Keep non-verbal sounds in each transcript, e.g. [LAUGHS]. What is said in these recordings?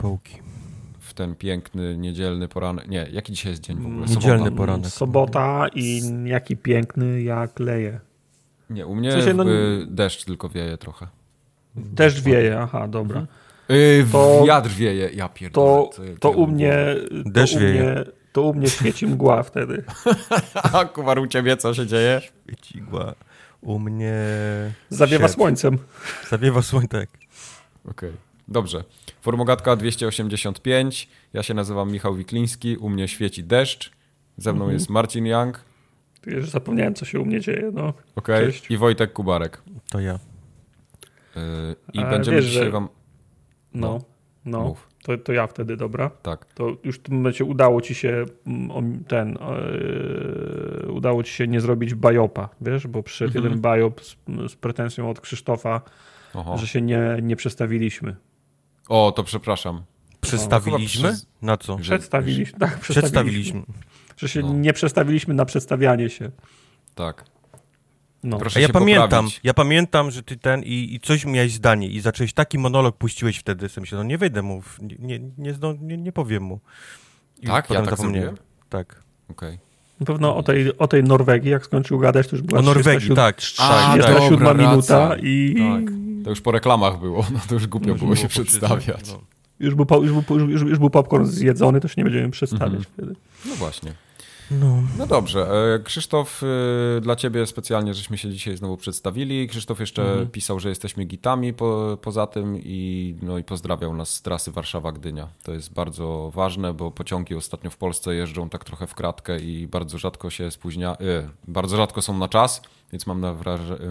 Połki. W ten piękny, niedzielny poranek. Nie, jaki dzisiaj jest dzień w ogóle? Niedzielny Sobota. poranek. Sobota i jaki piękny jak leje. Nie, u mnie W sensie, no- deszcz tylko wieje trochę. Deszcz wieje, aha, dobra. Yy, To- wiatr wieje, ja pierdolę. To, to u mnie to Deszcz u wieje. mnie, to u mnie świeci mgła [LAUGHS] wtedy. A kuwar, u ciebie co się dzieje? Świecigła. U mnie... Zawiewa słońcem. Zawiewa słońce. tak. Okej, dobrze. Formogatka 285, ja się nazywam Michał Wikliński, u mnie świeci deszcz, ze mną jest Marcin Young, Ty Już zapomniałem, co się u mnie dzieje. No. okej, Cześć. i Wojtek Kubarek. To ja. Yy, I A będziemy wiesz, dzisiaj że- wam... No, no. Mów. To, to ja wtedy, dobra. Tak. To już w tym momencie udało ci się mm, ten, yy, udało ci się nie zrobić bajopa, wiesz, bo przyszedł Mhm. jeden bajop z, z pretensją od Krzysztofa, Oho. że się nie, nie przestawiliśmy. O, to przepraszam. Przestawiliśmy? chyba przez- Na co? Przedstawiliśmy, tak, przedstawiliśmy. Przedstawiliśmy. Że się No. nie przestawiliśmy na przedstawianie się. Tak. No. Proszę A ja się pamiętam, poprawić. ja pamiętam, że ty ten i, i coś miałeś zdanie i zacząłeś taki monolog puściłeś wtedy, sobie myślę, no nie wejdę mu, w- nie, nie, nie, nie, nie powiem mu. I Tak? Ja tak zapomniałem. zrobiłem? Tak. Okej. Na pewno o tej, o tej Norwegii, jak skończył gadać, to już była O Norwegii, 37 tak. A, tak, tak. 37 minuta racja. i Tak. To już po reklamach było, no [LAUGHS] to już głupio Już było się przedstawiać. No. już, był, już, był, już, już był popcorn zjedzony, to się nie będziemy przedstawiać Mhm. wtedy. No właśnie. No. No dobrze. E, Krzysztof, e, dla ciebie specjalnie, żeśmy się dzisiaj znowu przedstawili. Krzysztof jeszcze Mhm. pisał, że jesteśmy gitami po, poza tym i, no i pozdrawiał nas z trasy Warszawa-Gdynia. To jest bardzo ważne, bo pociągi ostatnio w Polsce jeżdżą tak trochę w kratkę i bardzo rzadko się spóźnia, e, bardzo rzadko są na czas, więc mam na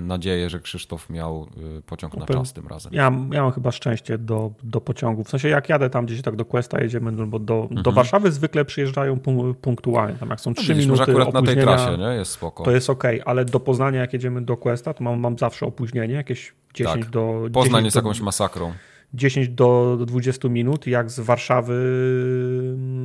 nadzieję, że Krzysztof miał e, pociąg na Upę- czas tym razem. Ja, ja mam chyba szczęście do, do pociągów. W sensie jak jadę tam gdzieś tak do Questa jedziemy, no bo do, do Warszawy zwykle przyjeżdżają pu- punktualnie. Tam jak są No 3 widzisz, minuty akurat na tej trasie, nie? Jest spoko. to jest ok, ale do Poznania jak jedziemy do Questa, to mam, mam zawsze opóźnienie, jakieś 10 Tak. do... Poznań 10 jest do, jakąś masakrą. 10 do do 20 minut. Jak z Warszawy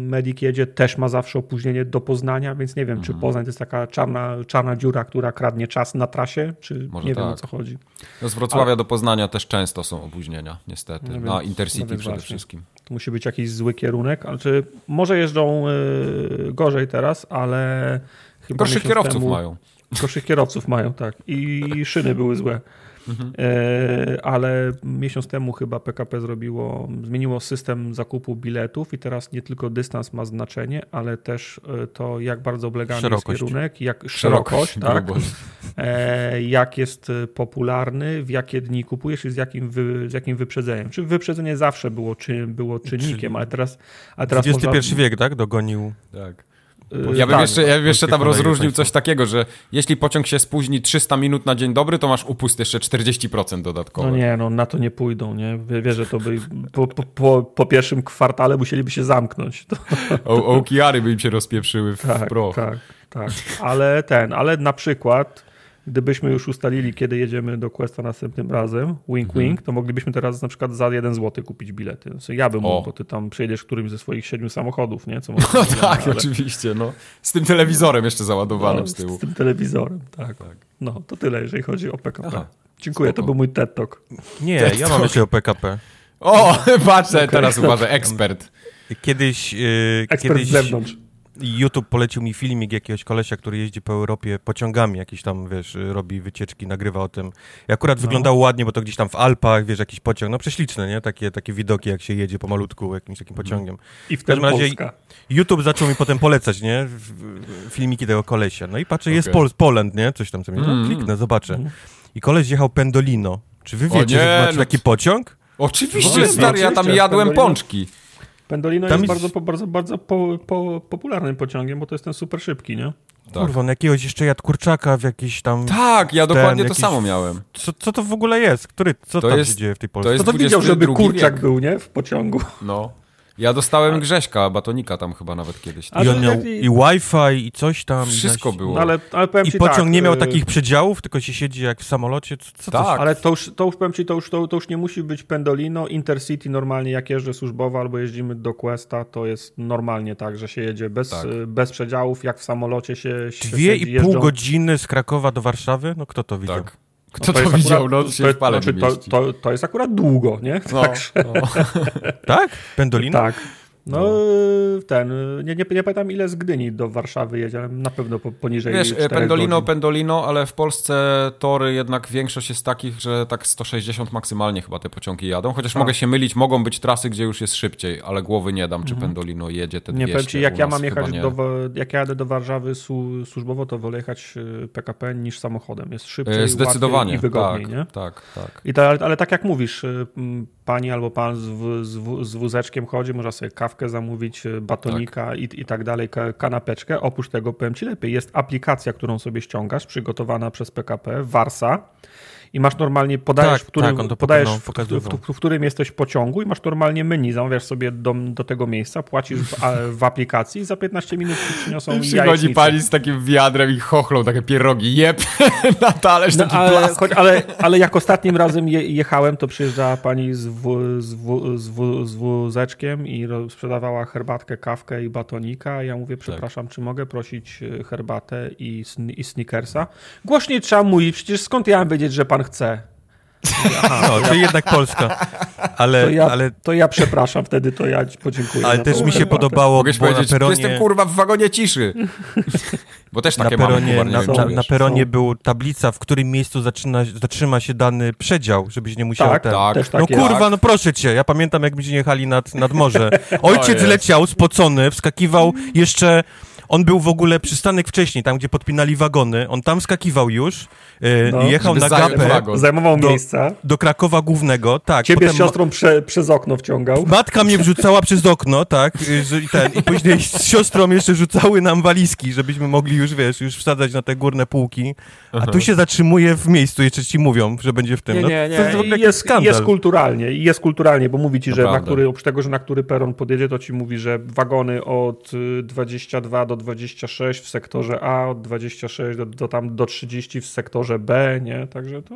Medik jedzie, też ma zawsze opóźnienie do Poznania, więc nie wiem, Mhm. czy Poznań to jest taka czarna, czarna dziura, która kradnie czas na trasie, czy Może nie wiem o tak. co chodzi. No z Wrocławia do Poznania też często są opóźnienia, niestety. No na więc- Intercity no przede właśnie. wszystkim. To musi być jakiś zły kierunek, ale czy może jeżdżą y, gorzej teraz, ale chyba Gorszych kierowców temu, mają. Gorszych kierowców mają, tak. I szyny były złe. Mhm. E, ale miesiąc temu chyba PKP zrobiło, zmieniło system zakupu biletów i teraz nie tylko dystans ma znaczenie, ale też e, to, jak bardzo oblegany Szerokość. jest kierunek, jak szerokość, [LAUGHS] tak, grubość. e, jak jest popularny, w jakie dni kupujesz i z jakim, wy, z jakim wyprzedzeniem. Czy wyprzedzenie zawsze było, czy, było czynnikiem, Czyli ale teraz, a teraz XXI można, wiek, tak? Dogonił. Tak. Ja bym tak, jeszcze, ja bym jeszcze tam rozróżnił coś takiego, że jeśli pociąg się spóźni 300 minut na dzień dobry, to masz upust jeszcze 40% dodatkowo. No nie, no na to nie pójdą, nie? Wie- Wiesz, że to by po, po, po, pierwszym kwartale musieliby się zamknąć. To, O, okiary by im się rozpieprzyły w, tak, w proch. tak, tak. Ale ten, ale na przykład, gdybyśmy już ustalili, kiedy jedziemy do Questa następnym razem, wink Mhm. wink, to moglibyśmy teraz na przykład za jeden zł kupić bilety. Znaczy, ja bym O. mógł, bo ty tam przyjedziesz którymś ze swoich siedmiu samochodów, nie? Co [LAUGHS] No tak, ale- oczywiście, no. Z tym telewizorem jeszcze załadowanym no, z tyłu. Z tym telewizorem, tak. Tak. No, to tyle, jeżeli chodzi o PKP. Aha, Dziękuję, spoko. to był mój TED Talk. Nie, Tak, ja mam jeszcze o PKP. O, [LAUGHS] patrzę, teraz uważaj, [LAUGHS] ekspert. Kiedyś, yy, Ekspert kiedyś z zewnątrz. YouTube polecił mi filmik jakiegoś kolesia, który jeździ po Europie pociągami, jakieś tam, wiesz, robi wycieczki, nagrywa o tym. I akurat No. wyglądało ładnie, bo to gdzieś tam w Alpach, wiesz, jakiś pociąg, no prześliczne, nie? Takie, takie widoki, jak się jedzie pomalutku jakimś takim pociągiem. I w W każdym razie- Polska. YouTube zaczął mi potem polecać, nie? Filmiki tego kolesia. No i patrzę, jest Okej. Pol Poland, nie? Coś tam sobie, no Mm. kliknę, zobaczę. Mhm. I koleś jechał Pendolino. Czy wy O wiecie, nie, że macie no taki pociąg? Oczywiście, No, stary, ja tam jadłem Pendolino. pączki. Pendolino Tam jest jest- bardzo, bardzo, bardzo po, po, popularnym pociągiem, bo to jest ten super szybki, nie? Tak. Kurwa, on jakiegoś jeszcze jadł kurczaka w jakiś tam... Tak, ja dokładnie to jakiś- samo miałem. Co, co to w ogóle jest? Który, co To tam jest- się dzieje w tej to Polsce? jest To to widział, 22 żeby kurczak wiek. był, nie? W pociągu. No. Ja dostałem Grześka, batonika tam chyba nawet kiedyś. I on miał i Wi-Fi, i coś tam. i Wszystko zaś- było. No, ale, ale powiem I ci pociąg tak, nie miał y, takich przedziałów, tylko się siedzi jak w samolocie. Co, co to Tak. Ale to już, to już powiem ci, to już, to, to już nie musi być Pendolino. Intercity normalnie jak jeżdżę służbowo albo jeździmy do Questa, to jest normalnie tak, że się jedzie bez, Tak. y, bez przedziałów, jak w samolocie się, się Dwie siedzi, i pół jeżdżą. godziny z Krakowa do Warszawy? No kto to widział? Tak. Kto No to, jest widział? akurat- no, się to, w pale znaczy, to, to, to jest akurat długo, nie? No, Także- no. Tak? [LAUGHS] Pendolino? Tak. No, ten, nie, nie, nie pamiętam ile z Gdyni do Warszawy jedzie, ale na pewno po, poniżej Wiesz, 4 Pendolino, godzin. Pendolino, ale w Polsce tory jednak większość jest takich, że tak 160 maksymalnie chyba te pociągi jadą. Chociaż Tak. mogę się mylić, mogą być trasy, gdzie już jest szybciej, ale głowy nie dam, czy Pendolino jedzie te 200. Mhm. Nie powiem ci, jak ja mam jechać do, jak ja jadę do Warszawy su, służbowo, to wolę jechać y, PKP niż samochodem. Jest szybciej, Zdecydowanie, i wygodniej, tak, nie? tak, tak. I to, ale, ale tak jak mówisz, y, pani albo pan z, w, z, w, z wózeczkiem chodzi, można sobie kawkę zamówić, y, batonika i, i tak dalej, ka, kanapeczkę. Oprócz tego powiem ci lepiej, jest aplikacja, którą sobie ściągasz, przygotowana przez PKP, Warsa. I masz normalnie, podajesz, Tak, w którym, tak, podajesz no, w, w, w, którym jesteś pociągu i masz normalnie menu, zamawiasz sobie do, do tego miejsca, płacisz w, w aplikacji i za 15 minut ci przyniosą Przychodzi jajecznicę. pani z takim wiadrem i chochlą takie pierogi, jeb, [LAUGHS] na talerz No, taki ale, choć, ale, ale jak ostatnim razem je, jechałem, to przyjeżdżała pani z, w, z, w, z, w, z wózeczkiem i sprzedawała herbatkę, kawkę i batonika. Ja mówię, przepraszam, czy mogę prosić e, herbatę i, i snickersa? Głośniej trzeba mówić, przecież skąd ja mam wiedzieć, że pan chce? No, czyli jednak Polska. Ale, To ja, ale, to ja przepraszam, wtedy to ja ci podziękuję. ale też mi się podobało, Mogłeś bo na peronie... jestem kurwa w wagonie ciszy. [LAUGHS] Bo też na takie mamy, peronie, nie na, na, na peronie była tablica, w którym miejscu zaczyna, zatrzyma się dany przedział, żebyś nie musiał Tak, ten... tak. też No tak jest. kurwa, no proszę cię, ja pamiętam jak byśmy jechali nad, nad morze. [LAUGHS] Ojciec leciał spocony, wskakiwał jeszcze... On był w ogóle przystanek wcześniej, tam gdzie podpinali wagony. On tam skakiwał już, yy, No, jechał na gapę. Zajmował Do- miejsca. do Krakowa Głównego. Tak, Ciebie z potem- siostrą prze, przez okno wciągał. Matka mnie wrzucała przez okno, tak, y, i ten, i później z siostrą jeszcze rzucały nam walizki, żebyśmy mogli już, wiesz, już wsadzać na te górne półki, a tu się zatrzymuje w miejscu, jeszcze ci mówią, że będzie w tym. Nie, no, nie, To jest w nie. jakiś jest, skandal. jest kulturalnie, i jest kulturalnie, bo mówi ci, że na który, oprócz tego, że na który peron podjedzie, to ci mówi, że wagony od y, 22 do 26 w sektorze A, od 26 do, do tam do 30 w sektorze B, nie? Także to,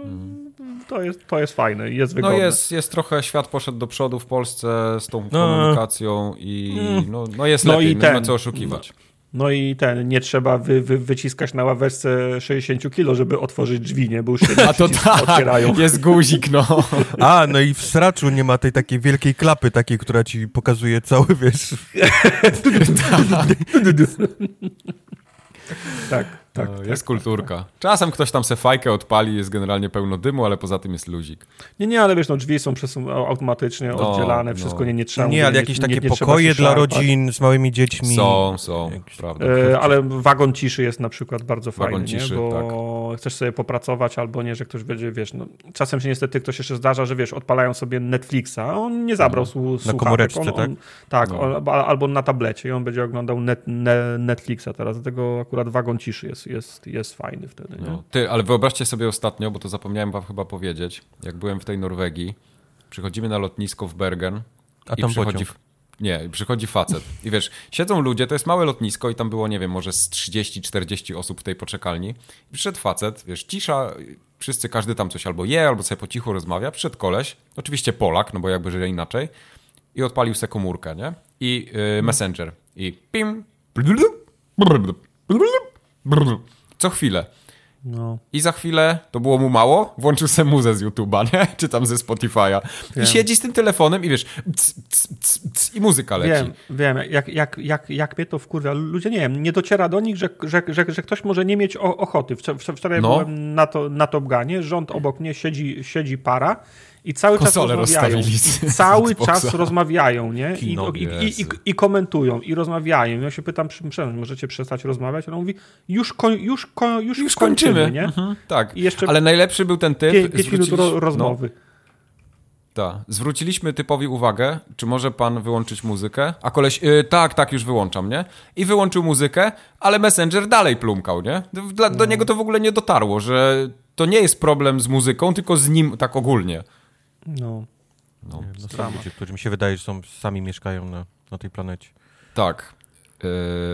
to, jest, to jest fajne i jest No wygodne. jest, jest trochę, świat poszedł do przodu w Polsce z tą No. komunikacją i no, no jest No lepiej, i nie ma ten- co oszukiwać. No i ten, nie trzeba wy, wy, wyciskać na ławeczce 60 kilo, żeby otworzyć drzwi, nie? Bo już się [LAUGHS] A to tak, otwierają. jest guzik, no. [LAUGHS] A, no i w sraczu nie ma tej takiej wielkiej klapy takiej, która ci pokazuje cały, wiesz... [LAUGHS] tak, tak. No, jest kulturka. Czasem ktoś tam se fajkę odpali, jest generalnie pełno dymu, ale poza tym jest luzik. Nie, nie, ale wiesz, no drzwi są przesu- automatycznie No, oddzielane, no. wszystko nie, nie trzeba... Nie, ale jakieś nie, takie nie, nie trzeba pokoje dla rodzin z małymi dziećmi. Są, są, Jakiś- prawda. E, ale wagon ciszy jest na przykład bardzo fajny, Wagon ciszy, nie? bo chcesz sobie popracować albo nie, że ktoś będzie, wiesz, no, czasem się niestety ktoś jeszcze zdarza, że wiesz, odpalają sobie Netflixa, a on nie zabrał No. słuchawek, komóreczce, on, tak? on, tak, No. on, albo- albo na tablecie i on będzie oglądał net, ne, Netflixa teraz, dlatego akurat wagon ciszy jest, jest, jest fajny wtedy, nie? No. Ty, ale wyobraźcie sobie ostatnio, bo to zapomniałem wam chyba powiedzieć, jak byłem w tej Norwegii, przychodzimy na lotnisko w Bergen A i tam przychodzi... pociąg. Nie, przychodzi facet. I wiesz, siedzą ludzie, to jest małe lotnisko i tam było, nie wiem, może z 30-40 osób w tej poczekalni. I przyszedł facet, wiesz, cisza, wszyscy, każdy tam coś albo je, albo sobie po cichu rozmawia. Przyszedł koleś, oczywiście Polak, no bo jakby, że inaczej, i odpalił se komórkę, nie? I y, Messenger. I pim, co chwilę. No. I za chwilę, to było mu mało, włączył sobie muzę z YouTube'a, nie? Czy tam ze Spotify'a. Wiem. I siedzi z tym telefonem i wiesz, c, c, c, i muzyka leci. Wiem, wiem, jak, jak, jak, jak mnie to wkurwia. Ludzie, nie wiem, nie dociera do nich, że, że, że, że ktoś może nie mieć ochoty. Wczor- Wczoraj No. byłem na, to, na Top Gunie, rząd obok mnie siedzi, siedzi para i cały czas rozmawiają. I cały czas rozmawiają, nie? I, i, i, i, komentują, i rozmawiają. Ja się pytam, przepraszam, możecie przestać rozmawiać? A on mówi, już, koń, już, koń, już, Już kończymy, kończymy, nie? Mhm, tak. Ale najlepszy był ten typ. Pię, pięć minut zwróciliś- ro, rozmowy. No, tak. Zwróciliśmy typowi uwagę, czy może pan wyłączyć muzykę? A koleś, y, tak, tak, już wyłączam, nie? I wyłączył muzykę, ale Messenger dalej plumkał, nie? Dla, Do niego to w ogóle nie dotarło, że to nie jest problem z muzyką, tylko z nim tak ogólnie. No. No, No, są ludzie, którzy mi się wydaje, że są, sami mieszkają na, na tej planecie. Tak. Yy,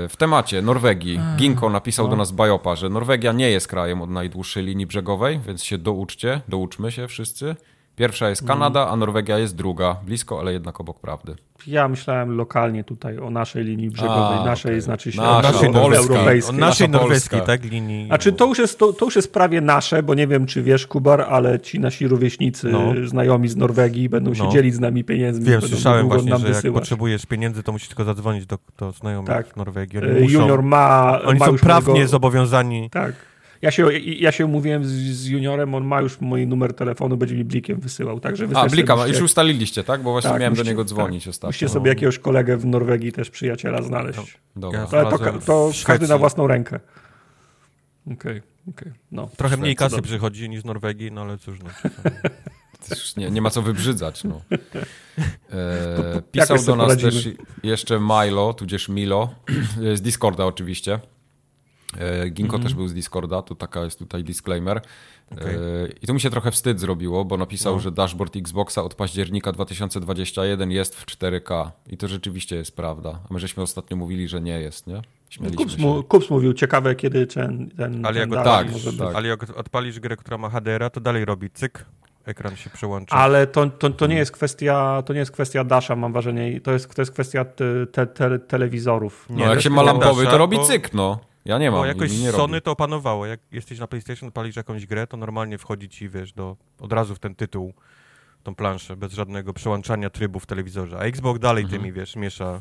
W temacie Norwegii Ginko napisał no. do nas Bajopa, że Norwegia nie jest krajem od najdłuższej linii brzegowej, więc się douczcie, douczmy się wszyscy. Pierwsza jest Kanada, a Norwegia jest druga. Blisko, ale jednak obok prawdy. Ja myślałem lokalnie tutaj o naszej linii brzegowej, A, naszej okej. znaczy się Nasza, naszej polska. O europejskiej. naszej norweskiej, tak, linii. Znaczy to już, jest, to, to już jest prawie nasze, bo nie wiem, czy wiesz, Kubar, ale ci nasi rówieśnicy, No. znajomi z Norwegii będą się No. dzielić z nami pieniędzmi. Wiem, słyszałem właśnie, nam że jak wysyłać. potrzebujesz pieniędzy, to musisz tylko zadzwonić do, do znajomych Tak. w Norwegii. Oni, E, muszą, Junior ma. oni ma są prawnie zobowiązani. Tak. Ja się, ja się umówiłem z, z juniorem, on ma już mój numer telefonu, będzie mi blikiem wysyłał, także A, też Blika, musicie- już ustaliliście, tak? Bo właśnie Tak, miałem do musicie- niego tak. dzwonić ostatnio. Musicie sobie jakiegoś kolegę w Norwegii też przyjaciela znaleźć. Dobra. Ja- to, to w każdy na własną rękę. Okej, okej. No. Trochę mniej kasy dobrze. przychodzi niż z Norwegii, no ale cóż. No, Nie, nie ma co wybrzydzać. No. [LAUGHS] E, pisał do sobie nas też poradzimy. jeszcze Milo, tudzież Milo, [CLEARS THROAT] z Discorda oczywiście. E, Ginko też był z Discorda, tu taka jest tutaj disclaimer. E, I tu mi się trochę wstyd zrobiło, bo napisał, No. że dashboard Xboxa od października 2021 jest w 4K. I to rzeczywiście jest prawda. A my żeśmy ostatnio mówili, że nie jest, nie? Kups, mu, Kups mówił, ciekawe kiedy ten, ten, Ale ten jak tak, może być. tak. Ale jak odpalisz grę, która ma HDR-a, to dalej robi cyk, ekran się przełącza. Ale to, to, to nie jest kwestia, to nie jest kwestia Dasha, mam wrażenie. To jest, to jest kwestia te, te, te, telewizorów. No Nie, jak to się ma lampowy, to bo- robi cyk, no. Ja nie mam. Bo jakoś nie Sony robi. to opanowało. Jak jesteś na PlayStation, odpalisz jakąś grę, to normalnie wchodzi ci, wiesz, do, od razu w ten tytuł, tą planszę, bez żadnego przełączania trybu w telewizorze. A Xbox dalej Mhm. tymi, wiesz, miesza.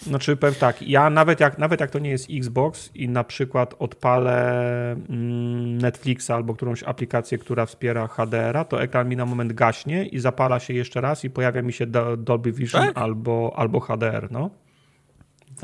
Znaczy powiem tak, ja nawet jak, nawet jak to nie jest Xbox i na przykład odpalę mm, Netflixa albo którąś aplikację, która wspiera HDR-a, to ekran mi na moment gaśnie i zapala się jeszcze raz i pojawia mi się Do- Dolby Vision Tak? albo, albo HDR, no.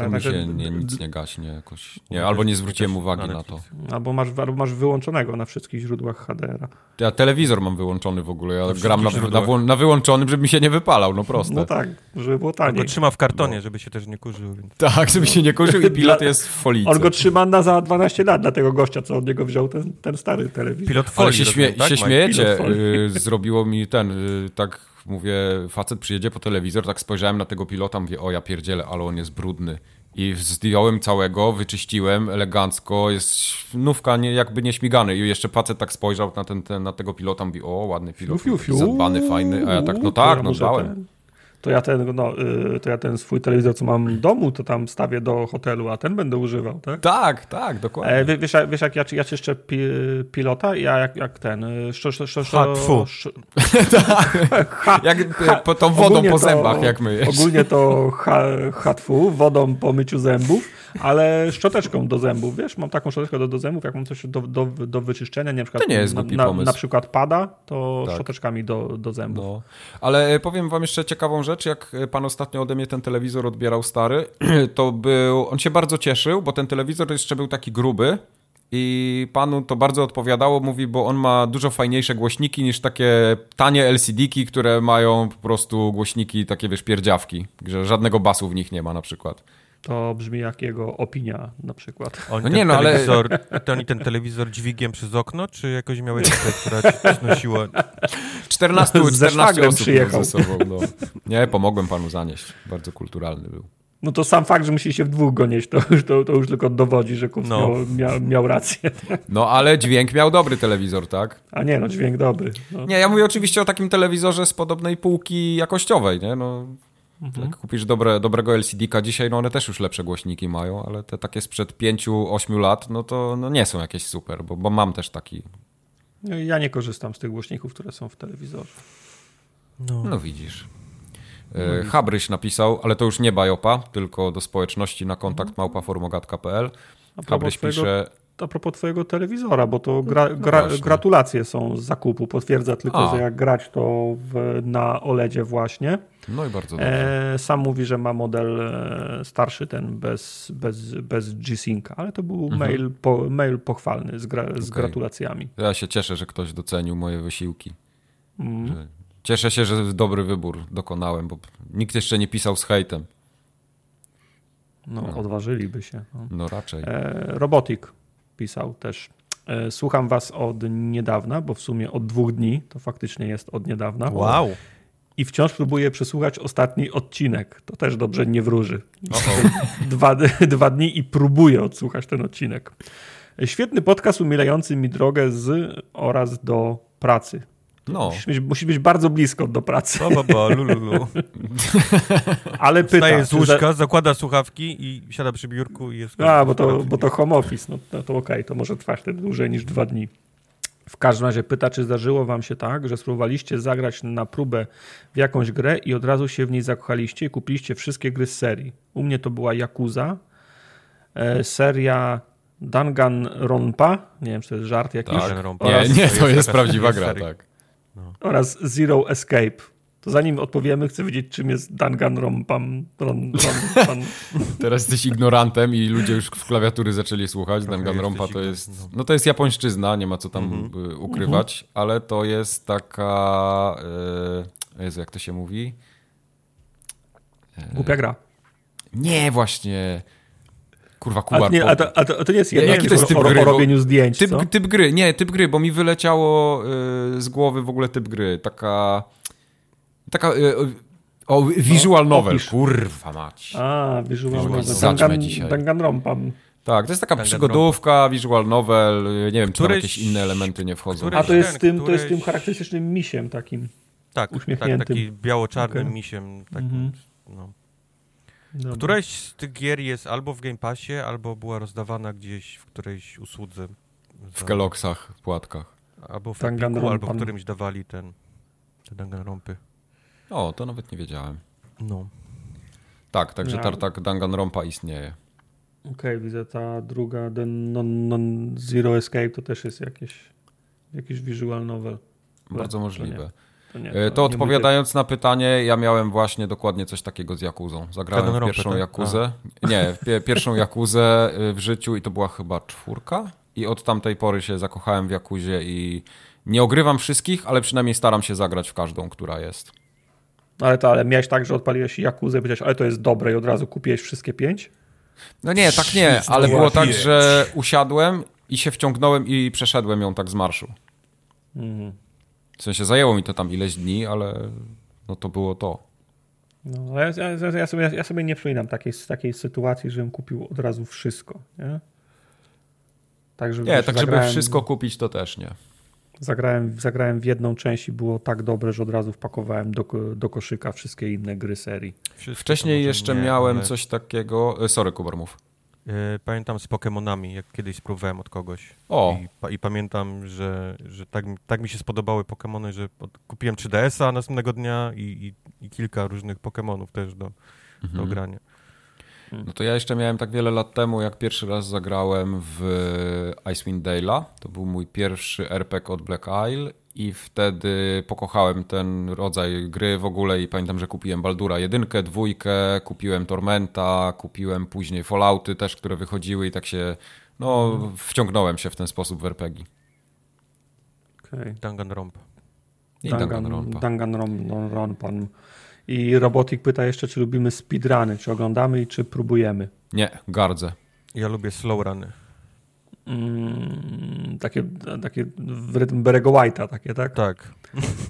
To mi się nie, nic nie gaśnie jakoś. Nie, albo nie zwróciłem na uwagi na to. Albo masz, albo masz wyłączonego na wszystkich źródłach HDR-a. Ja telewizor mam wyłączony w ogóle, ja wszystkich gram na, na, na wyłączonym, żeby mi się nie wypalał, no proste. No tak, żeby było On taniej. go trzyma w kartonie, żeby się też nie kurzył. Więc... Tak, żeby się nie kurzył i [LAUGHS] pilot jest w folice. On go trzyma na za 12 lat dla tego gościa, co od niego wziął ten, ten stary telewizor. Pilot Ale folii, się, śmie tak, się folii. y, zrobiło mi ten, y, tak mówię, facet przyjedzie po telewizor, tak spojrzałem na tego pilota, mówię, o ja pierdzielę, ale on jest brudny. I zdjąłem całego, wyczyściłem elegancko, jest nówka nie, jakby nie śmigany. I jeszcze facet tak spojrzał na, ten, ten, na tego pilota, mówi, o ładny pilot, Fiu, fiu, fiu. zadbany, fajny. A ja tak, no tak, no może dbałem. ten- To ja, ten, no, y, to ja ten swój telewizor, co mam w domu, to tam stawię do hotelu, a ten będę używał, tak? Tak, tak, dokładnie. E, wie- wiesz, jak- wiesz jak ja, ja czyszczę pi, pilota? Ja jak, jak ten... Szczo, szczo, szczo, Ha, tfu. szczo, [LAUGHS] jak y, po, tą wodą po to- zębach, jak myjesz. Ogólnie to [LAUGHS] ha, hatfu, wodą po myciu zębów, ale szczoteczką do zębów, wiesz? Mam taką szczoteczkę do, do zębów, jak mam coś do, do, do wyczyszczenia, nie, na przykład To nie jest na, głupi na, pomysł. na przykład pada, to Tak. szczoteczkami do, do zębów. No, ale powiem wam jeszcze ciekawą rzecz, jak e, pan ostatnio ode mnie ten telewizor odbierał stary, [CLEARS THROAT] to był, on się bardzo cieszył, bo ten telewizor jeszcze był taki gruby i panu to bardzo odpowiadało, mówi, bo on ma dużo fajniejsze głośniki niż takie tanie LCD-ki, które mają po prostu głośniki takie, wiesz, pierdziawki, że żadnego basu w nich nie ma na przykład. To brzmi jak jego opinia na przykład. Oni No nie, no, ale- to oni ten telewizor dźwigiem przez okno, czy jakoś miałeś rękę, która ci znosiła? 14, Ze 14 szwagrem osób przyjechał. miał ze sobą, no. Nie, pomogłem panu zanieść, bardzo kulturalny był. No to sam fakt, że musieliście w dwóch go nieść, to już, to, to już tylko dowodzi, że Kups No. miał, miał, miał rację. No, ale dźwięk miał dobry telewizor, tak? A nie, no dźwięk dobry. No. Nie, ja mówię oczywiście o takim telewizorze z podobnej półki jakościowej, nie? No, jak kupisz dobre, dobrego LCD-ka dzisiaj, no one też już lepsze głośniki mają, ale te takie sprzed 5-8 lat, no to no nie są jakieś super, bo, bo mam też taki, No Ja nie korzystam z tych głośników, które są w telewizorze. No. no widzisz. E, Habryś napisał, ale to już nie Bajopa, tylko do społeczności na kontakt małpaformogat.pl. Habryś twojego, pisze, a propos twojego telewizora, bo to gra, gra, właśnie. gratulacje są z zakupu. Potwierdza tylko, A. że jak grać to w, na OLEDzie właśnie. no i bardzo dobrze. E, sam mówi, że ma model e, starszy, ten bez, bez, bez G-Synca, ale to był mail, po, mail pochwalny z, gra, z Mhm. Okej. gratulacjami. Ja się cieszę, że ktoś docenił moje wysiłki. Mm. Cieszę się, że dobry wybór dokonałem, bo nikt jeszcze nie pisał z hejtem. No, odważyliby się. No. No raczej. E, Robotik pisał też. E, Słucham was od niedawna, bo w sumie od dwóch dni, to faktycznie jest od niedawna. Wow. I wciąż próbuję przesłuchać ostatni odcinek. To też dobrze nie wróży. [LAUGHS] Dwa, dwa dni i próbuję odsłuchać ten odcinek. Świetny podcast umilający mi drogę z oraz do pracy. No. Musisz, być, musisz być bardzo blisko do pracy. Ba, ba, ba, lululu. [LAUGHS] Ale pyta, Wstaje z łóżka, zakłada słuchawki i siada przy biurku i jest... A, bo to, bo to home office, no to, to okej, to może trwać wtedy dłużej niż dwa dni. W każdym razie pyta, czy zdarzyło wam się tak, że spróbowaliście zagrać na próbę w jakąś grę i od razu się w niej zakochaliście i kupiliście wszystkie gry z serii. U mnie to była Yakuza, e, seria Danganronpa, nie wiem, czy to jest żart jakiś, Tak. Danganronpa. Nie, nie, to jest jest prawdziwa gra, tak. Oraz Zero Escape. To zanim odpowiemy, chcę wiedzieć, czym jest Danganronpam. Ron, ron, pan. [LAUGHS] Teraz jesteś ignorantem i ludzie już w klawiatury zaczęli słuchać. Trochę Danganronpa jesteś to jest... no. No to jest japońszczyzna, nie ma co tam Mhm. y, ukrywać, ale to jest taka... y, Jezu, jak to się mówi? Głupia gra. Nie, właśnie... Kurwa, A, Kubar. nie, a, to, a, to, a to nie jest jedno Jaki to jest o, typ o, gry, o bo- robieniu zdjęć, Typ, co? typ gry, nie, typ gry, bo mi wyleciało y, z głowy w ogóle typ gry. Taka. Taka. Y, o, visual novel. opisz. Kurwa mać. A, visual Visual novel. dzisiaj. Danganronpam. Tak, to jest taka przygodówka, visual novel. y, Nie wiem, czy tam Któreś- jakieś inne elementy nie wchodzą. A to jest, ten, tym, to jest tym charakterystycznym misiem takim. Tak, tak, uśmiechniętym. taki biało-czarnym Okej. misiem. Takim, Mhm. no. Dobra. Któraś z tych gier jest albo w Game Passie, albo była rozdawana gdzieś w którejś usłudze. W Kellogg'sach, płatkach. Albo w. Epiku, albo w którymś dawali ten, te Danganronpy. O, to nawet nie wiedziałem. No. Tak, także Ja- tartak Danganronpa istnieje. Okej, widzę ta druga, ten non, non Zero Escape, to też jest jakieś, jakiś visual novel. Bardzo możliwe. To, nie, E, To mój odpowiadając na pytanie, ja miałem właśnie dokładnie coś takiego z Jakuzą. Zagrałem pierwszą tak? Jakuzę. Nie, w pie- [LAUGHS] pierwszą Jakuzę y, w życiu i to była chyba czwórka. I od tamtej pory się zakochałem w Jakuzie i nie ogrywam wszystkich, ale przynajmniej staram się zagrać w każdą, która jest. Ale to, ale miałeś tak, że odpaliłeś Jakuzę i powiedziałeś, ale to jest dobre i od razu kupiłeś wszystkie pięć? No nie, tak nie, ale było tak, że usiadłem i się wciągnąłem i przeszedłem ją tak z marszu. Mhm. W sensie zajęło mi to tam ileś dni, ale no to było to. No, ja, ja, ja, sobie, ja sobie nie przypominam takiej, takiej sytuacji, żebym kupił od razu wszystko. Nie, tak, żeby, Nie, tak żeby zagrałem- wszystko kupić to też nie. Zagrałem, zagrałem w jedną część i było tak dobre, że od razu wpakowałem do, do koszyka wszystkie inne gry serii. Wszystkie to Wcześniej jeszcze nie, miałem ale, coś takiego. e, Sorry, Kubar, mów. E, pamiętam z Pokémonami, jak kiedyś spróbowałem od kogoś. O. I, i pamiętam, że, że tak, mi- tak mi się spodobały Pokémony, że kupiłem 3DS-a następnego dnia i, i, i kilka różnych Pokémonów też do, do Mhm. grania. No to ja jeszcze miałem tak wiele lat temu, jak pierwszy raz zagrałem w Icewind Dale'a. To był mój pierwszy RPG od Black Isle i wtedy pokochałem ten rodzaj gry w ogóle i pamiętam, że kupiłem Baldura jedynkę, dwójkę, kupiłem Tormenta, kupiłem później Fallouty też, które wychodziły i tak się, no, wciągnąłem się w ten sposób w RPG. Okay. Danganronpa. I Danganronpa. Danganronpan. I Robotik pyta jeszcze, czy lubimy speedruny, czy oglądamy i czy próbujemy. Nie, gardzę. Ja lubię slow runy. Mm, takie, takie w rytm Berego White'a, takie, tak? Tak.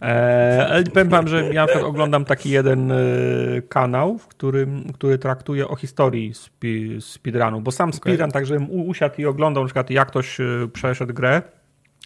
E, ale powiem wam, że ja na oglądam taki jeden e, kanał, w którym, który traktuje o historii spi, speedrunu, bo sam speedrun, tak żebym u- usiadł i oglądał na przykład jak ktoś e, przeszedł grę,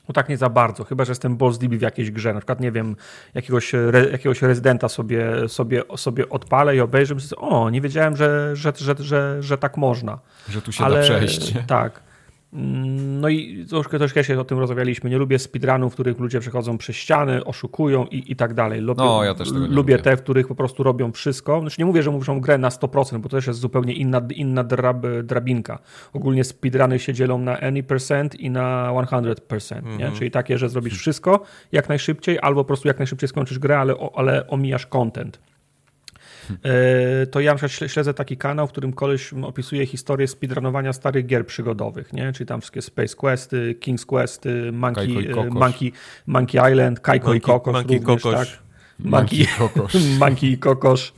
no tak nie za bardzo, chyba że jestem boss DB w jakiejś grze, na przykład nie wiem, jakiegoś, re, jakiegoś rezydenta sobie, sobie, sobie odpalę i obejrzę, myślę, o, nie wiedziałem, że, że, że, że, że tak można. Że tu się Ale, da przejść. Tak. Mm, No i troszkę, troszkę się o tym rozmawialiśmy. Nie lubię speedrunów, w których ludzie przechodzą przez ściany, oszukują i, i tak dalej. Lubię, No, ja też tego nie lubię lubię. te, w których po prostu robią wszystko. Znaczy nie mówię, że muszą grę na 100%, bo to też jest zupełnie inna, inna drab, drabinka. Ogólnie speedruny się dzielą na any percent i na 100%. Nie? Mhm. Czyli takie, że zrobisz wszystko jak najszybciej, albo po prostu jak najszybciej skończysz grę, ale, ale omijasz content. E, to ja na przykład śledzę taki kanał, w którym koleś opisuje historię speedrunowania starych gier przygodowych, nie? Czyli tam wszystkie Space Questy, King's Questy, Monkey, i e. Monkey, Monkey Island, Kajko i Monkey- Kokosz Monkey i również, Kokosz. tak? Monkey. Monkey [LAUGHS] i Kokosz.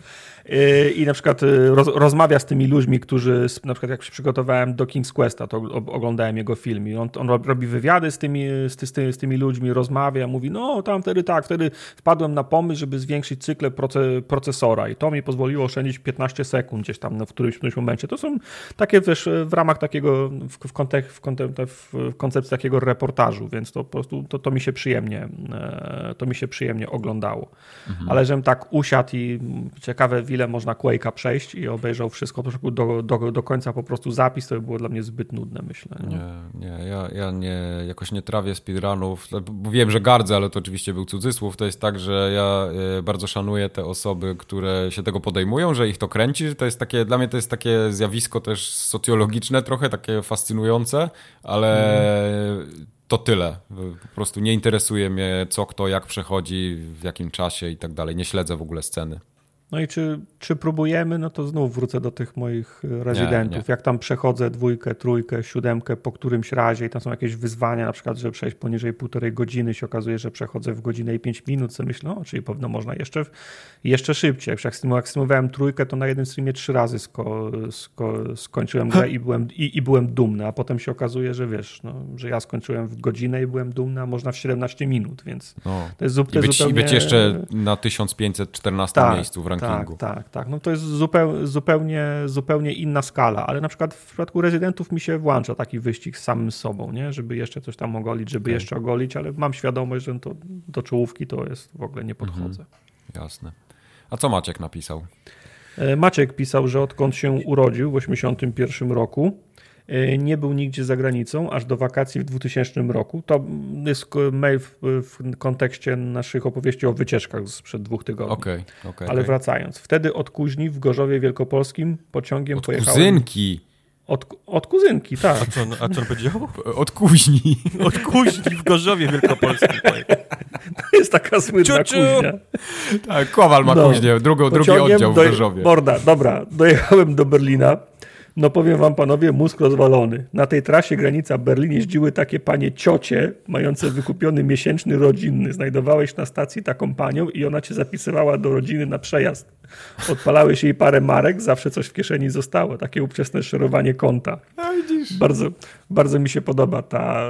Yy, I na przykład yy, roz, rozmawia z tymi ludźmi, którzy, na przykład jak się przygotowałem do King's Questa, to oglądałem jego film i on, on robi wywiady z tymi, z, ty, z tymi ludźmi, rozmawia, mówi, no tam wtedy tak, wtedy wpadłem na pomysł, żeby zwiększyć cykle proce, procesora i to mi pozwoliło oszczędzić 15 sekund gdzieś tam no, w którymś, w którymś momencie. To są takie też w ramach takiego, w, w, kontek, w, koncepcji takiego reportażu, więc to po prostu to, to mi się przyjemnie, e, to mi się przyjemnie oglądało. Mhm. Ale żebym tak usiadł i ciekawe, w ile można Quake'a przejść i obejrzał wszystko do, do, do końca po prostu zapis, to by było dla mnie zbyt nudne, myślę. Nie, nie, nie ja, ja nie, jakoś nie trawię speedrunów, bo wiem, że gardzę, ale to oczywiście był cudzysłów. To jest tak, że ja e, bardzo szanuję te osoby, które się tego podejmują, że ich to kręci, to jest takie, dla mnie to jest takie zjawisko też socjologiczne trochę, takie fascynujące, ale mhm to tyle. Po prostu nie interesuje mnie, co kto, jak przechodzi, w jakim czasie i tak dalej. Nie śledzę w ogóle sceny. No i czy, czy próbujemy, no to znów wrócę do tych moich rezydentów. Nie, nie. Jak tam przechodzę dwójkę, trójkę, siódemkę po którymś razie i tam są jakieś wyzwania, na przykład, żeby przejść poniżej półtorej godziny, się okazuje, że przechodzę w godzinę i pięć minut, co myślę, no, czyli pewno można jeszcze, jeszcze szybciej. Jak streamowałem trójkę, to na jednym streamie trzy razy sko, sko, skończyłem grę i byłem, i, i, byłem dumny, a potem się okazuje, że wiesz, no, że ja skończyłem w godzinę i byłem dumny, a można w 17 minut, więc no. to jest, to I, być, zupełnie... I być jeszcze na 1514 tak, miejscu w rankingu Tak, tak, tak. No to jest zupełnie, zupełnie, zupełnie inna skala, ale na przykład w przypadku rezydentów mi się włącza taki wyścig z samym sobą, nie? żeby jeszcze coś tam ogolić, żeby okay. jeszcze ogolić, ale mam świadomość, że to do czołówki to jest w ogóle nie podchodzę. Mhm. Jasne. A co Maciek napisał? E, Maciek pisał, że odkąd się urodził w 1981 roku, nie był nigdzie za granicą, aż do wakacji w 2000 roku. To jest mail w, w kontekście naszych opowieści o wycieczkach sprzed dwóch tygodni. Okay, okay, Ale okay. wracając. Wtedy od Kuźni w Gorzowie Wielkopolskim pociągiem od pojechałem... Kuzynki! Od, od kuzynki, tak. A co, a co on powiedział? [LAUGHS] Od kuźni. [LAUGHS] Od kuźni w Gorzowie Wielkopolskim. To jest taka słynna Ciu, kuźnia. Tak, Kowal ma no, kuźnię, drugą, drugi oddział w Gorzowie. Morda, dobra, dojechałem do Berlina, no powiem wam panowie, mózg rozwalony. Na tej trasie granica Berlin jeździły takie panie ciocie, mające wykupiony miesięczny rodzinny. Znajdowałeś na stacji taką panią i ona cię zapisywała do rodziny na przejazd. Odpalałeś jej parę marek, zawsze coś w kieszeni zostało. Takie uprzesne szerowanie konta. Bardzo, bardzo mi się podoba ta,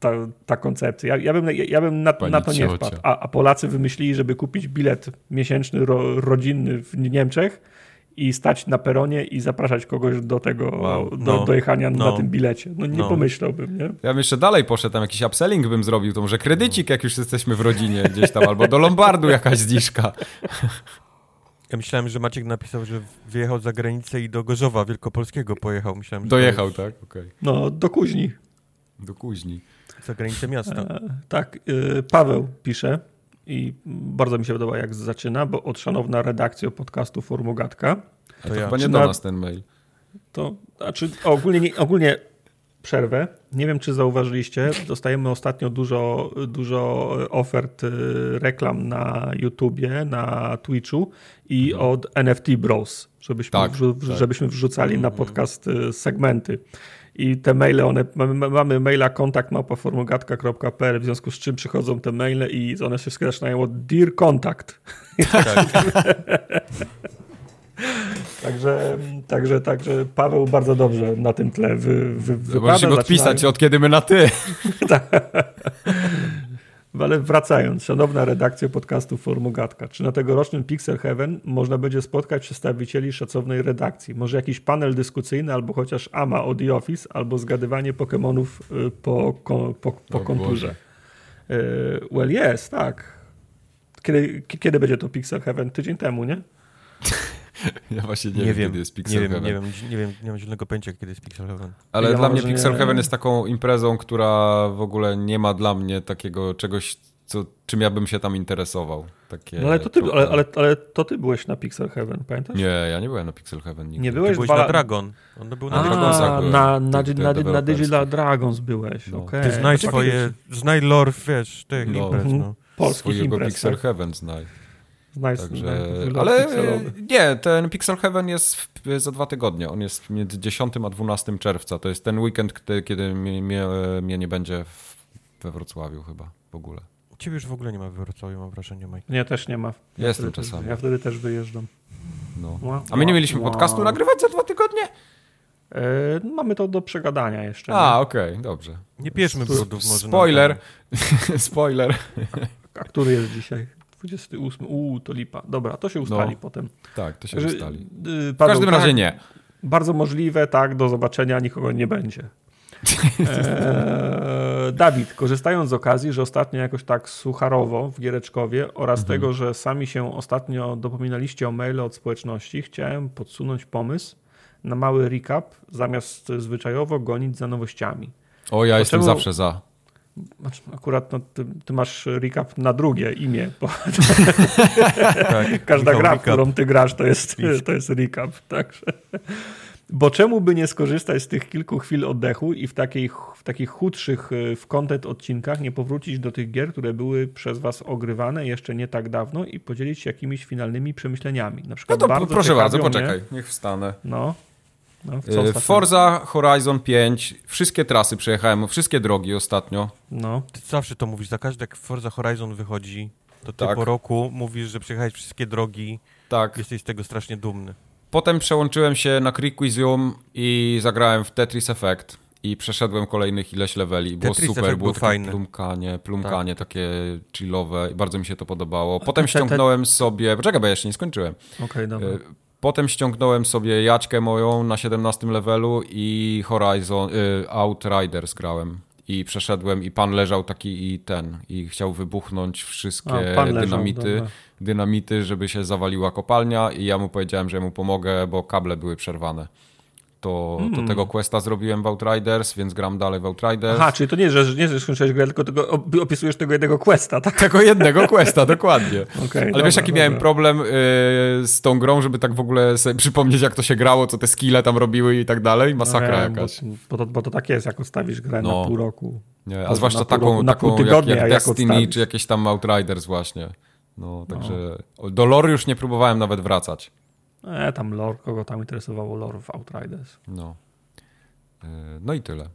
ta, ta koncepcja. Ja, ja bym, ja, ja bym na, na, to nie wpadł. A, a, Polacy wymyślili, żeby kupić bilet miesięczny ro, rodzinny w Niemczech i stać na peronie i zapraszać kogoś do tego, wow, do, no, do jechania no, na tym bilecie. No nie no. pomyślałbym, nie? Ja bym jeszcze dalej poszedł, tam jakiś upselling bym zrobił, to może kredycik, jak już jesteśmy w rodzinie gdzieś tam, albo do Lombardu [LAUGHS] jakaś zniżka. Ja myślałem, że Maciek napisał, że wyjechał za granicę i do Gorzowa Wielkopolskiego pojechał. Myślałem, że Dojechał, jest... tak? Okay. No, do Kuźni. Do Kuźni. Za granicę miasta. E, tak, y, Paweł pisze, i bardzo mi się podoba, jak zaczyna, bo od szanowna redakcja podcastu Formogatka. To, to ja. chyba nie do nas ten mail. To znaczy ogólnie, nie, ogólnie przerwę. Nie wiem, czy zauważyliście, dostajemy ostatnio dużo, dużo ofert y, reklam na YouTubie, na Twitchu i mhm. od NFT Bros, żebyśmy, tak, wrzu tak. żebyśmy wrzucali na mhm. podcast y, segmenty i te maile, one, mamy, maila kontakt małpaformogatka.pl, w związku z czym przychodzą te maile i one się zaczynają od Dear Contact. Tak. [LAUGHS] Także, także, także Paweł bardzo dobrze na tym tle wy, wy, wypada. Musimy odpisać, od kiedy my na ty. [LAUGHS] [LAUGHS] Ale wracając, szanowna redakcja podcastu Formogatka, czy na tegorocznym Pixel Heaven można będzie spotkać przedstawicieli szacownej redakcji? Może jakiś panel dyskusyjny, albo chociaż AMA o The Office, albo zgadywanie Pokémonów y, po, po, po konturze? Y, well, jest, tak. Kiedy, kiedy będzie to Pixel Heaven? Tydzień temu, nie? [LAUGHS] [LAUGHS] Ja właśnie nie, nie wiem, kiedy jest Pixel nie Heaven. Nie wiem, nie wiem, nie mam zielonego pojęcia, kiedy jest Pixel Heaven. Ale ja dla mnie Pixel nie... Heaven jest taką imprezą, która w ogóle nie ma dla mnie takiego czegoś, co, czym ja bym się tam interesował. Takie no ale, to ty, ale, ale, ale, to ty byłeś na Pixel Heaven, pamiętasz? Nie, ja nie byłem na Pixel Heaven nigdy. Nie byłeś, byłeś dwa... na Dragon. On był na A, Dragonsach na, na, na, na Digital Dragons byłeś, no. Okay. Ty znaj swoje, znaj lore, wiesz, tych no. imprez, no. Polskich Swojego imprez, Pixel tak? Heaven znaj. Nice, Także, ale nie, ten Pixel Heaven jest za dwa tygodnie. On jest między 10 a 12 czerwca. To jest ten weekend, kiedy, kiedy mnie, mnie, nie będzie w, we Wrocławiu chyba w ogóle. Ciebie już w ogóle nie ma we Wrocławiu, mam wrażenie, Mike. Nie, też nie ma. Ja Jestem czasami. ja wtedy też wyjeżdżam. No. A my nie mieliśmy podcastu nagrywać za dwa tygodnie? E, mamy to do przegadania jeszcze. A, okej, dobrze. Nie bierzmy brudów może. Spoiler. [LAUGHS] Spoiler. A który jest dzisiaj? 28. Uuu, to lipa. Dobra, to się ustali No. potem. Tak, to się Także, ustali. y, W Paweł, każdym tak, razie nie. Bardzo możliwe, tak, do zobaczenia, nikogo nie będzie. Eee, Dawid, korzystając z okazji, że ostatnio jakoś tak sucharowo w Giereczkowie oraz Mhm. tego, że sami się ostatnio dopominaliście o maile od społeczności, chciałem podsunąć pomysł na mały recap, zamiast zwyczajowo gonić za nowościami. O, ja jestem czemu- zawsze za. Znaczy, Akurat no, ty, ty masz recap na drugie imię, bo [LAUGHS] Tak, [LAUGHS] każda gra, w Recap. którą ty grasz, to jest, to jest recap. Także. Bo czemu by nie skorzystać z tych kilku chwil oddechu i w, takiej, w takich chudszych y, w content odcinkach nie powrócić do tych gier, które były przez was ogrywane jeszcze nie tak dawno i podzielić się jakimiś finalnymi przemyśleniami. Na No przykład to bardzo proszę bardzo, mnie- poczekaj, niech wstanę. No. No co ostatnio? Forza Horizon 5, wszystkie trasy przejechałem, wszystkie drogi ostatnio. No. Ty zawsze to mówisz, za każdy jak Forza Horizon wychodzi, to ty Tak. po roku mówisz, że przejechałeś wszystkie drogi, Tak. jesteś z tego strasznie dumny. Potem przełączyłem się na Crickwizium i zagrałem w Tetris Effect i przeszedłem kolejnych ileś leveli. Było Tetris super, było był takie fajny. plumkanie, plumkanie Tak. takie chillowe i bardzo mi się to podobało. Potem te- te- ściągnąłem sobie, poczekaj, bo ja jeszcze nie skończyłem. Okej, dobra. Potem ściągnąłem sobie jaćkę moją na 17 levelu i Horizon, y, Outriders grałem. I przeszedłem i pan leżał taki i ten, i chciał wybuchnąć wszystkie A, leżał, dynamity, dobra. dynamity, żeby się zawaliła kopalnia i ja mu powiedziałem, że mu pomogę, bo kable były przerwane. To, Hmm. to tego questa zrobiłem w Outriders, więc gram dalej w Outriders. Aha, czyli to nie, że nie że skończyłeś grę, tylko tego, op- opisujesz tego jednego questa, tak? [LAUGHS] Tego jednego questa, dokładnie. [LAUGHS] Okej, Ale dobra, wiesz, jaki dobra. miałem problem y, z tą grą, żeby tak w ogóle sobie przypomnieć, jak to się grało, co te skille tam robiły i tak dalej? Masakra No, jakaś. Bo, bo, to, bo to tak jest, jak odstawisz grę No. na pół roku. Nie, a zwłaszcza taką, roku, na taką jak, tygodnia, jak jak Destiny, odstawisz. czy jakieś tam Outriders właśnie. No, także do lore już nie próbowałem nawet wracać. E, tam lore, kogo tam interesowało lore w Outriders. No. Y, No i tyle.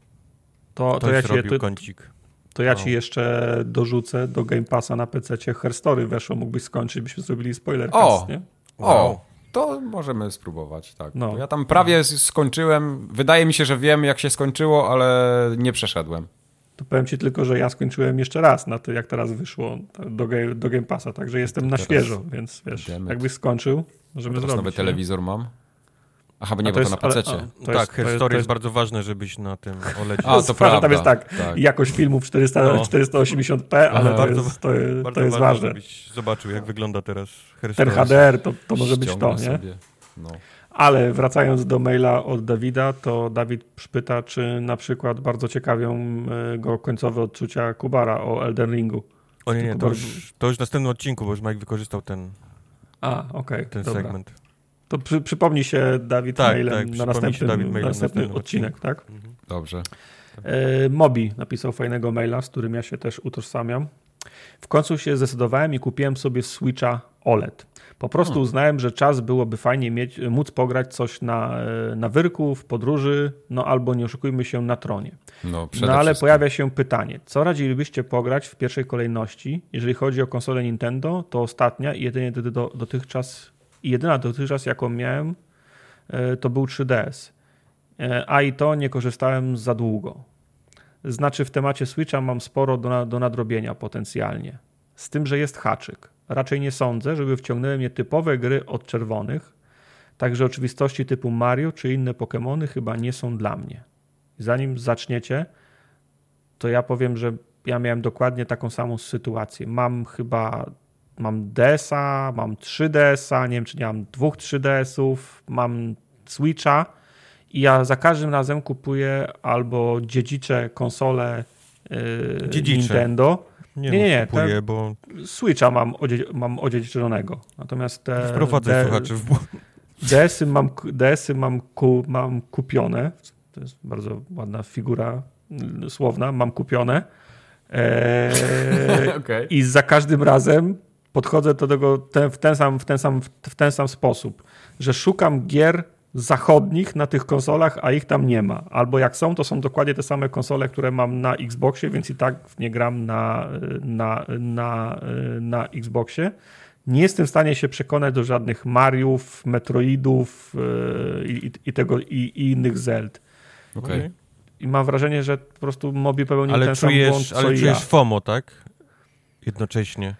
To, to, ja, ci, to, kącik. to ja No. ci jeszcze dorzucę do Game Passa na PC Herstory weszło, mógłbyś skończyć, byśmy zrobili spoiler O! cast, nie? O, Wow. to możemy spróbować, tak. No. Ja tam prawie s- skończyłem. Wydaje mi się, że wiem, jak się skończyło, ale nie przeszedłem. To powiem ci tylko, że ja skończyłem jeszcze raz na to, jak teraz wyszło do, do Game Passa, także jestem na teraz- świeżo, więc wiesz, jakbyś skończył, możemy Teraz zrobić. nowy nie? telewizor mam. Aha, bo nie, bo to na ale- pececie. a, to tak, jest- to jest- to jest bardzo ważne, żebyś na tym OLEDzie. [LAUGHS] A, to prawda. Tam jest tak, tak. jakość filmów 400, No. 480p, ale to, bardzo- jest, to, jest- bardzo to jest ważne, ważne. żebyś zobaczył, jak wygląda teraz Ten. HDR to, to może być to, nie? No. Ale wracając do maila od Dawida, to Dawid pyta, czy na przykład bardzo ciekawią e, go końcowe odczucia Kubara o Elden Ringu. O nie, nie, to już, to już w następnym odcinku, bo już Mike wykorzystał ten, A, okej, ten dobra. segment. To przy, przypomni się Dawid Tak, mailem tak, na następny, Dawid mailem na na następny następnym odcinek, tak? Mhm. Dobrze. E, Mobi napisał fajnego maila, z którym ja się też utożsamiam. W końcu się zdecydowałem i kupiłem sobie Switcha OLED. Po prostu uznałem, że czas byłoby fajnie mieć, móc pograć coś na, e, na wyrku, w podróży, no albo nie oszukujmy się na tronie. No, No ale wszystkim. pojawia się pytanie, co radzilibyście pograć w pierwszej kolejności? Jeżeli chodzi o konsolę Nintendo, to ostatnia i jedynie do, do, dotychczas, jedyna dotychczas, jaką miałem, e, to był 3DS. E, A i to nie korzystałem za długo. Znaczy w temacie Switcha mam sporo do, do nadrobienia potencjalnie. Z tym, że jest haczyk. Raczej nie sądzę, żeby wciągnęły mnie typowe gry od czerwonych, także oczywistości typu Mario czy inne Pokémony chyba nie są dla mnie. Zanim zaczniecie, to ja powiem, że ja miałem dokładnie taką samą sytuację. Mam chyba mam DS-a, mam 3DS-a, nie wiem czy nie mam dwóch 3DS-ów, mam Switcha i ja za każdym razem kupuję albo dziedzicze konsole yy. Nintendo. Nie, Nie, nie, nie, kupuję, bo Switcha mam, odzie, mam odziedziczonego. Natomiast te wprowadzę D- słuchaczy w błąd. DS-y mam, DS-y mam, ku, mam kupione. To jest bardzo ładna figura mm, słowna. Mam kupione. [LAUGHS] Eee, Okej. I za każdym razem podchodzę do tego ten, w, ten sam, w, ten sam, w ten sam sposób, że szukam gier zachodnich na tych konsolach, a ich tam nie ma. Albo jak są, to są dokładnie te same konsole, które mam na Xboxie, więc i tak nie gram na, na, na, na Xboxie. nie jestem w stanie się przekonać do żadnych Mariów, Metroidów yy, i, i, tego, i, i innych Zeld. Okej. Okay. I mam wrażenie, że po prostu Mobi popełnił ale ten czujesz, sam błąd, co Ale czujesz ja. FOMO, tak? Jednocześnie.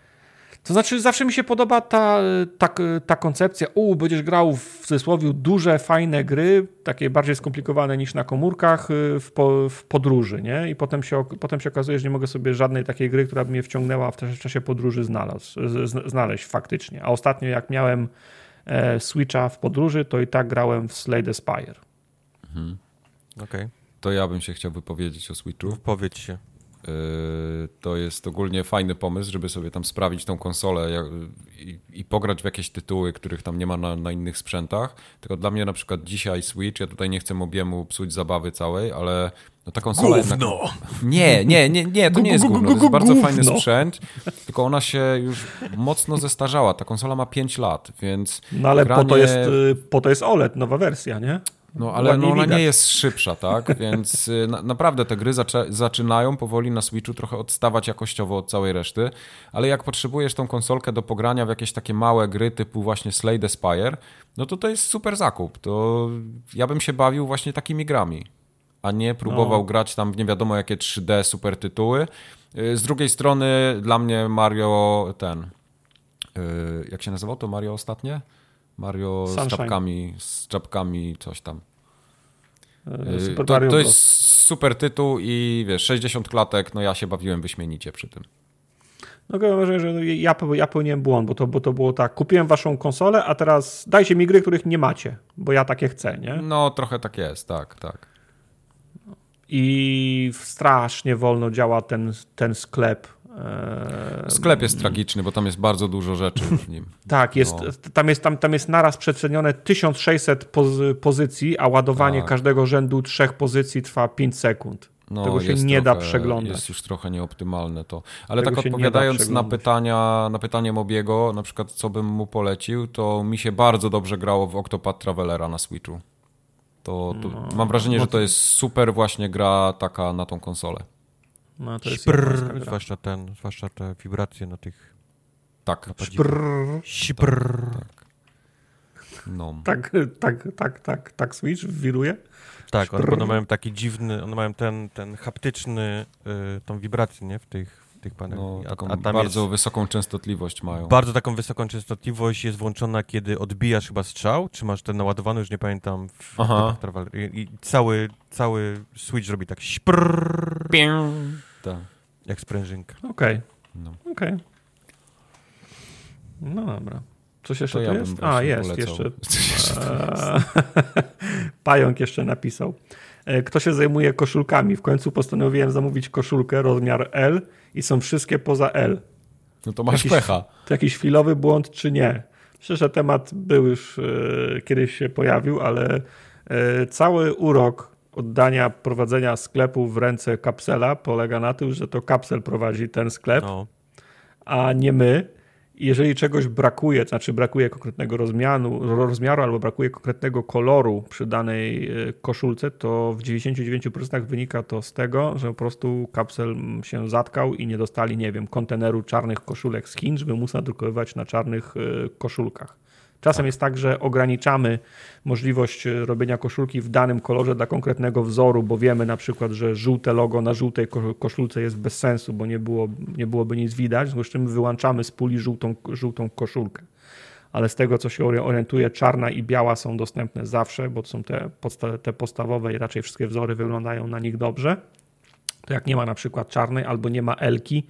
To znaczy, zawsze mi się podoba ta, ta, ta koncepcja, u, będziesz grał w cudzysłowie duże, fajne gry, takie bardziej skomplikowane niż na komórkach y, w, po, w podróży, nie? I potem się, potem się okazuje, że nie mogę sobie żadnej takiej gry, która by mnie wciągnęła w czasie, w czasie podróży znalazł, znaleźć faktycznie. A ostatnio jak miałem e, Switcha w podróży, to i tak grałem w Slay Spire. Mhm. Okej. Okay. To ja bym się chciał wypowiedzieć o Switchu. Wypowiedz się. Yy, to jest ogólnie fajny pomysł, żeby sobie tam sprawić tą konsolę i, i pograć w jakieś tytuły, których tam nie ma na, na, innych sprzętach. Tylko dla mnie na przykład dzisiaj Switch, ja tutaj nie chcę obiemu psuć zabawy całej, ale no ta konsola gówno. Jednak... Nie, nie, nie, nie, to nie jest gówno, to jest bardzo fajny sprzęt, tylko ona się już mocno zestarzała. Ta konsola ma 5 lat, więc No ale granie... po, to jest, y, po to jest OLED, nowa wersja, nie? No ale no, ona nie jest szybsza, tak? [LAUGHS] Więc y, na, naprawdę te gry zaczynają powoli na Switchu trochę odstawać jakościowo od całej reszty, ale jak potrzebujesz tą konsolkę do pogrania w jakieś takie małe gry typu właśnie Slay the Spire, no to to jest super zakup. To ja bym się bawił właśnie takimi grami, a nie próbował no. grać tam w nie wiadomo jakie 3D super tytuły. Y, z drugiej strony dla mnie Mario ten, y, jak się nazywał to Mario ostatnie? Mario Sunshine. z czapkami, z czapkami, coś tam. E, super to, to jest super tytuł i wiesz, 60 klatek, no ja się bawiłem wyśmienicie przy tym. No wrażenie, że ja, ja pełniłem błąd, bo to, bo to było tak, kupiłem waszą konsolę, a teraz dajcie mi gry, których nie macie, bo ja takie chcę, nie? No trochę tak jest, tak, tak. I strasznie wolno działa ten, ten sklep Sklep jest tragiczny, bo tam jest bardzo dużo rzeczy w nim. [LAUGHS] tak, jest, no. tam, jest, tam, tam jest naraz przecenione 1600 poz pozycji, a ładowanie tak. każdego rzędu trzech pozycji trwa 5 sekund. No, Tego się nie trochę, da przeglądać. Jest już trochę nieoptymalne to. Ale Tego tak odpowiadając na pytania, na pytanie Mobiego, na przykład co bym mu polecił, to mi się bardzo dobrze grało w Octopath Travelera na Switchu. To, to no, mam wrażenie, że to jest super właśnie gra taka na tą konsolę. No, to jest Szprr, zwłaszcza ten, zwłaszcza te wibracje na tych tak. Szprr. Szprr. Tak, tak. No. tak, tak, tak, tak, tak Switch wiruje? Tak, one mają taki dziwny, one mają ten, ten haptyczny, y, tą wibrację, nie, w tych, w tych panelach. No, taką a, a tam bardzo wysoką częstotliwość mają. Bardzo taką wysoką częstotliwość jest włączona, kiedy odbijasz chyba strzał, czy masz ten naładowany, już nie pamiętam, w, Aha. W, i, I, cały, cały Switch robi tak szprrr. Tak. Jak sprężynka. Okej. Okay. No. Okej. Okay. No dobra. Coś jeszcze to tu ja jest? A, jest polecał. jeszcze. [LAUGHS] [LAUGHS] Pająk jeszcze napisał. E, kto się zajmuje koszulkami? W końcu postanowiłem zamówić koszulkę rozmiar L i są wszystkie poza L. No to masz jakiś, pecha. To jakiś chwilowy błąd, czy nie? Myślę, że temat był już e, kiedyś się pojawił, ale e, cały urok oddania prowadzenia sklepu w ręce kapsela polega na tym, że to kapsel prowadzi ten sklep, no. a nie my. Jeżeli czegoś brakuje, to znaczy brakuje konkretnego rozmiaru, rozmiaru albo brakuje konkretnego koloru przy danej e, koszulce, to w 99% wynika to z tego, że po prostu kapsel się zatkał i nie dostali, nie wiem, konteneru czarnych koszulek z Chin, żeby móc nadrukowywać na czarnych e, koszulkach. Czasem tak. jest tak, że ograniczamy możliwość e, robienia koszulki w danym kolorze dla konkretnego wzoru, bo wiemy na przykład, że żółte logo na żółtej koszulce jest bez sensu, bo nie, było, nie byłoby nic widać, w związku z czym wyłączamy z puli żółtą, żółtą koszulkę. Ale z tego, co się orientuje, czarna i biała są dostępne zawsze, bo są te, podsta te podstawowe i raczej wszystkie wzory wyglądają na nich dobrze. To jak nie ma na przykład czarnej albo nie ma elki,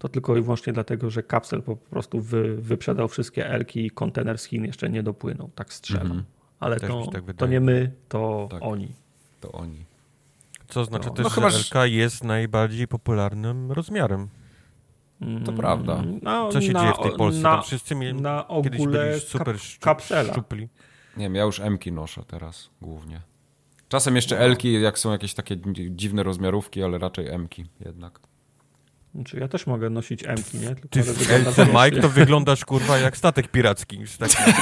to tylko i wyłącznie dlatego, że kapsel po prostu wy, wyprzedał wszystkie elki i kontener z Chin jeszcze nie dopłynął. Tak strzelam. Mm -hmm. Ale to, tak to nie my, to tak, oni. To oni. Co znaczy no, też, no, chyba, że LK jest najbardziej popularnym rozmiarem. To prawda. No, Co się na, dzieje w tej Polsce? Na, Tam wszyscy mieli, na ogóle super kap, kapsela. szczupli. Nie wiem, ja już Mki noszę teraz głównie. Czasem jeszcze. Elki, jak są jakieś takie dziwne rozmiarówki, ale raczej Mki jednak. Znaczy ja też mogę nosić M-ki, nie? Tylko Ty Elce Mike to wyglądasz kurwa jak statek piracki. Z takim... [LAUGHS]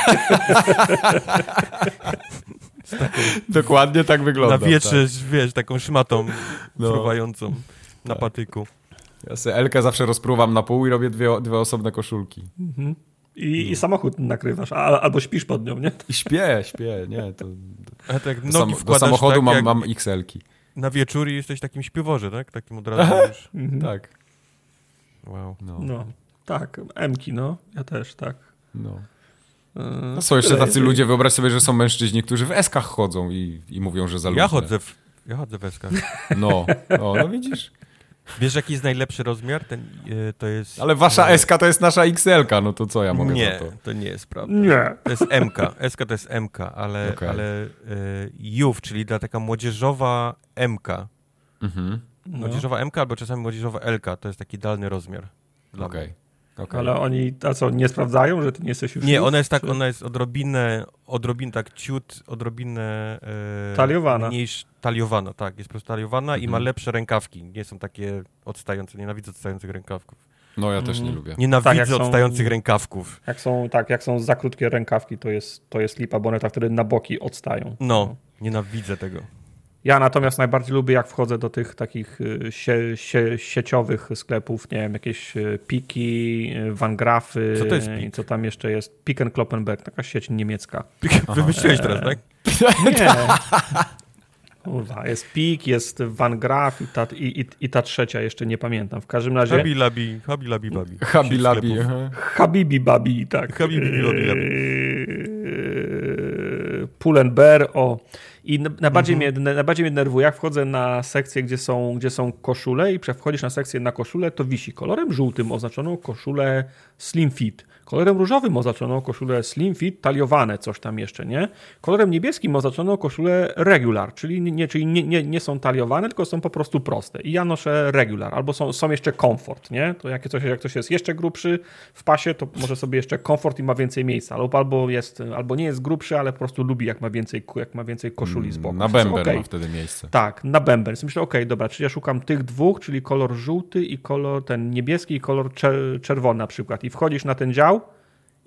z taką... Dokładnie tak wygląda. Na wietrze, tak. wiesz, taką szmatą no. fruwającą na tak. patyku. Ja sobie Elkę zawsze rozpruwam na pół i robię dwie, dwie osobne koszulki. Mhm. I, i samochód nakrywasz, a, albo śpisz pod nią, nie? I śpię, śpię, nie, to... A tak Do, sam, do samochodu tak, mam, jak mam XL-ki. na wieczór i jesteś takim śpiworze, tak? Takim od razu [LAUGHS] już. Mhm. Tak. Wow. No. No, tak, Mki, no, ja też, tak. No. Yy, No są jeszcze tacy ludzie, wyobraź sobie, że są mężczyźni, którzy w eskach chodzą i, i mówią, że za Ja luźne. chodzę w, ja chodzę w eskach. [LAUGHS] No, o, no widzisz. Wiesz, jaki jest najlepszy rozmiar? Ten, e, to jest... Ale wasza e, SK to jest nasza XL-ka, no to co ja mogę Nie, za to? to nie jest prawda. Nie. To jest MK. SK to jest MK, ale, Okej. ale e, JUW, czyli ta taka młodzieżowa MK. Mhm, No. Młodzieżowa MK albo czasami młodzieżowa LK, to jest taki idealny rozmiar. okej. mnie. okej. Ale oni, a co, nie sprawdzają, że ty nie jesteś już Nie, ona jest tak, czy- ona jest odrobinę, odrobinę tak ciut, odrobinę... E, Taliowana. Mniejsz, taliowana, tak. Jest po prostu taliowana i ma Mhm. lepsze rękawki. Nie są takie odstające. Nienawidzę odstających rękawków. No ja też nie Mhm. lubię. Nienawidzę Tak, jak są- odstających rękawków. Jak są, tak, jak są za krótkie rękawki, to jest, to jest lipa, bo one tak wtedy na boki odstają. No, nienawidzę tego. Ja natomiast najbardziej lubię, jak wchodzę do tych takich y, sie, sie, sieciowych sklepów, nie wiem, jakieś y, Piki, y, Van Grafy, Co to jest i Pik? co tam jeszcze jest, Pick and Kloppenberg, taka sieć niemiecka. [LAUGHS] Wymyśliłeś teraz, tak? Nie. [LAUGHS] Kurwa, jest Pik, jest Van Graf i ta, i, i, i ta trzecia, jeszcze nie pamiętam. W każdym razie Habi labi, habi labi babi. Habi Labi. Habibi Babi, tak. Habibi Babi, Babi. Yy, Pull and Bear, o. I na- najbardziej, Mhm. mnie, najbardziej mnie denerwuje, jak wchodzę na sekcję, gdzie są, gdzie są koszule i wchodzisz na sekcję na koszulę, to wisi kolorem żółtym oznaczoną koszulę Slim Fit, kolorem różowym oznaczoną koszulę Slim Fit, taliowane coś tam jeszcze, nie? Kolorem niebieskim oznaczoną koszulę Regular, czyli, nie, czyli nie, nie, nie są taliowane, tylko są po prostu proste. I ja noszę Regular, albo są, są jeszcze Comfort, nie? To jak coś, jak ktoś jest jeszcze grubszy w pasie, to może sobie jeszcze Comfort i ma więcej miejsca, albo, albo, jest, albo nie jest grubszy, ale po prostu lubi, jak ma więcej, jak ma więcej koszuli z boku. Na bęben Okej. ma wtedy miejsce. Tak, na bęben. Więc myślę, okej, dobra, czyli ja szukam tych dwóch, czyli kolor żółty i kolor ten niebieski i kolor czer- czerwony na przykład. I wchodzisz na ten dział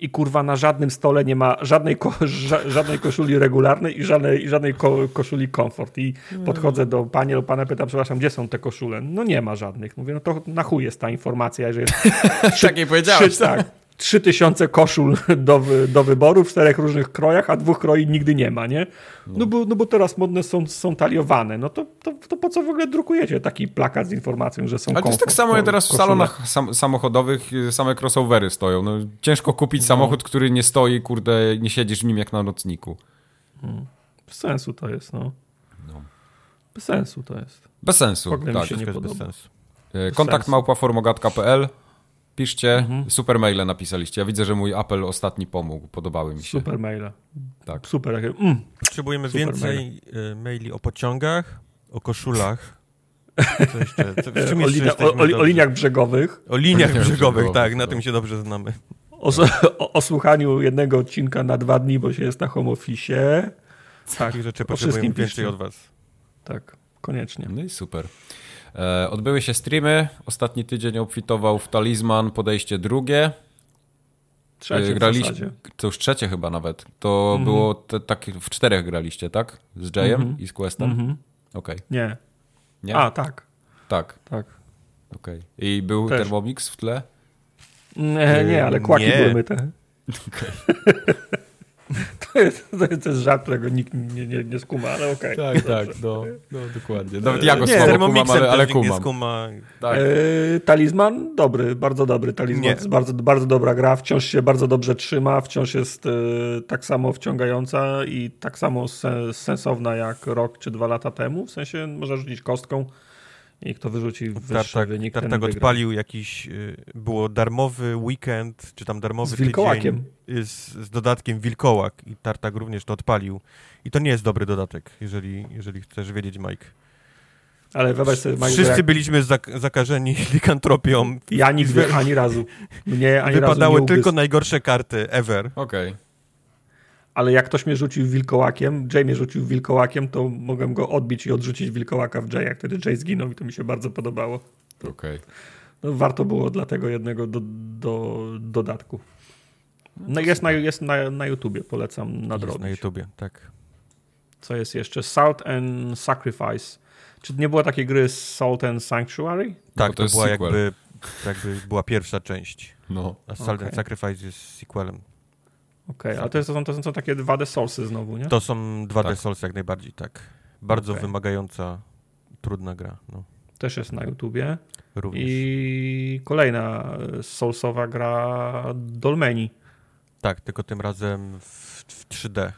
i kurwa na żadnym stole nie ma żadnej, ko- ża- żadnej koszuli regularnej i żadnej, i żadnej ko- koszuli komfort. I podchodzę do pani lub pana, pytam, przepraszam, gdzie są te koszule? No nie ma żadnych. Mówię, no to na chuj jest ta informacja, że jest [LAUGHS] Takiej powiedziałeś. trzy, tak, trzy tysiące koszul [LAUGHS] do, do wyboru w czterech różnych krojach, a dwóch kroi nigdy nie ma, nie? No bo, no bo teraz modne są, są taliowane. No to, to, to po co w ogóle drukujecie taki plakat z informacją, że są Ale to jest tak samo, jak teraz w salonach sam, samochodowych y, same crossovery stoją. No, ciężko kupić samochód, który nie stoi, kurde, nie siedzisz w nim jak na nocniku. Bez sensu to jest, no. No. Bez sensu to jest. Bez sensu, tak. się nie Wszystko jest bez sensu. Y, Kontakt sensu. małpa formogat.pl Piszcie, Mhm. super maile napisaliście. Ja widzę, że mój apel ostatni pomógł, podobały mi się. Super maile. Tak. Super. Mm. Potrzebujemy Super więcej e, maili o pociągach, o koszulach. [LAUGHS] Co jeszcze? Co, w czym O, jeszcze o, o, o liniach brzegowych. O liniach Liniach brzegowych, brzegowych, tak, na no. tym się dobrze znamy. O, o, o słuchaniu jednego odcinka na dwa dni, bo się jest na home office. Tak, Takich rzeczy potrzebujemy wszystkim więcej piszcie. od was. Tak, koniecznie. No i super. E, odbyły się streamy. Ostatni tydzień obfitował w talizman, podejście drugie. Trzecie E, graliście, to już trzecie chyba nawet. To Mhm. było te, tak w czterech graliście, tak? Z Jayem Mhm. i z Questem? Mhm. Okej. Nie. Nie? A, tak, Tak, tak. okej. I był Też. Thermomix w tle? Nie, nie, ale kłaki nie. były myte. [LAUGHS] [LAUGHS] [LAUGHS] To jest, to jest, żart, którego nikt nie, nie, nie skuma, ale okej. Tak, tak, no, no dokładnie. Nawet ja go Nie, słabo kumam, ale, ale nikt nie kumam. skuma. Tak. E, talizman dobry, bardzo dobry talizman. Nie. To jest bardzo, bardzo dobra gra, wciąż się bardzo dobrze trzyma, wciąż jest e, tak samo wciągająca i tak samo sen, sensowna jak rok czy dwa lata temu. W sensie można rzucić kostką i kto wyrzuci wyższy Tartak, wynik, ten Tartak wygra. odpalił jakiś, y, było darmowy weekend, czy tam darmowy Z wilkołakiem. tydzień y, z, z dodatkiem wilkołak i Tartak również to odpalił. I to nie jest dobry dodatek, jeżeli, jeżeli chcesz wiedzieć, Mike. Ale wyobraź sobie, Mike, Wszyscy jak byliśmy zak zakażeni [LAUGHS] likantropią. ja nigdy, ani razu. Mnie ani razu Wypadały nie tylko najgorsze karty ever. Okej. Ale jak ktoś mnie rzucił wilkołakiem, Jay mnie rzucił wilkołakiem, to mogłem go odbić i odrzucić wilkołaka w Jaya. Wtedy Jay zginął i to mi się bardzo podobało. Okej. No, warto było dla tego jednego do, do, dodatku. No, jest, na, jest na, na YouTubie, polecam Jest nadrobić. na YouTubie, tak. Co jest jeszcze? Salt and Sacrifice. Czy nie było takiej gry Salt and Sanctuary? No Tak, to to, jest była sequel. jakby To jakby była pierwsza część. No. A Silent Okej. Sacrifice jest sequelem. Okej, ale to, jest, to, są, to są takie 2D Soulsy znowu, nie? To są 2D Tak. Souls jak najbardziej, tak. Bardzo Okej. wymagająca, trudna gra. No, Też jest na YouTubie. również. I kolejna e, Soulsowa gra Dolmeni Tak, tylko tym razem w, w 3D.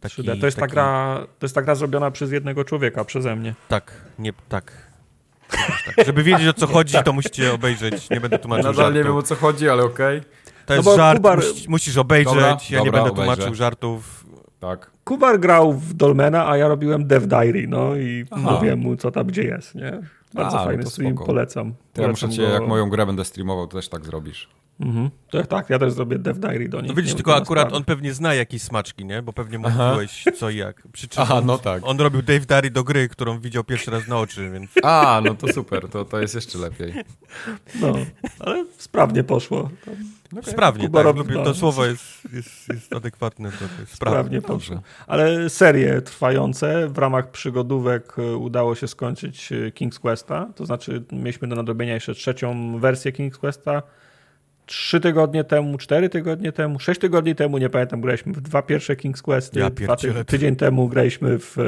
Taki- 3D. To jest, ta taki- gra, to jest ta gra zrobiona przez jednego człowieka, przeze mnie. Tak, nie, tak. tak. Żeby wiedzieć o co [LAUGHS] chodzi, to musicie obejrzeć. Nie będę tłumaczył Nadal nie żartu. wiem o co chodzi, ale okej. To No jest bo żart, Kubar- musisz, musisz obejrzeć. Dobra, ja nie dobra, będę obejrzę. tłumaczył żartów. Tak. Kubar grał w Dolmena, a ja robiłem Dev Diary, no i Aha. mówiłem mu, co tam gdzie jest, nie? Bardzo A, no fajny stream, polecam. To ja muszę Polecam cię, go. jak moją grę będę streamował, to też tak zrobisz. Mhm. To tak, ja też zrobię Dev Diary do nich. No widzisz, tylko akurat sprawy. on pewnie zna jakieś smaczki, nie? Bo pewnie Aha. mówiłeś co i jak. Przy czym Aha, on, no tak. on robił Dave Dary do gry, którą widział pierwszy raz na oczy, więc A, no to super, to, to jest jeszcze lepiej. No, ale sprawnie poszło. sprawnie, Kuba tak. robi- no. to słowo jest, jest, jest adekwatne. Jest sprawnie. Sprawnie poszło. Ale serie trwające, w ramach przygodówek e, udało się skończyć e, King's Questa, to znaczy mieliśmy do nadrobienia jeszcze trzecią wersję King's Questa. Trzy tygodnie temu, cztery tygodnie temu, sześć tygodni temu, nie pamiętam, graliśmy w dwa pierwsze King's Questy. Ja dwa ty tydzień temu graliśmy w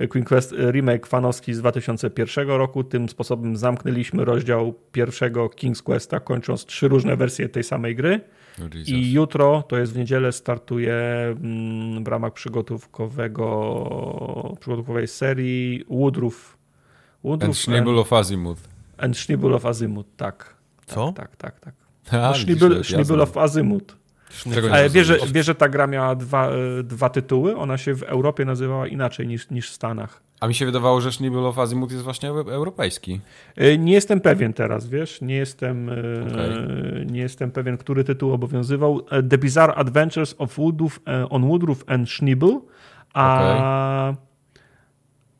e, King Quest e, remake fanowski z 2001 roku. Tym sposobem zamknęliśmy rozdział pierwszego King's Questa, kończąc trzy różne wersje tej samej gry. Oh, Jesus. I jutro, to jest w niedzielę, startuje mm, w ramach przygotówkowego, przygotówkowej serii Woodruff. Woodruff And Schnibble of Azimuth. and Schnibble of Azimuth, tak. Co? Tak, tak, tak. A, of Azimuth. Czego nie Ale wiesz, że, wiesz, że ta gra miała dwa, e, dwa tytuły? Ona się w Europie nazywała inaczej niż, niż w Stanach. A mi się wydawało, że Schnibble of Azimuth jest właśnie eu- europejski. E, Nie jestem pewien teraz, wiesz, nie jestem, e, Okej. nie jestem pewien, który tytuł obowiązywał. The Bizarre Adventures of Woodruff on Woodruff and Schnibble, a,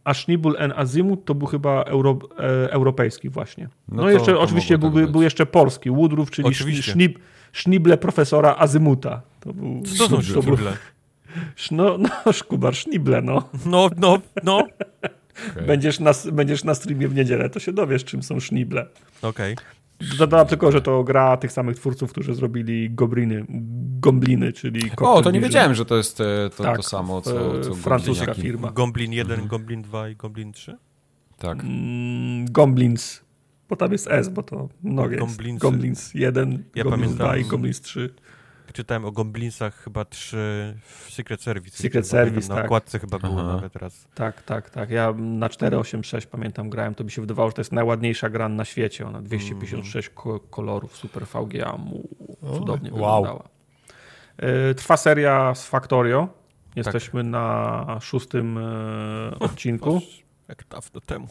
a Schnibble and Azimuth to był chyba euro, e, europejski właśnie. No, No to- jeszcze to oczywiście tak był, był jeszcze polski, Woodruff, czyli sznib, Sznible profesora Azymuta. To był, Co to są to był, szkible? no, no, [LAUGHS] Szkubar, Sznible, no. No, no, no. Okej. [LAUGHS] Będziesz na, będziesz na streamie w niedzielę, to się dowiesz, czym są Sznible. Okej. Dodam tylko, że to gra tych samych twórców, którzy zrobili Gobliny, Gombliny, czyli O, to nie wiedziałem, że to jest e, to, Tak, to samo, co, co francuska Gobliniaki. firma. Gomblin 1, Mhm. Gomblin 2 i Gomblin 3? Tak. Mm, Gomblins, bo tam jest S, bo to mnogie. Gomblins 1, Ja Gomblins 2 i Gomblins 3. Czytałem o Gomblinsach chyba 3 w Secret Service. Secret Service, Na tak. okładce chyba było Aha. nawet raz. Tak, tak, tak. Ja na 486 pamiętam grałem, to mi się wydawało, że to jest najładniejsza gra na świecie. Ona 256 ko- kolorów, super VGA, mu cudownie wow. wyglądała. E, Trwa seria z Factorio. Jesteśmy na szóstym e, [LAUGHS] odcinku. Jak dawno temu.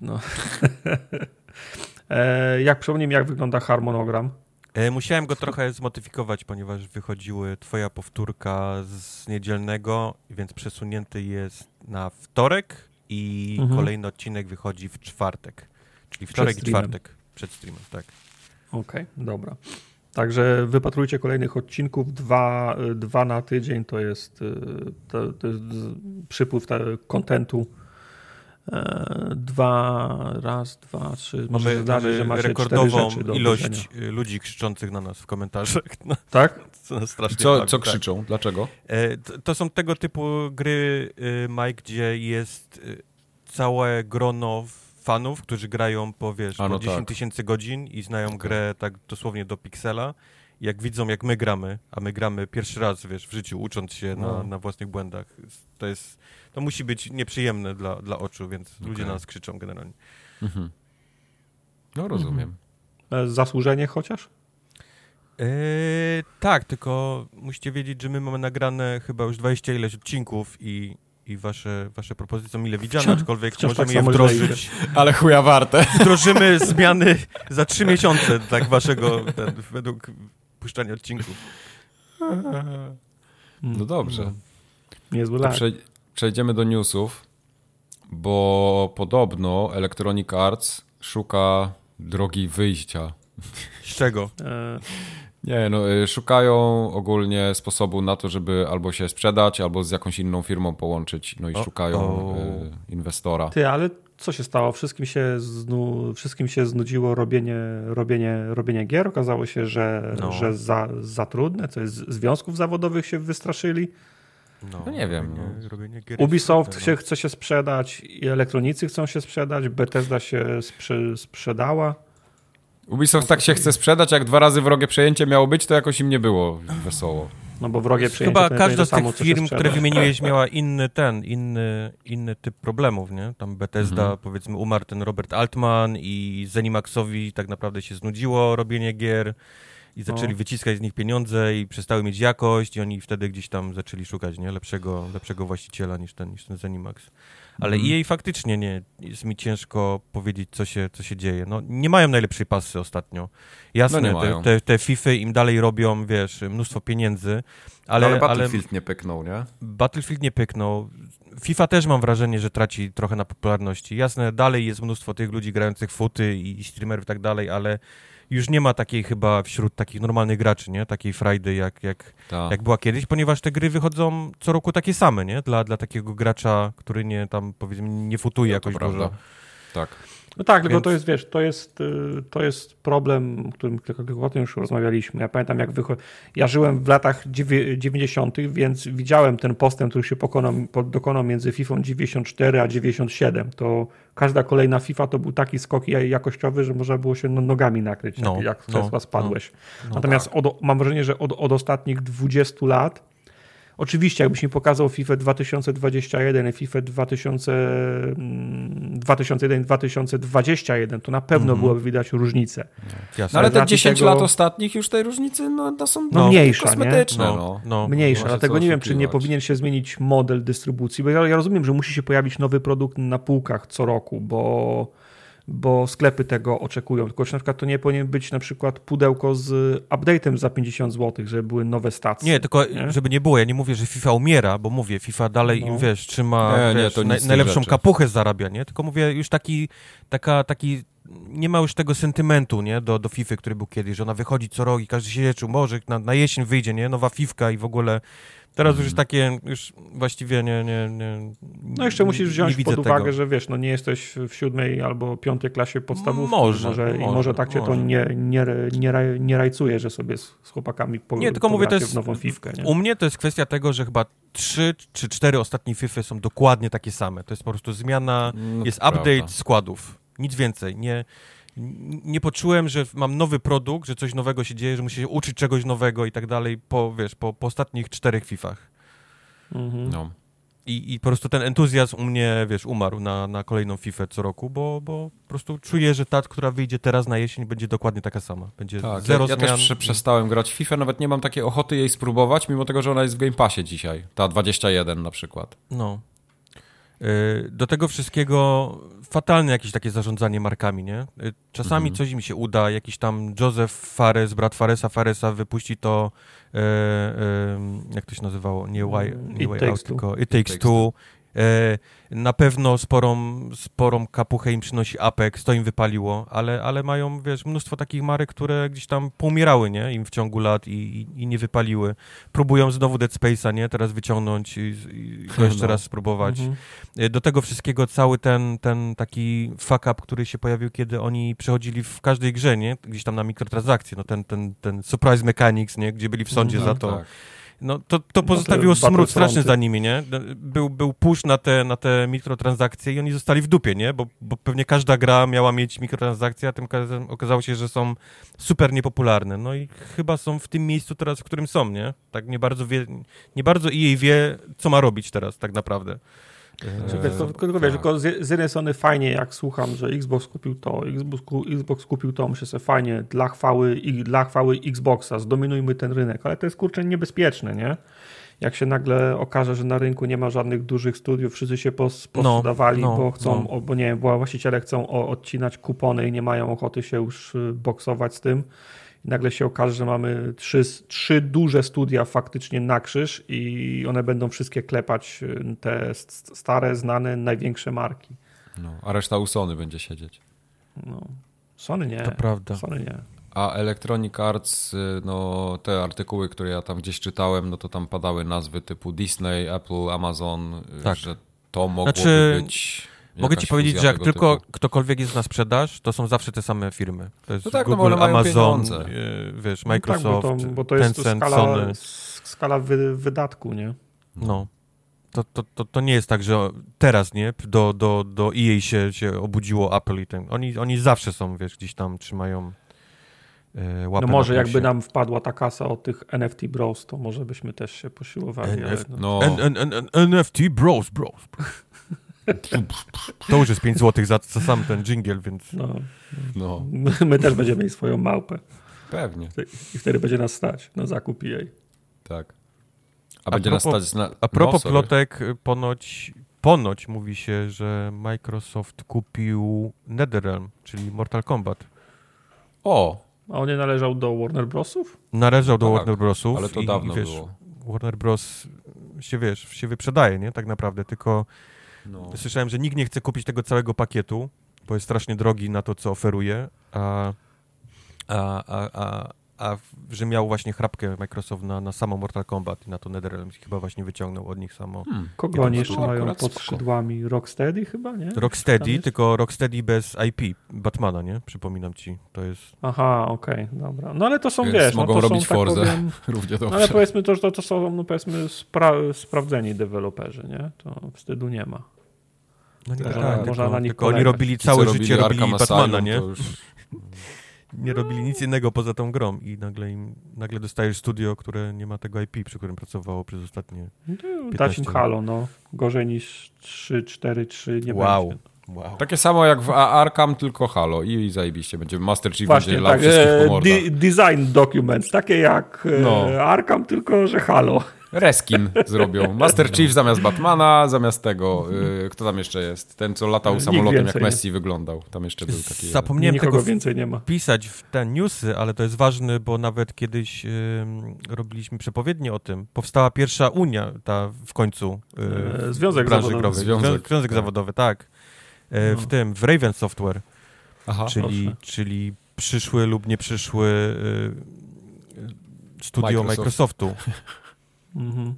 No. [LAUGHS] e, jak przypomnij, jak wygląda harmonogram? E, musiałem go trochę zmodyfikować, ponieważ wychodziły twoja powtórka z niedzielnego, więc przesunięty jest na wtorek i Mhm. kolejny odcinek wychodzi w czwartek. Czyli wtorek i czwartek przed streamem, tak. Okej, dobra. Także wypatrujcie kolejnych odcinków. Dwa, dwa na tydzień to jest, y, to, to jest przypływ te- kontentu. E, Dwa, raz, dwa, trzy. Może Mamy, zdarzyć, mamy że macie rekordową ilość ludzi krzyczących na nas w komentarzach. No, Tak? [LAUGHS] co strasznie Co, bawi, co tak. krzyczą? Dlaczego? E, to, to są tego typu gry, y, Mike, gdzie jest y, całe grono fanów, którzy grają po, wiesz, A, no po 10 tak. tysięcy godzin i znają grę tak dosłownie do piksela. Jak widzą, jak my gramy, a my gramy pierwszy raz, wiesz, w życiu, ucząc się na, No. na własnych błędach, to jest, to musi być nieprzyjemne dla, dla oczu, więc ludzie Okej. na nas krzyczą generalnie. Mhm. No rozumiem. E, Zasłużenie chociaż? Eee, tak, tylko musicie wiedzieć, że my mamy nagrane chyba już 20 ileś odcinków i, i wasze, wasze propozycje są mile widziane, aczkolwiek wciąż możemy tak je wdrożyć. Ale chuja warte. Wdrożymy zmiany za 3 miesiące, tak waszego, ten, według puszczania odcinków. No dobrze. Niezły To lag. prze, przejdziemy do newsów, bo podobno Electronic Arts szuka drogi wyjścia Z czego? Nie, no y, szukają ogólnie sposobu na to, żeby albo się sprzedać, albo z jakąś inną firmą połączyć, no i O, szukają o. y, inwestora. Ty, ale co się stało? Wszystkim się, znu, wszystkim się znudziło robienie, robienie, robienie gier. Okazało się, że, No. że za, za trudne. Co jest, związków zawodowych się wystraszyli. No nie wiem, Robienie, robienie gier jest Ubisoft się, no. chce się sprzedać, i elektronicy chcą się sprzedać, Bethesda się sprze, sprzedała. Ubisoft tak się chce sprzedać, jak dwa razy wrogie przejęcie miało być, to jakoś im nie było wesoło. No bo wrogie przejęcie Chyba każda z samo, tych się firm, które wymieniłeś, miała inny ten, inny, inny typ problemów, nie? Tam Bethesda, Mhm. powiedzmy, umarł ten Robert Altman i Zenimaxowi tak naprawdę się znudziło robienie gier i zaczęli No. wyciskać z nich pieniądze i przestały mieć jakość i oni wtedy gdzieś tam zaczęli szukać, nie? Lepszego, lepszego właściciela niż ten, niż ten Zenimax. Ale Mhm. EA faktycznie nie, jest mi ciężko powiedzieć, co się, co się dzieje. No, nie mają najlepszej pasy ostatnio. Jasne, No te, te, te FIFA im dalej robią, wiesz, mnóstwo pieniędzy, ale, Ale, ale, Battlefield nie pyknął, nie? Battlefield nie pyknął. FIFA też mam wrażenie, że traci trochę na popularności. Jasne, dalej jest mnóstwo tych ludzi grających futy i streamerów i tak dalej, ale już nie ma takiej chyba wśród takich normalnych graczy, nie? Takiej frajdy jak, jak, Tak. jak była kiedyś, ponieważ te gry wychodzą co roku takie same, nie? Dla, dla takiego gracza, który nie tam powiedzmy nie futuje No, jakoś dużo. Tak. No tak, tylko Więc- to jest, wiesz, to jest, y, to jest problem, o którym kilkakrotnie już rozmawialiśmy. Ja pamiętam, jak wycho... ja żyłem w latach dziewię- 90., więc widziałem ten postęp, który się pokonał, po- dokonał między FIFA 94 a 97. To każda kolejna FIFA to był taki skok ja- jakościowy, że można było się no- nogami nakryć, No, jak, jak z no, spadłeś. no Natomiast od, mam wrażenie, że od, od ostatnich 20 lat Oczywiście, jakbyś mi pokazał FIFA 2021 i FIFA 2000, mm, 2001-2021, to na pewno Mhm. byłoby widać różnicę. No ale te racji 10 tego- lat ostatnich już tej różnicy no, to są No, mniejsza, nie? kosmetyczne. No, no, no. Mniejsza, ma się dlatego nie wiem, czy nie powinien się zmienić model dystrybucji, bo ja, ja rozumiem, że musi się pojawić nowy produkt na półkach co roku, bo, bo sklepy tego oczekują, tylko czy na przykład to nie powinien być na przykład pudełko z update'em za 50 zł, żeby były nowe stacje. Nie, tylko Nie? żeby nie było, ja nie mówię, że FIFA umiera, bo mówię, FIFA dalej No. im, wiesz, trzyma, Nie, nie, wiesz, to nic naj, najlepszą rzeczy. kapuchę zarabia, nie? Tylko mówię, już taki, taka, taki, nie ma już tego sentymentu, nie, do, do FIFA, który był kiedyś, że ona wychodzi co rok i każdy się czuł, może na, na jesień wyjdzie, nie, nowa Fifka i w ogóle, teraz już jest takie, już właściwie nie, nie, nie No jeszcze musisz nie wziąć widzę pod uwagę, tego. że wiesz, no nie jesteś w siódmej albo piątej klasie podstawówki. Może, może, i może, może tak cię to może. nie, nie, nie, raj- nie rajcuje, że sobie z, z chłopakami po, Nie, tylko mówię, to jest. w nową fifkę. Nie? U mnie to jest kwestia tego, że chyba trzy czy cztery ostatnie FIFA są dokładnie takie same. To jest po prostu zmiana, No, jest to update prawda. składów. Nic więcej. Nie, nie poczułem, że mam nowy produkt, że coś nowego się dzieje, że muszę się uczyć czegoś nowego i tak dalej po, wiesz, po, po ostatnich czterech Fifach. Mhm. No. I, I po prostu ten entuzjazm u mnie, wiesz, umarł na, na kolejną FIFA co roku, bo, bo po prostu czuję, że ta, która wyjdzie teraz na jesień, będzie dokładnie taka sama. Będzie Tak, zero ja, ja zmian. też prze- przestałem grać w FIFA, nawet nie mam takiej ochoty jej spróbować, mimo tego, że ona jest w Game Passie dzisiaj. Ta 21 na przykład. No. Y, Do tego wszystkiego fatalne jakieś takie zarządzanie markami, nie? Y, Czasami Mhm. coś mi się uda, jakiś tam Joseph Fares, brat Faresa Faresa wypuści to, e, e, jak to się nazywało? Nie Way, nie It way Out, Two. tylko It Takes, Takes Two. E, na pewno sporą, sporą kapuchę im przynosi Apex, to im wypaliło, ale, ale mają, wiesz, mnóstwo takich marek, które gdzieś tam poumierały, nie? Im w ciągu lat i, i, i nie wypaliły. Próbują znowu Dead Space'a, nie? Teraz wyciągnąć i, i to jeszcze raz spróbować. Mhm. Y, Do tego wszystkiego cały ten, ten taki fuck up, który się pojawił, kiedy oni przechodzili w każdej grze, nie? Gdzieś tam na mikrotransakcje, no ten, ten, ten surprise mechanics, nie? Gdzie byli w sądzie Mhm, za to. Tak. No to, to pozostawiło te smród straszny za nimi, nie? Był, był push na te, na te mikrotransakcje i oni zostali w dupie, nie? Bo, bo pewnie każda gra miała mieć mikrotransakcje, a tym okazało się, że są super niepopularne. No i chyba są w tym miejscu teraz, w którym są, nie? Tak nie bardzo wie, nie bardzo EA wie, co ma robić teraz tak naprawdę. Tylko, tylko, tylko, wiesz, tak. tylko z, z jednej strony fajnie, jak słucham, że Xbox kupił to, Xbox, Xbox kupił to, myślę sobie fajnie, dla chwały, i dla chwały Xboxa, zdominujmy ten rynek, ale to jest kurczę niebezpieczne, nie? Jak się nagle okaże, że na rynku nie ma żadnych dużych studiów, wszyscy się pos, posprzedawali, no, bo chcą, no. bo nie wiem, właściciele chcą odcinać kupony i nie mają ochoty się już y, boksować z tym. I nagle się okaże, że mamy trzy, trzy duże studia faktycznie na krzyż i one będą wszystkie klepać y, te st- stare, znane, największe marki. No, a reszta u Sony będzie siedzieć. No. Sony nie. To prawda. Sony nie. A Electronic Arts, y, no te artykuły, które ja tam gdzieś czytałem, no to tam padały nazwy typu Disney, Apple, Amazon, y, Tak. że to mogłoby Znaczy, być. Mogę ci powiedzieć, że jak tylko typu. ktokolwiek jest na sprzedaż, to są zawsze te same firmy. To jest No tak, no Google, mają Amazon, e, wiesz, No Microsoft, tak, bo, to, bo to jest Tencent, skala, Sony. skala wy, wydatku, nie? No. To, to, to, to nie jest tak, że teraz, nie? Do, do, do EA się, się obudziło Apple i ten. Oni, oni zawsze są, wiesz, gdzieś tam trzymają e, łapę No może na jakby nam wpadła ta kasa od tych NFT Bros, to może byśmy też się posiłowali. ale NF no. No, N, N, N, N, NFT bros, bros. To już jest 5 zł za, za sam ten jingle, więc No, no, [LAUGHS] my, też będziemy mieć swoją małpę pewnie, i wtedy będzie nas stać na zakup jej. tak. A, A będzie nas propos- stać na... A propos no, plotek, y, ponoć, ponoć mówi się, że Microsoft kupił NetherRealm, czyli Mortal Kombat. O, A on nie należał do Warner Brosów? Należał do Tak, Warner Brosów. ale to i, dawno i wiesz, było. Warner Bros. się, wiesz, się wyprzedaje, nie? Tak naprawdę, tylko No. słyszałem, że nikt nie chce kupić tego całego pakietu, bo jest strasznie drogi na to, co oferuje, a, a, a, a, a w- że miał właśnie chrapkę Microsoft na, na samo Mortal Kombat i na to NetherRealm chyba właśnie wyciągnął od nich samo. Hmm. Kogo oni jeszcze mają pod skrzydłami? Rocksteady chyba, nie? Rocksteady, tylko Rocksteady bez IP, Batmana, nie? Przypominam ci, to jest... Aha, okej, dobra. No ale to są, Więc wiesz, mogą no to robić są, tak Forzę. powiem, [LAUGHS] Równie no dobrze. ale powiedzmy to, że to, to są, no powiedzmy, spra sprawdzeni deweloperzy, nie? To wstydu nie ma. No nie Tak, tak, można tylko, na nich tylko oni robili całe robili życie, robili Arkham Batmana, Asylum, nie? To już... [LAUGHS] Nie robili nic innego poza tą grą i nagle im, nagle dostajesz studio, które nie ma tego IP, przy którym pracowało przez ostatnie... No, to Dać 15 im lat. halo, no. Gorzej niż 3, 4, 3 nie wow, będzie. wow. Takie samo jak w Arkham, tylko Halo i, i zajebiście będzie. Master Chief Właśnie, będzie lał tak. wszystkich po E, design documents, takie jak e, No. Arkham, tylko że halo. Reskin zrobią. Master Chief zamiast Batmana, zamiast tego, y, kto tam jeszcze jest? Ten, co latał Nikt samolotem, jak Messi wyglądał. Tam jeszcze był taki jeden. Zapomniałem Nikogo tego więcej nie ma. wpisać w te newsy, ale to jest ważne, bo nawet kiedyś ym, robiliśmy przepowiednie o tym. Powstała pierwsza unia, ta w końcu y, E, Związek w zawodowy. Związek, Związek, tak. zawodowy, tak. E, W No. tym, w Raven Software, Aha. czyli, proszę. czyli przyszły lub nie przyszły y, studio Microsoft. Microsoftu. [LAUGHS] Mhm.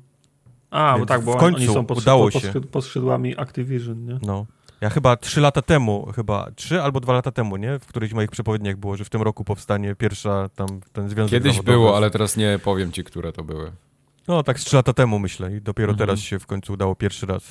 A, bo tak, bo w oni- końcu oni są pod, udało pod, się. pod, pod skrzydłami Activision, nie? No. Ja chyba trzy lata temu, chyba trzy albo dwa lata temu, nie? W którejś moich przepowiedniach było, że w tym roku powstanie pierwsza tam ten związek Kiedyś zawodowy. było, ale teraz nie powiem ci, które to były. No tak z trzy lata temu myślę i dopiero Mhm. teraz się w końcu udało pierwszy raz.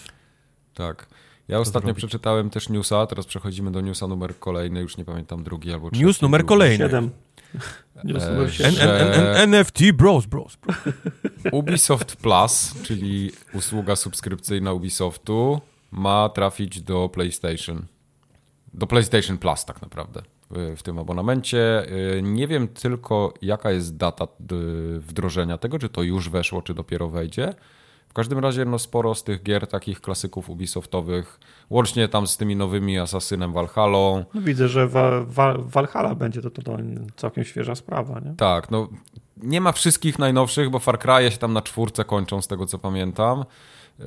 Tak. Ja ostatnio zrobić. przeczytałem też newsa, teraz przechodzimy do newsa numer kolejny, już nie pamiętam drugi albo trzeci. News numer kolejny. 7. [LAUGHS] News E, numer N- siedem. N- N- N- [LAUGHS] NFT bros, bros. bros. [LAUGHS] Ubisoft Plus, czyli usługa subskrypcyjna Ubisoftu, ma trafić do PlayStation. Do PlayStation Plus tak naprawdę w- w tym abonamencie. Y, Nie wiem tylko jaka jest data wdrożenia tego, czy to już weszło, czy dopiero wejdzie. W każdym razie no, sporo z tych gier, takich klasyków Ubisoftowych, łącznie tam z tymi nowymi Assassinem Valhalla, No widzę, że wa, wa, Valhalla będzie to, to, to całkiem świeża sprawa, nie? Tak, no nie ma wszystkich najnowszych, bo Far Cry się tam na czwórce kończą, z tego co pamiętam. Yy,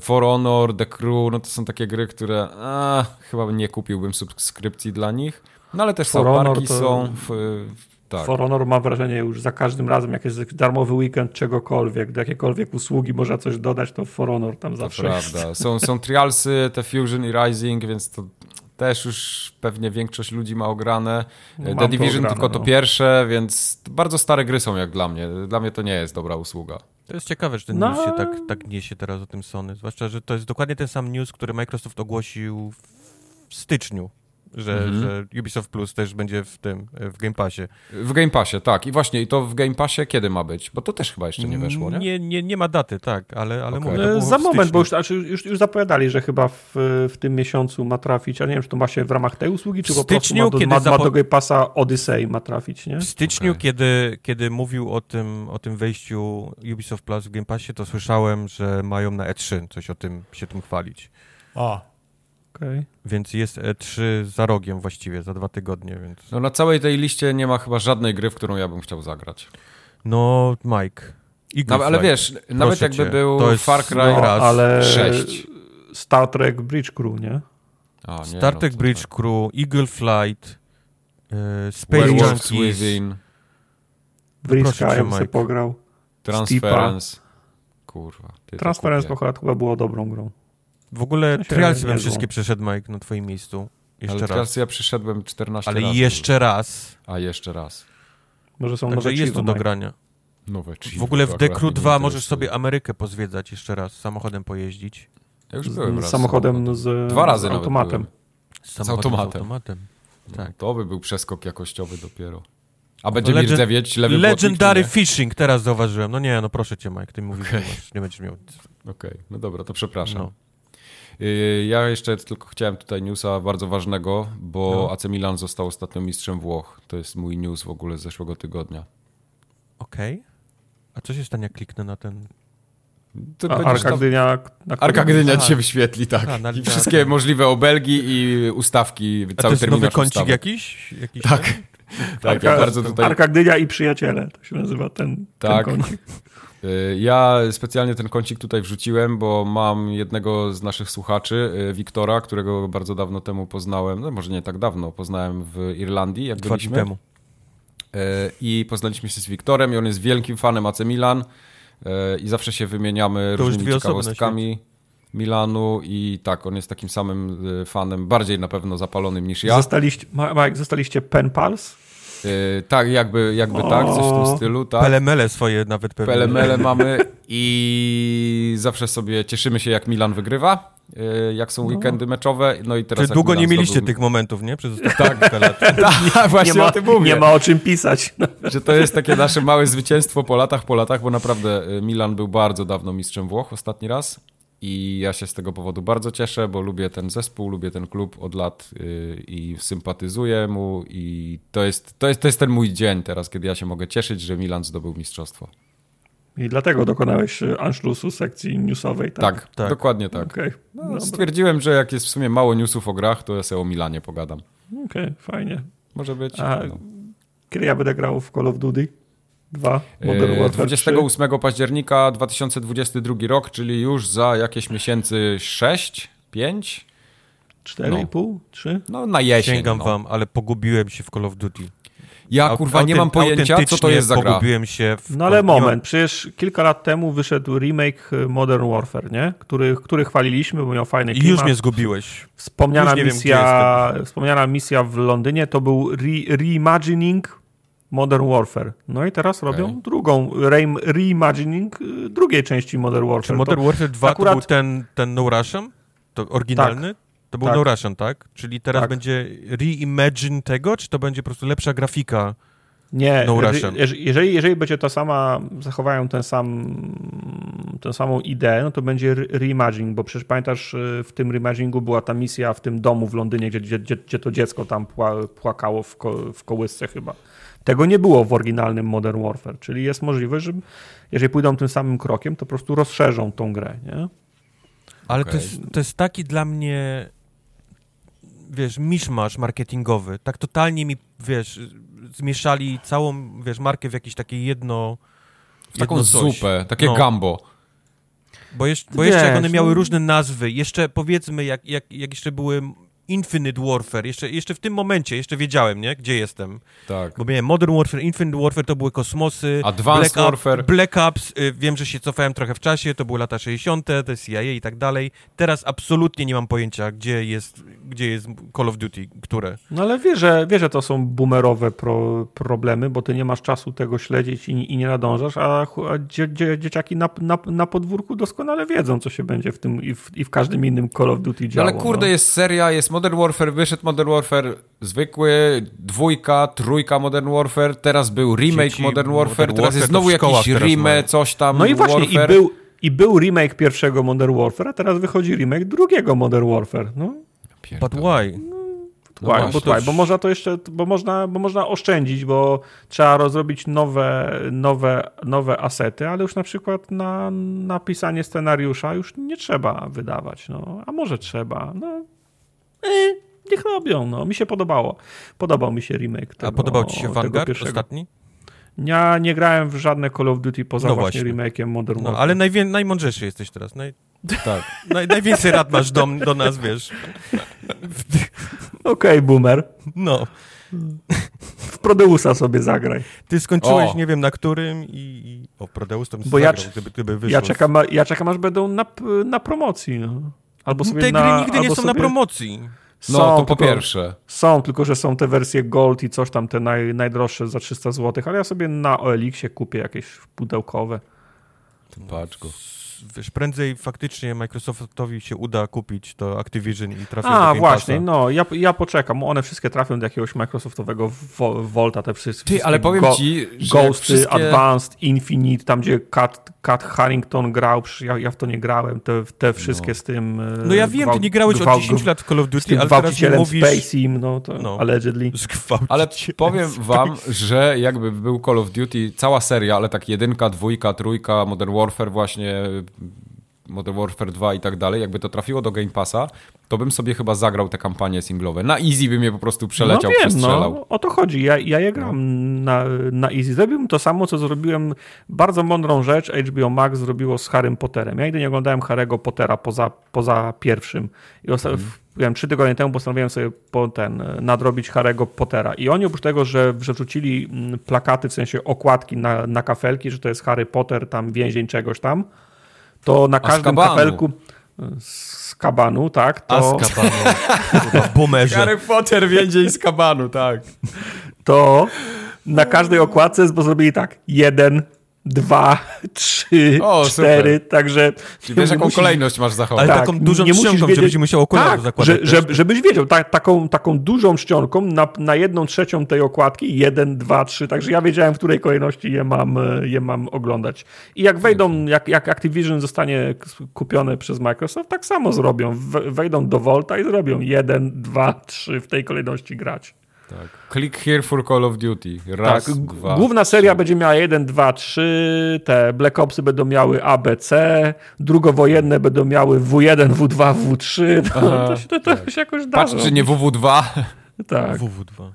For Honor, The Crew, no to są takie gry, które a, chyba nie kupiłbym subskrypcji dla nich. No ale też For to- są w, w, tak. For Honor mam wrażenie już za każdym razem, jak jest darmowy weekend czegokolwiek, do jakiejkolwiek usługi można coś dodać, to For Honor tam To zawsze jest. prawda. Są, są Trialsy, te Fusion i Rising, więc to też już pewnie większość ludzi ma ograne. Mam The to Division ograne, tylko to no. pierwsze, więc bardzo stare gry są jak dla mnie. Dla mnie to nie jest dobra usługa. To jest ciekawe, że ten No. news się tak, tak niesie teraz o tym Sony. Zwłaszcza, że to jest dokładnie ten sam news, który Microsoft ogłosił w styczniu. Że, Mhm. że Ubisoft Plus też będzie w tym, w Game Passie. W Game Passie, tak. I właśnie, i to w Game Passie kiedy ma być? Bo to też chyba jeszcze nie weszło, nie? Nie, nie, nie ma daty, tak, ale, ale Okej. mówię, E, Za moment, bo już, znaczy już, już zapowiadali, że chyba w, w tym miesiącu ma trafić, a nie wiem, czy to ma się w ramach tej usługi, czy W po prostu styczniu, ma do, kiedy ma, ma do Game Passa Odyssey ma trafić, nie? W styczniu, Okej. kiedy, kiedy mówił o tym, o tym wejściu Ubisoft Plus w Game Passie, to słyszałem, że mają na E3 coś o tym się tym chwalić. A. Okej. Więc jest E3 za rogiem właściwie, za dwa tygodnie, więc... No na całej tej liście nie ma chyba żadnej gry, w którą ja bym chciał zagrać. No, Mike. No, ale Flight. wiesz, nawet jakby cię, był to jest Far Cry no, raz. ale 6. Star Trek Bridge Crew, nie? A, nie, Star no Trek to Bridge tak. Crew, Eagle Flight, E, Space Junkies. Proszę bym sobie Mike. pograł. Transference. Kurwa. to Transference chyba, chyba było dobrą grą. W ogóle sensie Trialsy bym wszystkie przeszedł, Mike, na twoim miejscu. Jeszcze Ale raz. ja przyszedłem 14 Ale razy. jeszcze raz. A jeszcze raz. Może są Także nowe jest to do Mike. grania. Nowe W ogóle w Dekru mnie 2 nie możesz sobie Amerykę pozwiedzać jeszcze raz, samochodem pojeździć. Ja już byłem Z, raz z samochodem z, Dwa razy z automatem. Z, samochodem, automatem. Z automatem. Tak. Tak. To by był przeskok jakościowy dopiero. A będzie Legend- mi rdzewieć lewy Legendary błotnik, Fishing, teraz zauważyłem. No nie, no proszę cię, Mike, ty mówisz, Okej. że masz, nie będziesz miał. Okej, no dobra, to przepraszam. No. Yy, Ja jeszcze tylko chciałem tutaj newsa bardzo ważnego, bo No. AC Milan został ostatnio mistrzem Włoch. To jest mój news w ogóle z zeszłego tygodnia. Okej. A co się stanie, jak kliknę na ten... A Arka Gdynia... Na Arka Gdynia A. ci się wyświetli, tak. A, na- I wszystkie możliwe obelgi i ustawki, A to cały jest nowy kącik ustawek. jakiś? jakiś Tak. ten? Tak, ja bardzo tutaj... Arka Gdynia i przyjaciele. To się nazywa ten, Tak. ten kącik. Y, Ja specjalnie ten kącik tutaj wrzuciłem, bo mam jednego z naszych słuchaczy, y, Wiktora, którego bardzo dawno temu poznałem, no może nie tak dawno, poznałem w Irlandii, jak Dwa dni byliśmy. temu. Y, I poznaliśmy się z Wiktorem i on jest wielkim fanem AC Milan i zawsze się wymieniamy To różnymi dwie osoby na ciekawostkami Milanu i tak, on jest takim samym y, fanem, bardziej na pewno zapalonym niż ja. Zostaliście, Ma- Mike, zostaliście pen pals? Y, Tak, jakby, jakby tak, coś w O. tym stylu, tak. Pelemele swoje nawet pewnie. PLML [LAUGHS] mamy i zawsze sobie cieszymy się, jak Milan wygrywa, y, jak są weekendy meczowe. No i teraz Czy długo Milan nie mieliście zdobył- tych momentów, nie? Przez ostatnie lat. [LAUGHS] [LAUGHS] Tak, właśnie nie, ma, o tym mówię. nie ma o czym pisać. Że to jest takie nasze małe zwycięstwo po latach, po latach, bo naprawdę Milan był bardzo dawno mistrzem Włoch ostatni raz. I ja się z tego powodu bardzo cieszę, bo lubię ten zespół, lubię ten klub od lat y, i sympatyzuję mu. I to jest, to, jest, to jest ten mój dzień teraz, kiedy ja się mogę cieszyć, że Milan zdobył mistrzostwo. I dlatego dokonałeś e, Anschlussu sekcji newsowej, tak? Tak, Tak. dokładnie tak. Okej, No, stwierdziłem, że jak jest w sumie mało newsów o grach, to ja sobie o Milanie pogadam. Okej, fajnie. Może być. A no. kiedy ja będę grał w Call of Duty 2? Modern E, Warfare 3? 28 października 2022 rok, czyli już za jakieś miesięcy 6, 5? 4,5? 3? No na jesień. Sięgam no. wam, ale pogubiłem się w Call of Duty. Ja kurwa nie mam pojęcia, co to jest za gra. pogubiłem się w... No ale moment, przecież kilka lat temu wyszedł remake e, Modern Warfare, nie? Który, który chwaliliśmy, bo miał fajny I klimat. już mnie zgubiłeś. Wspomniana już nie wiem, misja, wspomniana misja w Londynie to był re, reimagining Modern Warfare. No i teraz robią drugą reim, reimagining y, drugiej części Modern Warfare. Czy Modern Warfare 2 akurat- to był ten, ten No Russian? To oryginalny? To był Tak. No Russian, tak? Czyli teraz Tak. będzie reimagine tego, czy to będzie po prostu lepsza grafika? nie, No jeżeli, jeżeli będzie to sama, zachowają ten sam, tę samą ideę, no to będzie re- reimagining, bo przecież pamiętasz, y, w tym reimaginingu była ta misja w tym domu w Londynie, gdzie, gdzie, gdzie, gdzie to dziecko tam pła, płakało w, ko, w kołysce chyba. Tego nie było w oryginalnym Modern Warfare, czyli jest możliwe, że jeżeli pójdą tym samym krokiem, to po prostu rozszerzą tą grę, nie? Ale Okej. to, jest, to jest taki dla mnie, wiesz, miszmasz marketingowy. Tak totalnie mi, wiesz, zmieszali całą, wiesz, markę w jakieś takie jedno... W taką jedno coś. zupę, takie No. gambo. Bo, jeszcze, bo Wiesz, jeszcze jak one miały no- różne nazwy, jeszcze powiedzmy, jak, jak, jak jeszcze były Infinite Warfare, jeszcze, jeszcze w tym momencie, jeszcze wiedziałem, nie, gdzie jestem. Tak. Bo miałem Modern Warfare, Infinite Warfare, to były kosmosy. Advanced Black, Warfare. Black Ops, y, wiem, że się cofałem trochę w czasie, to były lata 60., to jest CIA i tak dalej. Teraz absolutnie nie mam pojęcia, gdzie jest, gdzie jest Call of Duty, które. No ale wiesz, że, wiesz, że to są boomerowe pro, problemy, bo ty nie masz czasu tego śledzić i, i nie nadążasz, a, a dzie, dzie, dzieciaki na, na, na podwórku doskonale wiedzą, co się będzie w tym i w, i w każdym innym Call of Duty No działo. ale kurde, no. jest seria, jest Modern Warfare, wyszedł Modern Warfare zwykły, dwójka, trójka Modern Warfare, teraz był remake Dzieci Modern Modern Warfare, teraz Warfare jest znowu jakiś teraz remake, coś tam No i właśnie, i Warfare. był, i był remake pierwszego Modern Warfare, a teraz wychodzi remake drugiego Modern Warfare. No, But why? No why, właśnie. bo, why, bo można to jeszcze, bo można, bo można oszczędzić, bo trzeba rozrobić nowe, nowe, nowe asety, ale już na przykład na napisanie scenariusza już nie trzeba wydawać, no, a może trzeba, no, niech robią, no, mi się podobało, podobał mi się remake tego, A podobał ci się Vanguard pierwszego. ostatni? Ja nie grałem w żadne Call of Duty poza No właśnie, właśnie. remake'iem Modern No, Warfare. ale najwię, najmądrzejszy jesteś teraz. Naj, [LAUGHS] Tak. naj, najwięcej rad masz do, do nas, wiesz. [LAUGHS] Okej, boomer. No. w Prodeusa sobie zagraj. Ty skończyłeś, O. nie wiem na którym i... i... O, Prodeus to bym Bo ja zagrał, cz- gdyby, gdyby wyszło. Ja czekam, ja czekam aż będą na, na promocji. No. Albo sobie Te na, gry nigdy nie są na sobie- promocji. No, Są, to po pierwsze. Są, tylko że są te wersje Gold i coś tam, te naj, najdroższe za 300 zł, ale ja sobie na OLX-ie kupię jakieś pudełkowe. Patrz go. Wiesz, prędzej faktycznie Microsoftowi się uda kupić to Activision i trafić do A, właśnie, no, ja, ja poczekam. One wszystkie trafią do jakiegoś Microsoftowego Volta, te wszystkie. Ty, ale powiem go, ci, że Ghosty, wszystkie... Advanced, Infinite, tam gdzie Cat, Cat Harrington grał, ja, ja w to nie grałem, te, te wszystkie z tym... e, No ja wiem, ty nie grałeś od 10 lat w Call of Duty, ale teraz mówisz... Spacey, no to No. allegedly. Ale powiem wam, że jakby był Call of Duty, cała seria, ale tak jedynka, dwójka, trójka, Modern Warfare właśnie, Modern Warfare 2 i tak dalej, jakby to trafiło do Game Passa, to bym sobie chyba zagrał te kampanie singlowe. Na easy bym je po prostu przeleciał, no wiem, przestrzelał. no, o to chodzi. Ja, ja je gram na, na easy. Zrobiłem to samo, co zrobiłem. Bardzo mądrą rzecz HBO Max zrobiło z Harrym Potterem. Ja nigdy nie oglądałem Harry'ego Pottera poza, poza pierwszym. I osta- Mhm. wiem, trzy tygodnie temu postanowiłem sobie po ten, nadrobić Harry'ego Pottera. I oni oprócz tego, że, że wrzucili mm, plakaty, w sensie okładki na, na kafelki, że to jest Harry Potter, tam więzień czegoś tam, to na z każdym kabanu. kafelku z kabanu, tak, to... Azkabanu. Kurwa, Boomerze. Harry Potter więzień z kabanu, tak. to na każdej okładce bo zrobili tak. Jeden, dwa, trzy, O, cztery, super. także... Czyli wiesz, jaką musisz- kolejność masz zachować. Ale Tak, taką dużą nie czcionką, wiedzieć- żebyś musiał okularów Tak, zakładać że, też. żebyś wiedział, ta, taką, taką dużą czcionką na, na jedną trzecią tej okładki, jeden, dwa, trzy, także ja wiedziałem, w której kolejności je mam, e, je mam oglądać. I jak wejdą, jak, jak Activision zostanie kupione przez Microsoft, tak samo zrobią. We- Wejdą do Volta i zrobią jeden, dwa, trzy w tej kolejności grać. Tak. Click here for Call of Duty. Raz, tak, dwa. główna seria będzie miała 1, 2, 3, te Black Opsy będą miały ABC, drugowojenne będą miały W1, W2, W3. No, to, się, to, to się jakoś da Patrz, zrobić. czy nie WW2. [LAUGHS] Tak, WW2.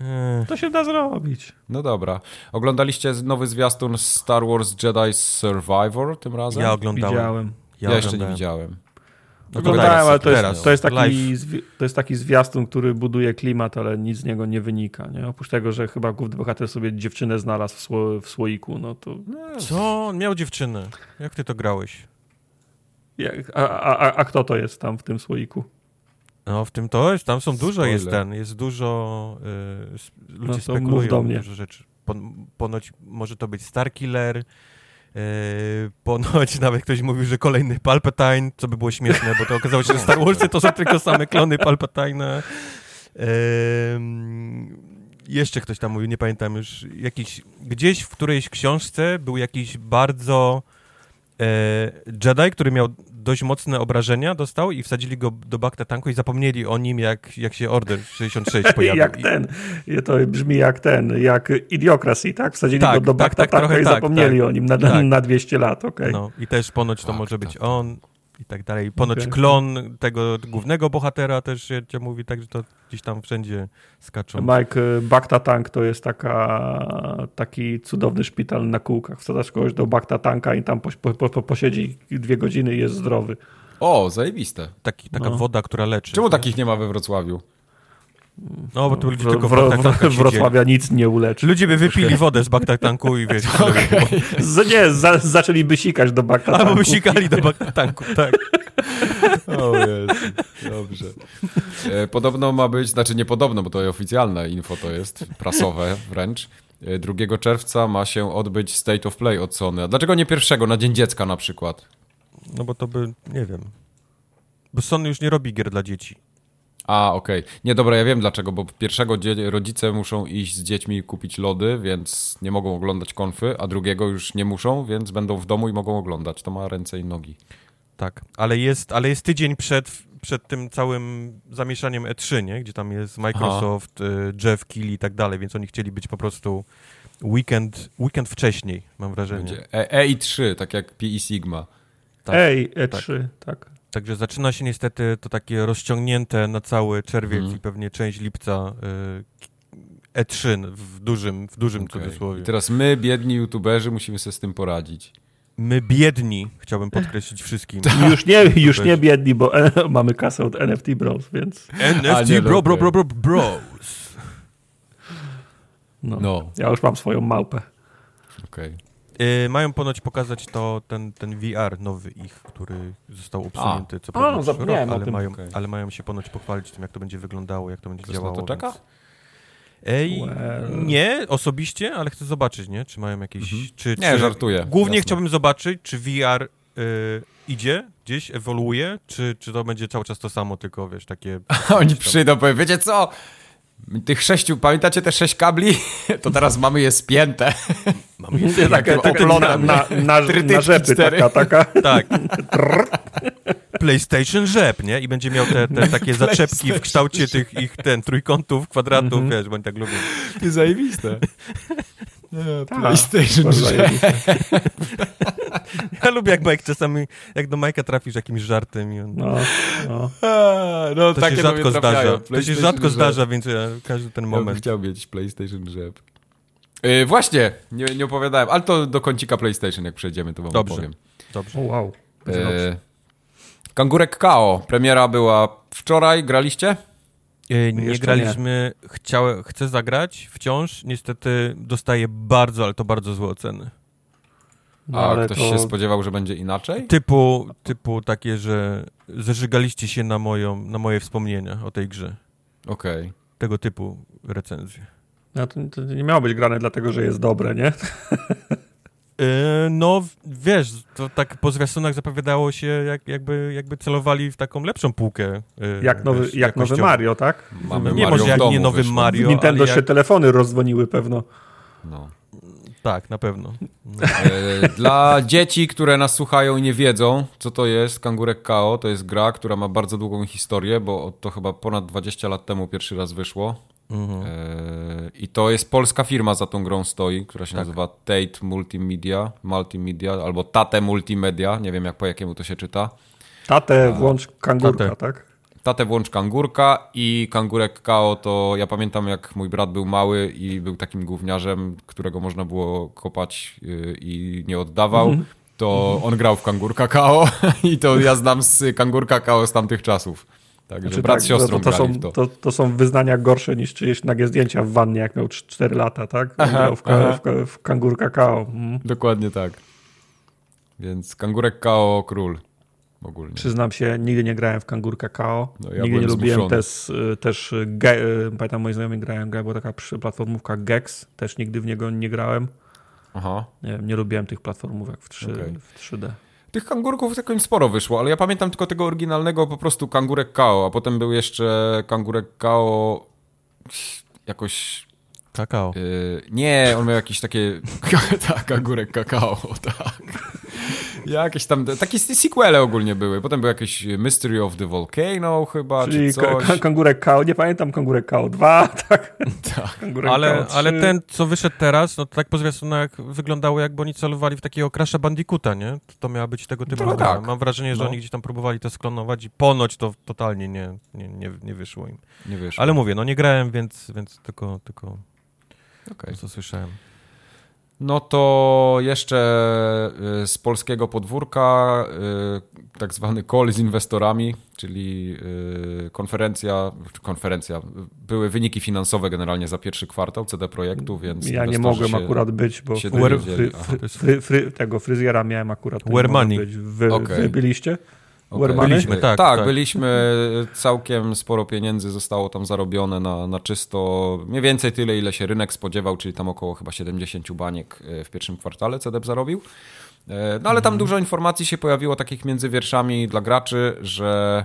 Eee, to się da zrobić. No dobra. Oglądaliście nowy zwiastun Star Wars Jedi Survivor tym razem? Ja oglądałem. Widziałem. Ja, jeszcze nie widziałem. No to Oglądałem, teraz, ale to jest, to, jest taki, zwi- to jest taki zwiastun, który buduje klimat, ale nic z niego nie wynika. Nie? Oprócz tego, że chyba główny bohater sobie dziewczynę znalazł w, sło, w słoiku, no to... Co? On miał dziewczynę. Jak ty to grałeś? Jak, a, a, a, a kto to jest tam w tym słoiku? No w tym to jest, tam są dużo Spoiler. jest ten, jest dużo, y, ludzie No to spekulują do mnie. dużo rzeczy. Pon, ponoć może to być Starkiller, y, ponoć [LAUGHS] nawet ktoś mówił, że kolejny Palpatine, co by było śmieszne, bo to okazało się, że Star Warsy to są tylko same klony Palpatine'a. Ym, jeszcze ktoś tam mówił, nie pamiętam już, jakiś, gdzieś w którejś książce był jakiś bardzo e, Jedi, który miał dość mocne obrażenia, dostał i wsadzili go do bakta tanku i zapomnieli o nim, jak, jak się Order 66 [LAUGHS] pojawił. jak ten. To brzmi jak ten, jak Idiocracy, tak? Wsadzili Tak, go do tak, bakta tak, tanka trochę i tak, zapomnieli tak. o nim na, Tak. na 200 lat, okej. No i też ponoć to Tak, może tak, być tak. on i tak dalej. Ponoć Okej. klon tego głównego bohatera też się się mówi, także to gdzieś tam wszędzie skaczą. Mike, y, Bakta Tank to jest taka, taki cudowny szpital na kółkach. Wsadzasz kogoś do Bakta Tanka i tam po, po, po, posiedzi dwie godziny i jest zdrowy. O, zajebiste. Taki, taka No. woda, która leczy. Czemu nie? takich nie ma we Wrocławiu? No, bo tu ludzie W, tylko w, w w. Wrocławia nic nie uleczy. Ludzie by wypili wodę z baktanku i wiesz, [LAUGHS] Z, nie, za, zaczęliby sikać do Bakta albo by sikali do baktanku, tak. O Jezu, dobrze. E, Podobno ma być, znaczy nie podobno, bo to oficjalne info to jest, prasowe wręcz. E, 2 czerwca ma się odbyć State of Play od Sony. A dlaczego nie pierwszego, na Dzień Dziecka na przykład? No bo to by, nie wiem. Bo Sony już nie robi gier dla dzieci. A, okej. Nie, dobra, ja wiem dlaczego, bo pierwszego rodzice muszą iść z dziećmi kupić lody, więc nie mogą oglądać konfy, a drugiego już nie muszą, więc będą w domu i mogą oglądać. To ma ręce i nogi. Tak, ale jest, ale jest tydzień przed, przed tym całym zamieszaniem E3, nie? gdzie tam jest Microsoft, y, Jeff Keighley i tak dalej, więc oni chcieli być po prostu weekend, weekend wcześniej, mam wrażenie. Będzie E, E3, tak jak Pi i Sigma. tak. Ej, E3, tak. Także zaczyna się niestety to takie rozciągnięte na cały czerwiec Mhm. i pewnie część lipca y, E3 w dużym, w dużym Okej. cudzysłowie. I teraz my, biedni youtuberzy, musimy sobie z tym poradzić. My biedni, chciałbym podkreślić wszystkim. Już nie, już nie biedni, bo e, [LAUGHS] mamy kasę od NFT Bros, więc... NFT nie, bro, bro, bro, bro, bros. No. No, Ja już mam swoją małpę. okej. Y, mają ponoć pokazać to ten, ten VR nowy ich, który został usunięty co prawda przyszły zapomniałem ale, tym. mają, Okej. ale mają się ponoć pochwalić tym, jak to będzie wyglądało, jak to będzie Ktoś na działało. to czeka? Więc... Ej, Well. Nie, osobiście, ale chcę zobaczyć, nie? Czy mają jakieś... Mhm. Czy, Nie, czy... żartuję. Głównie jasne. chciałbym zobaczyć, czy VR y, idzie gdzieś, ewoluuje, czy, czy to będzie cały czas to samo, tylko wiesz, takie... [LAUGHS] Oni przyjdą, powiedzą, wiecie co? Tych sześciu, pamiętacie te sześć kabli? [LAUGHS] To teraz mamy je spięte. Mamy Takie, Jak takie oplona- na, na, na, rzepy, taka, taka. [LAUGHS] Tak. PlayStation rzep, nie? I będzie miał te, te takie [LAUGHS] zaczepki w kształcie tych ich ten trójkątów, kwadratów, Mhm. wiesz, bo oni tak lubią. Ty zajebiste. Tak, PlayStation, zajebiste. [LAUGHS] Ja lubię jak Mike czasami, jak do Majka trafisz jakimś żartem i on... No, no. A, No, To się rzadko zdarza. To się rzadko rzep. zdarza, więc ja każdy ten Ja bym moment. chciał mieć PlayStation rzep. Yy, właśnie, nie, nie opowiadałem, ale to do kącika PlayStation, jak przejdziemy, to wam Dobrze. opowiem. Dobrze. O, wow. Yy, Kangurek KO, premiera była wczoraj, graliście? E, Nie Jeszcze graliśmy, chciałem, chcę zagrać wciąż, niestety dostaję bardzo, ale to bardzo złe oceny. No, A ale ktoś to- się spodziewał, że będzie inaczej? Typu, typu takie, że zeżygaliście się na, moją, na moje wspomnienia o tej grze. Okej. Tego typu recenzje. No, to, to nie miało być grane dlatego, że jest dobre, nie? [LAUGHS] E, No, wiesz, to tak po zwiastunach zapowiadało się, jak, jakby, jakby celowali w taką lepszą półkę. e, Jak nowy, wiesz, jak nowy. Mario, tak? Mamy Nie, Mario może jak domu nie nowy wyszło. Mario, W Nintendo ale się jak... telefony rozdzwoniły pewno. No. Tak, na pewno. E, Dla dzieci, które nas słuchają i nie wiedzą, co to jest Kangurek KO, to jest gra, która ma bardzo długą historię, bo to chyba ponad 20 lat temu pierwszy raz wyszło. Mhm. E, I to jest polska firma za tą grą stoi, która się Tak. nazywa Tate Multimedia, Multimedia albo Tate Multimedia, nie wiem jak po jakiemu to się czyta. Tatę włącz kangurka, Tatę. tak? Tatę włącz kangurka i kangurek KO to ja pamiętam jak mój brat był mały i był takim gówniarzem, którego można było kopać yy, i nie oddawał. To on grał w kangurka KO [LAUGHS] i to ja znam z kangurka KO z tamtych czasów. Także Znaczy brat tak, z siostrą to, to, są, w to. to, to są wyznania gorsze niż czyjeś nagie zdjęcia w wannie, jak miał 4 lata, tak? Aha, w, aha. w, ka- w kangur kakao. Mm. Dokładnie tak. Więc kangurek KO król ogólnie. Przyznam się, nigdy nie grałem w kangur kakao. No, ja nigdy nie lubiłem też, y, też y, ge, y, pamiętam moi znajomi grają, gra była taka platformówka Gex, też nigdy w niego nie grałem. Aha. Nie, nie lubiłem tych platformówek w, 3, Okej. w 3D. Tych kangurków jakoś sporo wyszło, ale ja pamiętam tylko tego oryginalnego po prostu kangurek KO, a potem był jeszcze kangurek KO jakoś... Kakao. Yy, nie, on miał jakieś takie... [LAUGHS] tak, kangurek kakao, tak. Jakieś tam... Takie sequele ogólnie były. Potem był jakiś Mystery of the Volcano chyba, Czyli czy coś. ka- kangurek KO, nie pamiętam kangurek KO 2, [LAUGHS] tak? Tak. Kangurek Ale, 3. ale ten, co wyszedł teraz, no to tak po zwiastunach wyglądało, jakby oni celowali w takiego Crasha Bandicoota, nie? To, to miała być tego typu gra. tak. Mam wrażenie, że No. oni gdzieś tam próbowali to sklonować i ponoć to totalnie nie, nie, nie, nie wyszło im. Nie wiesz. Ale mówię, no nie grałem, więc, więc tylko, tylko Okej. to, co słyszałem. No to jeszcze y, z polskiego podwórka y, tak zwany call z inwestorami, czyli y, konferencja, konferencja, były wyniki finansowe generalnie za pierwszy kwartał CD Projektu, więc Ja nie mogłem się- akurat być, bo fry, fry, fry, tego fryzjera miałem akurat. Where money? Być. Wy, Okej. wy byliście? Money? Byliśmy, tak, tak, tak. byliśmy, całkiem sporo pieniędzy zostało tam zarobione na, na czysto, mniej więcej tyle, ile się rynek spodziewał, czyli tam około chyba 70 baniek e, w pierwszym kwartale CDEP zarobił. E, No ale tam dużo informacji się pojawiło takich między wierszami dla graczy, że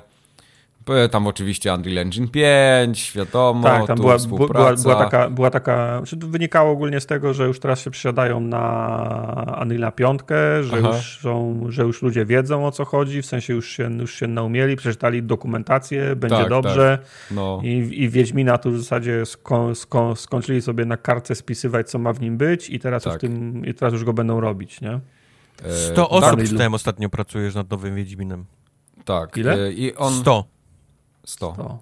tam oczywiście Unreal Engine 5, wiadomo, tak, tam tu była, była, była taka, była taka znaczy to wynikało ogólnie z tego, że już teraz się przesiadają na Unreal 5, że Aha. już, są, że już ludzie wiedzą o co chodzi, w sensie już się, już się naumieli, przeczytali dokumentację, będzie Tak, dobrze No, i, i Wiedźmina tu w zasadzie sko, sko, skończyli sobie na kartce spisywać co ma w nim być i teraz, już, Tak. tym, i teraz już go będą robić, nie? e, 100 tak. osób czytałem ostatnio pracujesz nad nowym Wiedźminem. Tak, Ile? e, i on... 100. 100. To.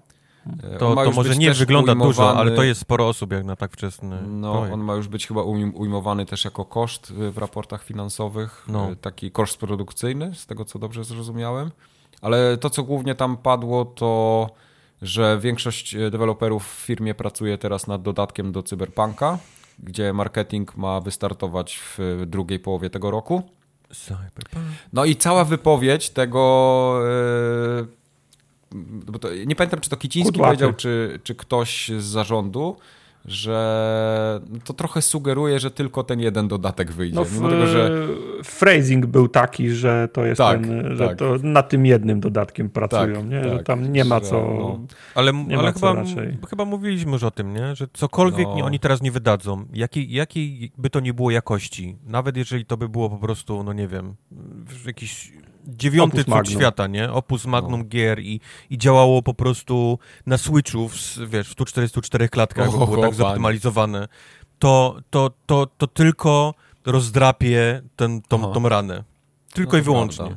E, To, to może nie wygląda dużo, ujmowany- ale to jest sporo osób jak na tak wczesny No, projekt. on ma już być chyba ujm- ujmowany też jako koszt y, w raportach finansowych, No. y, taki koszt produkcyjny, z tego co dobrze zrozumiałem. Ale to, co głównie tam padło, to że większość y, deweloperów w firmie pracuje teraz nad dodatkiem do Cyberpunka, gdzie marketing ma wystartować w drugiej połowie tego roku. Cyberpunk. No i cała wypowiedź tego. Yy, bo to, nie pamiętam, czy to Kiciński Kudłaty. powiedział, czy, czy ktoś z zarządu, że to trochę sugeruje, że tylko ten jeden dodatek wyjdzie. No, Mimo tego, że phrasing był taki, że to jest Tak, ten, że tak. to nad tym jednym dodatkiem pracują, Tak, nie? że tak, tam nie ma co. no. Ale, Nie ale ma chyba, raczej. chyba mówiliśmy już o tym, nie? że cokolwiek No. nie, oni teraz nie wydadzą, jakiej, jakiej by to nie było jakości, nawet jeżeli to by było po prostu, no nie wiem, jakiś dziewiąty Opus cud magnum. świata, nie? Opus magnum No. gier i, i działało po prostu na Switchu, w, wiesz, w 144 klatkach, bo O, było tak zoptymalizowane, to, to, to, to tylko rozdrapie ten, tą, tą ranę. Tylko No i wyłącznie. prawda.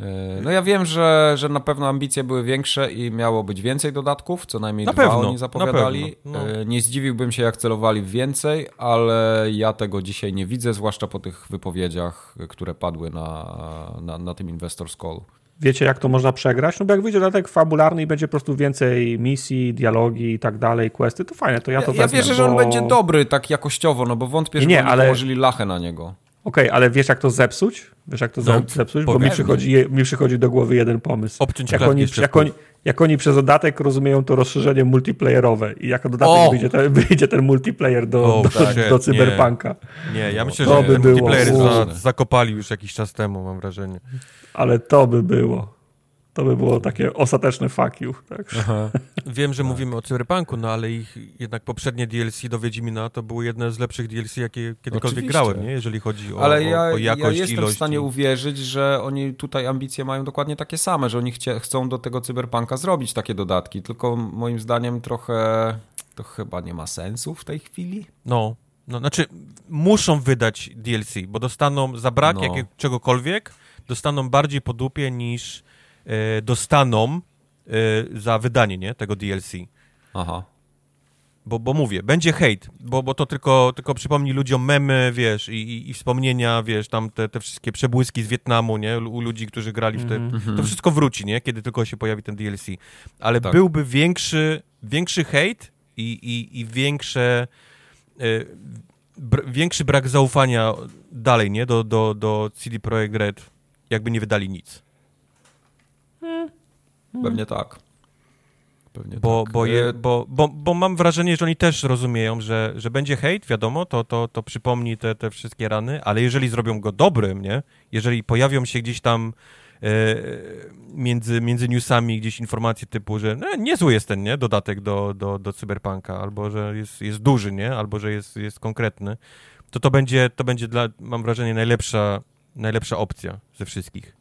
Yy, No ja wiem, że, że na pewno ambicje były większe i miało być więcej dodatków, co najmniej Na dwa pewno, oni na zapowiadali. pewno, no. Yy, Nie zdziwiłbym się, jak celowali w więcej, ale ja tego dzisiaj nie widzę, zwłaszcza po tych wypowiedziach, które padły na, na, na tym Investors Call. Wiecie, jak to można przegrać? No bo jak wyjdzie dodatek fabularny i będzie po prostu więcej misji, dialogi i tak dalej, questy, to fajnie, to ja Ja, to ja wezmę, wierzę, że on bo- będzie dobry tak jakościowo, no bo wątpię, Nie, że nie, oni ale- położyli lachę na niego. Okej, ale wiesz jak to zepsuć? Wiesz jak to No, zepsuć? Bo mi przychodzi, mi przychodzi do głowy jeden pomysł. Obciąć Jak oni, jak, oni, jak oni przez dodatek rozumieją to rozszerzenie multiplayerowe i jako dodatek O! wyjdzie ten, [LAUGHS] wyjdzie ten multiplayer do, O, do, tak, do nie. cyberpunka. Nie, ja myślę, To że by było multiplayer za, zakopali już jakiś czas temu, mam wrażenie. Ale to by było. To by było takie ostateczne fuck you. Tak? [LAUGHS] Wiem, że mówimy o Cyberpunku, no ale ich jednak poprzednie DLC do Wiedźmina to były jedne z lepszych DLC, jakie kiedykolwiek Oczywiście. grałem, nie? jeżeli chodzi o, Ale ja, o, o jakość, ja jestem ilość. w stanie i- uwierzyć, że oni tutaj ambicje mają dokładnie takie same, że oni chcie, chcą do tego cyberpunka zrobić takie dodatki, tylko moim zdaniem trochę to chyba nie ma sensu w tej chwili. No, no, znaczy muszą wydać DLC, bo dostaną za brak No. jakiego, czegokolwiek, dostaną bardziej po dupie niż dostaną e, za wydanie nie, tego DLC. Aha. Bo, bo mówię, będzie hejt, bo, bo to tylko, tylko przypomni ludziom memy, wiesz, i, i, i wspomnienia, wiesz, tam te, te wszystkie przebłyski z Wietnamu, nie, u ludzi, którzy grali w te... Mhm. To wszystko wróci, nie, kiedy tylko się pojawi ten DLC. Ale Tak. byłby większy, większy hejt i, i, i większe... e, br większy brak zaufania dalej, nie, do, do, do CD Projekt Red, jakby nie wydali nic. Pewnie tak. Pewnie Bo, tak. bo, je, E, bo, bo, bo mam wrażenie, że oni też rozumieją, że, że będzie hejt, wiadomo, to, to, to przypomni te, te wszystkie rany, ale jeżeli zrobią go dobrym, nie? Jeżeli pojawią się gdzieś tam e, między, między newsami gdzieś informacje typu, że no, niezły jest ten, nie? Dodatek do, do, do Cyberpunka, albo że jest, jest duży, nie? Albo że jest, jest konkretny, to to będzie, to będzie dla, mam wrażenie, najlepsza, najlepsza opcja ze wszystkich.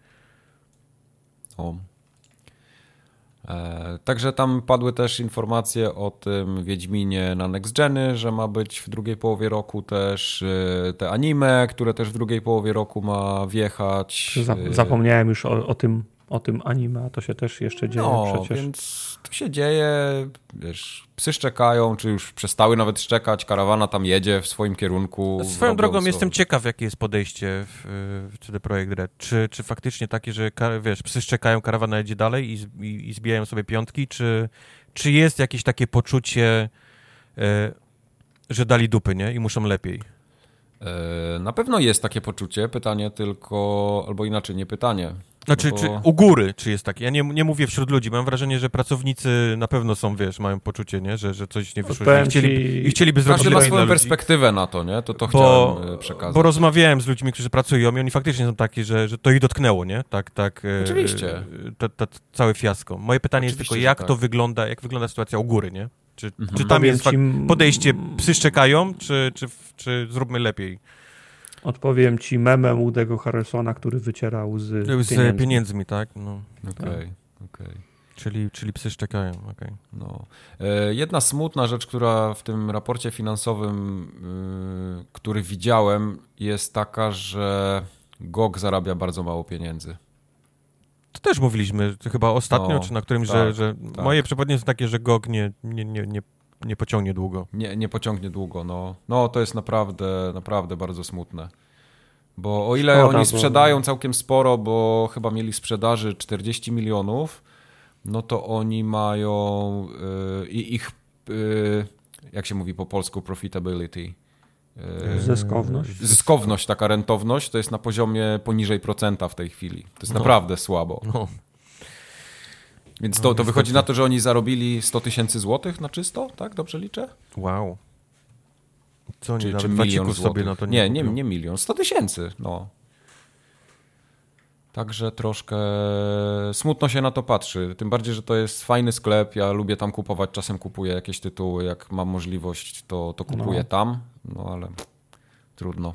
E, także tam padły też informacje o tym Wiedźminie na Next Geny, że ma być w drugiej połowie roku też e, te anime, które też w drugiej połowie roku ma wjechać. Za, zapomniałem już o, o, tym, o tym anime, a to się też jeszcze dzieje No, przecież. więc to się dzieje, wiesz, psy szczekają, czy już przestały nawet szczekać, karawana tam jedzie w swoim kierunku. Swoją drogą co- jestem ciekaw, jakie jest podejście w, w CD Projekt Red. Czy, czy faktycznie takie, że wiesz, psy szczekają, karawana jedzie dalej i, i, i zbijają sobie piątki, czy, czy jest jakieś takie poczucie, e, że dali dupy, nie? I muszą lepiej. E, Na pewno jest takie poczucie, pytanie tylko, albo inaczej, nie pytanie. Znaczy, No bo- czy u góry, czy jest takie? Ja nie, nie mówię wśród ludzi, mam wrażenie, że pracownicy na pewno są, wiesz, mają poczucie, nie? Że, że coś nie wyszło i chcieli, ci- i chcieliby zrobić Każdy ma swoją perspektywę na to, nie? To to Bo, chciałem e, przekazać. bo rozmawiałem z ludźmi, którzy pracują i oni faktycznie są taki, że, że to ich dotknęło, nie? Tak, tak. e, Oczywiście. e, To, to całe fiasko. Moje pytanie jest Oczywiście, tylko, że jak tak. to wygląda, jak wygląda sytuacja u góry, nie? Czy, Mhm. czy tam Powiem jest ci- podejście, psy szczekają, czy, czy, czy zróbmy lepiej? Odpowiem ci memem Udego Harrisona, który wycierał z, Z pieniędzmi. pieniędzmi, tak? No, Okej, okej. czyli, czyli psy szczekają, okej. No. E, Jedna smutna rzecz, która w tym raporcie finansowym, y, który widziałem, jest taka, że GOG zarabia bardzo mało pieniędzy. To też mówiliśmy chyba ostatnio, No, czy na którymś, tak, że, że tak. moje przewodnie są takie, że GOG nie, nie, nie, nie, nie pociągnie długo. Nie, nie pociągnie długo. No. no, to jest naprawdę, naprawdę bardzo smutne. Bo o ile Szkoda, oni bo- sprzedają całkiem sporo, bo chyba mieli sprzedaży 40 milionów, no to oni mają y, i ich y, jak się mówi po polsku, profitability. Yy, zyskowność. Zyskowność, taka rentowność, to jest na poziomie poniżej procenta w tej chwili. To jest no. naprawdę słabo. No. Więc to, to wychodzi na to, że oni zarobili 100 tysięcy złotych na czysto, tak? Dobrze liczę? Wow. Co oni czy, czy milion sobie na to nie Nie, nie, nie milion, 100 tysięcy, no. Także troszkę smutno się na to patrzy. Tym bardziej, że to jest fajny sklep. Ja lubię tam kupować. Czasem kupuję jakieś tytuły. Jak mam możliwość, to, to kupuję no. tam. No ale trudno.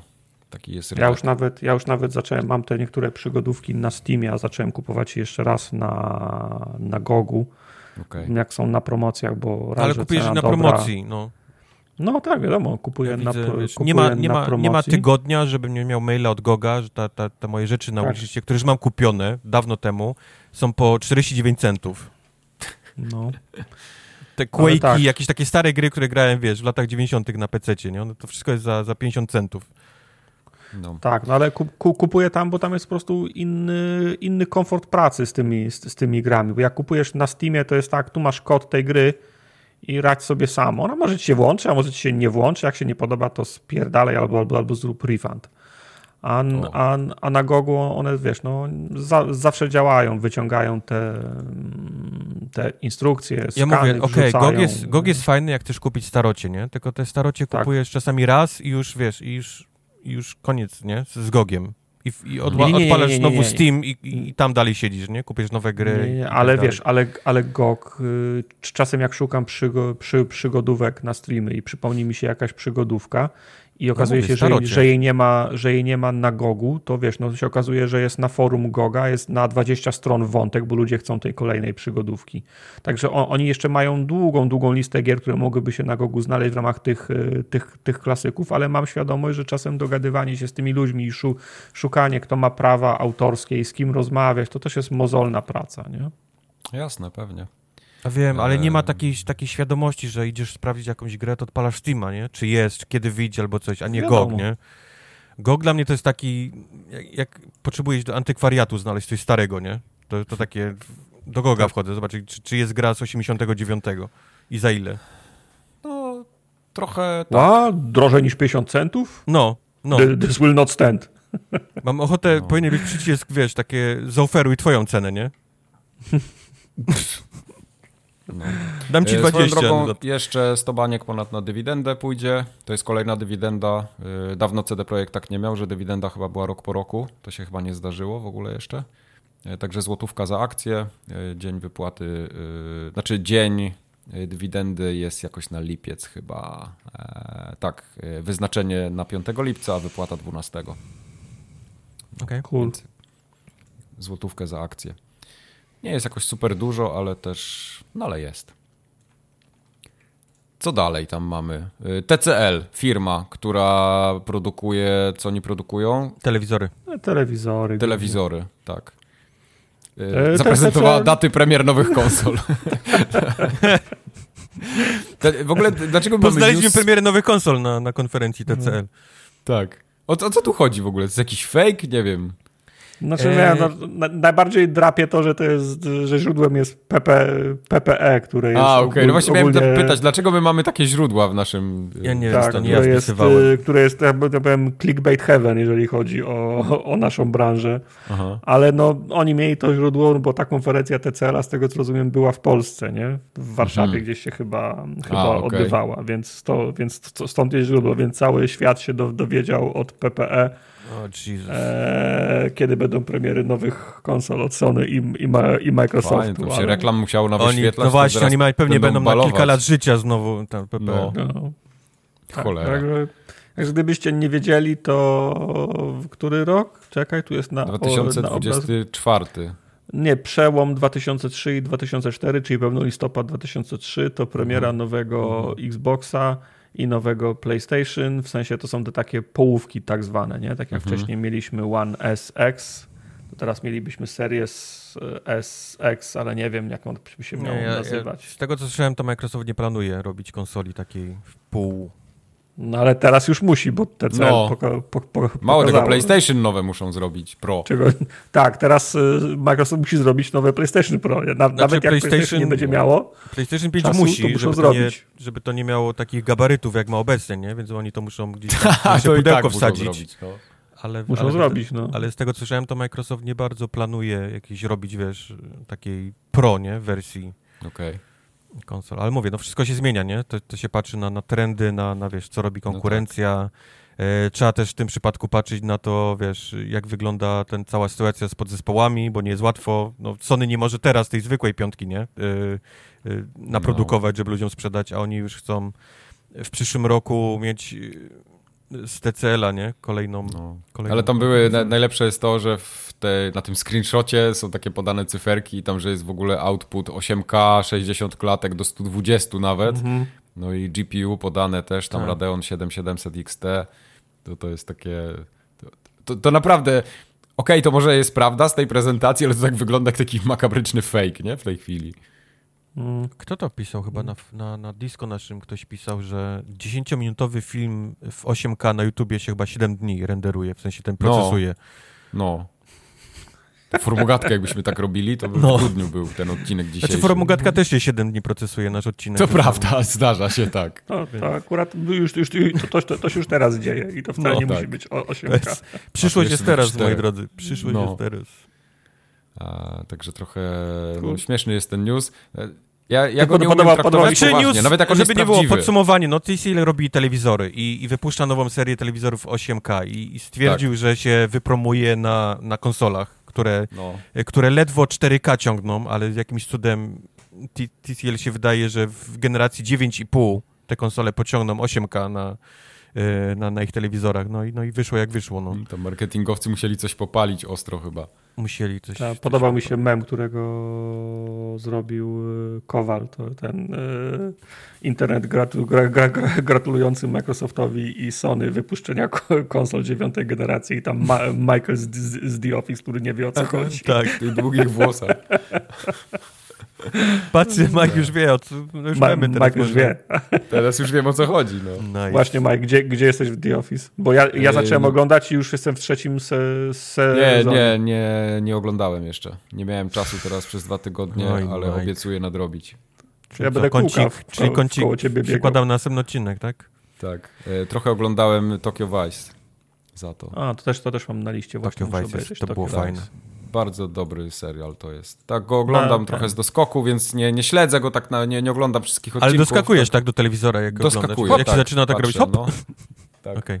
Taki jest ja już, nawet, ja już nawet zacząłem, mam te niektóre przygodówki na Steamie, a zacząłem kupować je jeszcze raz na, na Gogu. Okay. Jak są na promocjach, bo Ale kupujesz na dobra. promocji, no. No tak, wiadomo, kupuję, ja na, widzę, wiesz, kupuję nie, ma, nie, ma, nie ma tygodnia, żebym nie miał maila od Goga, że ta, ta, te moje rzeczy na tak. Wishiście, które już mam kupione dawno temu, są po 49 centów. No. Te Quake'i, tak. jakieś takie stare gry, które grałem, wiesz, w latach 90 na PC, nie? No to wszystko jest za, za 50 centów. No. Tak, no ale kupuję tam, bo tam jest po prostu inny, inny komfort pracy z tymi, z, z tymi grami, bo jak kupujesz na Steamie, to jest tak, tu masz kod tej gry, i radź sobie sam. Ona może ci się włączy, a może ci się nie włączy. Jak się nie podoba, to spierdalaj albo, albo, albo zrób refund. A, a, a na Gogu one, wiesz, no, za, zawsze działają, wyciągają te, te instrukcje, Ja mówię, okej, okay, GOG, jest, GOG jest fajny, jak chcesz kupić starocie, nie? Tylko te starocie tak. kupujesz czasami raz i już, wiesz, i już, już koniec, nie? Z GOGiem i, i odła, nie, nie, nie, odpalasz znowu Steam i, i, tam dalej siedzisz, nie? Kupisz nowe gry. Tak ale wiesz, ale, ale GOG, y, czasem jak szukam przygo, przy, przygodówek na streamy i przypomni mi się jakaś przygodówka i okazuje no, mówię, się, że, że, jej nie ma, że jej nie ma na Gogu, to wiesz, no to się okazuje, że jest na forum Goga, jest na 20 stron wątek, bo ludzie chcą tej kolejnej przygodówki. Także on, oni jeszcze mają długą, długą listę gier, które mogłyby się na Gogu znaleźć w ramach tych, y, tych, tych klasyków, ale mam świadomość, że czasem dogadywanie się z tymi ludźmi i szu, szukanie, kto ma prawa autorskie i z kim rozmawiać, to też jest mozolna praca, nie? Jasne, pewnie. Ja wiem, ale nie ma takiej, takiej świadomości, że idziesz sprawdzić jakąś grę, to odpalasz Steama, nie? Czy jest, kiedy wyjdzie albo coś, a nie Wiadomo. GOG, nie? GOG dla mnie to jest taki, jak, jak potrzebujesz do antykwariatu znaleźć coś starego, nie? To, to takie, do GOGa tak. wchodzę, zobaczyć, czy, czy jest gra z 89 i za ile. No, trochę... Tak. A, drożej niż 50 centów? No, no. This will not stand. [LAUGHS] Mam ochotę, no. powinien być przycisk, wiesz, takie zaoferuj twoją cenę, nie? [LAUGHS] No. Dam ci 20. E, swoją drogą jeszcze 100 baniek ponad na dywidendę pójdzie. To jest kolejna dywidenda. E, dawno CD Projekt tak nie miał, że dywidenda chyba była rok po roku. To się chyba nie zdarzyło w ogóle jeszcze. E, także złotówka za akcję. Dzień wypłaty, znaczy dzień dywidendy jest jakoś na lipiec chyba. Tak, wyznaczenie na 5 lipca, a wypłata 12. Okej, okay, cool. Złotówkę za akcję. Nie jest jakoś super dużo, ale też, no ale jest. Co dalej tam mamy? Y, TCL, firma, która produkuje, co oni produkują? Telewizory. No, telewizory. Telewizory, tak. Y, e, zaprezentowała TCL... daty premier nowych konsol. [LAUGHS] w ogóle, dlaczego Poznaliśmy news... premierę nowych konsol na, na konferencji TCL. Tak. O, o co tu chodzi w ogóle? To jest jakiś fake? Nie wiem. Znaczy, e... no, na, najbardziej drapie to, że to jest, że źródłem jest PP, PPE, które jest. A, okej, okay. no właśnie ogólnie... miałem pytać, dlaczego my mamy takie źródła w naszym. Ja nie tak, wiem, to nie ja jest, y, które jest, ja powiem, clickbait heaven, jeżeli chodzi o, o naszą branżę. Aha. Ale no, oni mieli to źródło, bo ta konferencja TCL, z tego co rozumiem, była w Polsce, nie? W Warszawie mhm. gdzieś się chyba, chyba A, okay. odbywała, więc, to, więc stąd jest źródło, więc cały świat się dowiedział od PPE oh, e, kiedy będą premiery nowych konsol od Sony i, i, ma, i Microsoftu. Fajnie, to się ale... reklam musiało na wyświetlać. No właśnie, oni pewnie będą balować. na kilka lat życia znowu tam PP. No. no. Tak, Cholera. Także, także gdybyście nie wiedzieli, to który rok? Czekaj, tu jest na 2024. Na nie, przełom 2003 i 2004, czyli pewno listopad 2003 to premiera mhm. nowego mhm. Xboxa i nowego PlayStation, w sensie to są te takie połówki tak zwane, nie? Tak jak mhm. wcześniej mieliśmy One SX, to teraz mielibyśmy Series SX, ale nie wiem jak on by się miał nie, ja, nazywać. Ja, z tego co słyszałem, to Microsoft nie planuje robić konsoli takiej w pół No ale teraz już musi, bo te No. poka- po, po, Mało tego. PlayStation nowe muszą zrobić, Pro. Czego, tak, teraz y, Microsoft musi zrobić nowe PlayStation Pro. Na, nawet jak PlayStation, PlayStation- nie będzie miało, PlayStation 5 Czasu musi, to muszą żeby to, nie, zrobić. żeby to nie miało takich gabarytów, jak ma obecnie, nie? Więc oni to muszą gdzieś tam [LAUGHS] to i pudełko tak muszą wsadzić. zrobić. No. Ale, muszą ale, zrobić. No. Ale z tego co słyszałem, to Microsoft nie bardzo planuje jakieś robić, wiesz, takiej pro, nie? Wersji Okej. Konsol. Ale mówię, no wszystko się zmienia, nie? To, to się patrzy na, na trendy, na, na wiesz, co robi konkurencja. E, trzeba też w tym przypadku patrzeć na to, wiesz, jak wygląda ten cała sytuacja z podzespołami, bo nie jest łatwo. No, Sony nie może teraz tej zwykłej piątki, nie? E, e, naprodukować, żeby ludziom sprzedać, a oni już chcą w przyszłym roku mieć z TCL-a, nie? Kolejną, No. kolejną Ale tam były, na, najlepsze jest to, że w te, na tym screenshocie są takie podane cyferki i tam, że jest w ogóle output 8K, 60 klatek do 120 nawet. Mhm. No i GPU podane też, tam Tak. Radeon 7700 XT. To, to jest takie... To, to, to naprawdę... Okej, to może jest prawda z tej prezentacji, ale to tak wygląda jak taki makabryczny fake, nie? W tej chwili. Mm. Kto to pisał? Chyba na, na, na disco naszym ktoś pisał, że 10-minutowy film w 8K na YouTubie się chyba 7 dni renderuje, w sensie ten No. procesuje. No. Formogatkę jakbyśmy tak robili, to by No. w grudniu był ten odcinek dzisiejszy. Znaczy Formogatka też się 7 dni procesuje nasz odcinek. To prawda, [LAUGHS] zdarza się tak. No, to akurat już, już, to, to, to się już teraz dzieje i to wcale No nie tak. musi być o- To 8K. jest- Przyszłość jest teraz, cztery. moi drodzy. Przyszłość No. jest teraz. A, także trochę no, śmieszny jest ten news. Ja, ja To go nie podoba- umiem podoba traktować mi się poważnie, news, nawet jak żeby nie było podsumowanie, no TCL robi telewizory i, i wypuszcza nową serię telewizorów 8K i, i stwierdził, Tak. że się wypromuje na, na konsolach, które No, które ledwo 4K ciągną, ale jakimś cudem TCL się wydaje, że w generacji 9,5 te konsole pociągną 8K na, na, na ich telewizorach. No i, no i wyszło jak wyszło. No. to marketingowcy musieli coś popalić ostro chyba. Musieli coś... Ta, coś podobał mi się mem, którego zrobił y, Kowal, to ten y, internet gratu, gra, gra, gra, gratulujący Microsoftowi i Sony wypuszczenia ko- konsol dziewiątej generacji i tam Ma, Michael z, z, z The Office, który nie wie o co chodzi. Tak, W tych długich włosach. [LAUGHS] patrzcie, Mike już wie, o co, no już Ma, wiemy teraz. Mike już wie. Teraz już wiem o co chodzi. No. Nice. Właśnie Mike, gdzie, gdzie jesteś w The Office? Bo ja, ja zacząłem no- oglądać i już jestem w trzecim se, Nie, sezonie. nie, nie, nie oglądałem jeszcze. Nie miałem czasu teraz przez dwa tygodnie, Oj, ale Mike. obiecuję nadrobić. Czyli Ja będę kącik, kółka w- czyli kącik koło ciebie przykładam na następny odcinek, tak? Tak. E, trochę oglądałem Tokyo Vice za to. A, to też, to też mam na liście właśnie. Tokyo Vice to było fajne. Bardzo dobry serial to jest. Tak go oglądam No, trochę tak. z doskoku, więc nie, nie śledzę go tak, na, nie, nie oglądam wszystkich Ale odcinków. doskakujesz tak do telewizora, jak Doskakuję, oglądasz. Jak tak, się zaczyna tak patrzę, robić, hop, No. Tak. okej.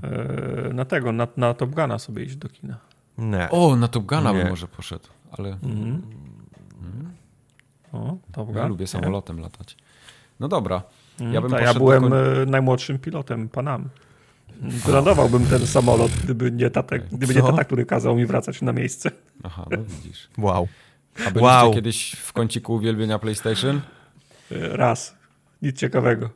E, na tego, na, na Top Guna sobie iść do kina. Nie. O, na Top Guna Nie. bym może poszedł, ale Mhm. O, Top Gun. ja lubię Nie? samolotem latać. No dobra. Mm, Ja bym to ja byłem do e, najmłodszym pilotem Panam. Wylądowałbym ten samolot, gdyby nie tata, gdyby nie tata, który kazał mi wracać na miejsce. Aha, no widzisz. Wow. A byliście Wow. kiedyś w kąciku uwielbienia PlayStation? E, Raz. Nic ciekawego.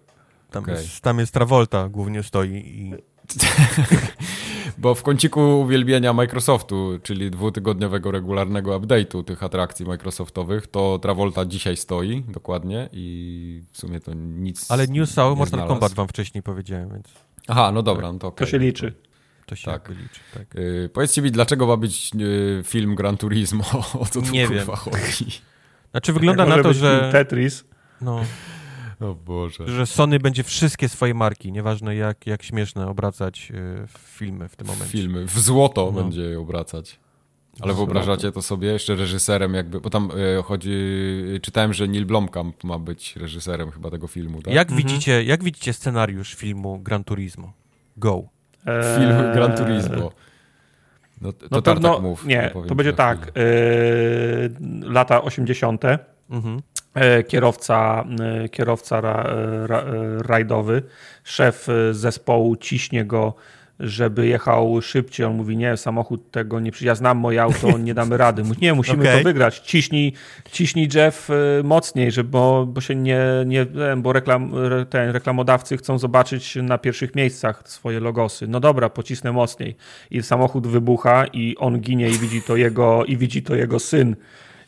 Tam, Okej. jest, tam jest Travolta głównie stoi i [LAUGHS] Bo w kąciku uwielbienia Microsoftu, czyli dwutygodniowego regularnego update'u tych atrakcji Microsoftowych, to Travolta dzisiaj stoi dokładnie i w sumie to nic Ale News cały nie Mortal. Kombat wam wcześniej powiedziałem, więc Aha, no dobra, no to To okej. się liczy. to się Tak. liczy. Tak. Yy, powiedzcie mi, dlaczego ma być yy, film Gran Turismo? [LAUGHS] O co tu Nie kurwa wiem. chodzi? Znaczy wygląda na to, że, Tetris. no, [LAUGHS] O Boże. że Sony będzie wszystkie swoje marki, nieważne jak, jak śmieszne, obracać y, w filmy w tym momencie. Filmy. W złoto No. będzie je obracać. Ale wyobrażacie to sobie jeszcze reżyserem jakby, bo tam yy, chodzi, czytałem, że Neil Blomkamp ma być reżyserem chyba tego filmu, tak? Jak, Mhm. widzicie, jak widzicie scenariusz filmu Gran Turismo? Go. E, [LAUGHS] Film Gran Turismo. No, to No Tartak pewno, mów. nie, to będzie tak. E, lata 80. Mhm. E, kierowca, e, kierowca ra, e, ra, e, rajdowy, szef e, zespołu ciśnie go, żeby jechał szybciej. On mówi, nie, samochód tego nie. Ja znam moje auto, nie damy rady. Mówi, nie, musimy Okej. to wygrać. Ciśnij, ciśnij Jeff e, mocniej, żeby, bo, bo się nie, nie bo reklam, re- ten, reklamodawcy chcą zobaczyć na pierwszych miejscach swoje logosy. No dobra, pocisnę mocniej. I samochód wybucha i on ginie i widzi to jego, i widzi to jego syn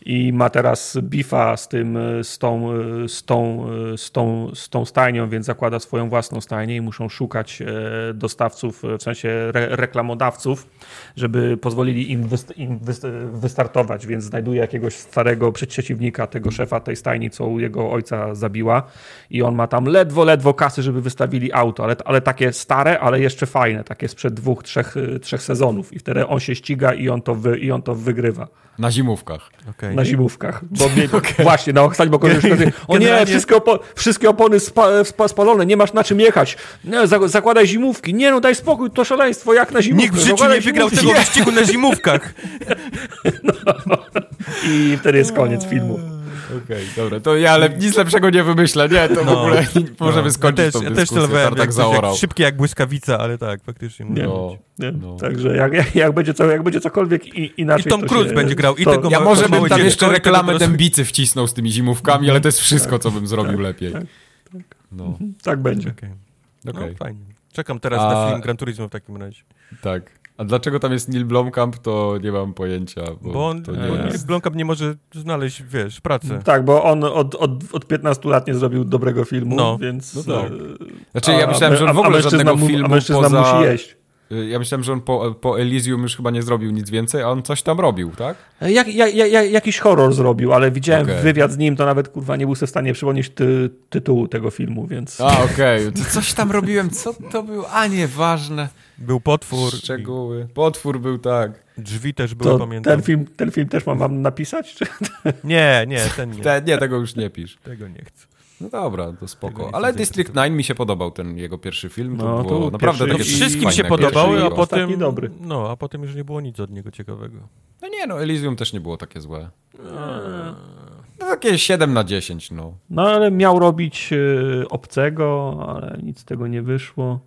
i ma teraz bifa z tym, z tą, z tą, z tą, z tą stajnią, więc zakłada swoją własną stajnię i muszą szukać e, dostawców, w sensie re reklamodawców, żeby pozwolili im, wyst im wyst wystartować, więc znajduje jakiegoś starego przeciwnika tego szefa tej stajni, co u jego ojca zabiła i on ma tam ledwo, ledwo kasy, żeby wystawili auto, ale, ale takie stare, ale jeszcze fajne, takie sprzed dwóch, trzech, trzech sezonów i wtedy on się ściga i on to, wy, i on to wygrywa. Na zimówkach. Okay. Na zimówkach. Bo [LAUGHS] mnie, okay. Właśnie, na oksadzie, bo okazuje o nie, wszystkie, opo wszystkie opony spa, spa, spalone, nie masz na czym jechać. Nie, zakładaj zimówki. Nie no, daj spokój, to szaleństwo, jak na zimówkach. Nikt w życiu nie wygrał tego wyścigu na zimówkach. [LAUGHS] No. I wtedy jest koniec filmu. Okej, okay, dobra, to ja ale nic lepszego nie wymyślę, nie, to no, w ogóle [LAUGHS] możemy no. skończyć ja też, tą ja też tak, tak zaorał. Jak, szybkie jak błyskawica, ale tak, faktycznie. Nie, no, nie. No. Także jak, jak, jak, będzie co, jak będzie cokolwiek i, inaczej, I Tom Cruise będzie grał, i tego Ja może bym tam jeszcze reklamę dębicy wcisnął z tymi zimówkami, ale to jest wszystko, tak, co bym zrobił tak, lepiej. Tak, tak. No. tak będzie. Okay. Okay. No, fajnie. Czekam teraz A... na film Gran Turismo w takim razie. Tak. A dlaczego tam jest Neil Blomkamp, to nie mam pojęcia. Bo, bo on, to nie jest. Blomkamp nie może znaleźć, wiesz, pracy. Tak, bo on od, od, od 15 lat nie zrobił dobrego filmu, no. więc... No tak. Znaczy ja myślałem, że on w ogóle żadnego mu, filmu a mężczyzna poza... musi jeść. Ja myślałem, że on po, po Elysium już chyba nie zrobił nic więcej, a on coś tam robił, tak? Jak, jak, jak, jakiś horror zrobił, ale widziałem okay. wywiad z nim, to nawet kurwa nie był w stanie przypomnieć ty, tytułu tego filmu, więc... A, okej. [LAUGHS] Okay. Coś tam robiłem, co to był? A, nieważne. Był potwór. Szczegóły. I... Potwór był, tak. Drzwi też były, to pamiętam. Ten film, ten film też mam wam napisać? Czy... Nie, nie, ten nie. Te, nie, tego już nie pisz. Tego nie chcę. No dobra, to spoko. Ale District 9 mi się podobał ten jego pierwszy film. To no, było to naprawdę pierwszy, takie Wszystkim się podobały, a potem dobry. No, a potem już nie było nic od niego ciekawego. No nie, no Elysium też nie było takie złe. No, takie 7 na 10, no. No ale miał robić y, obcego, ale nic z tego nie wyszło.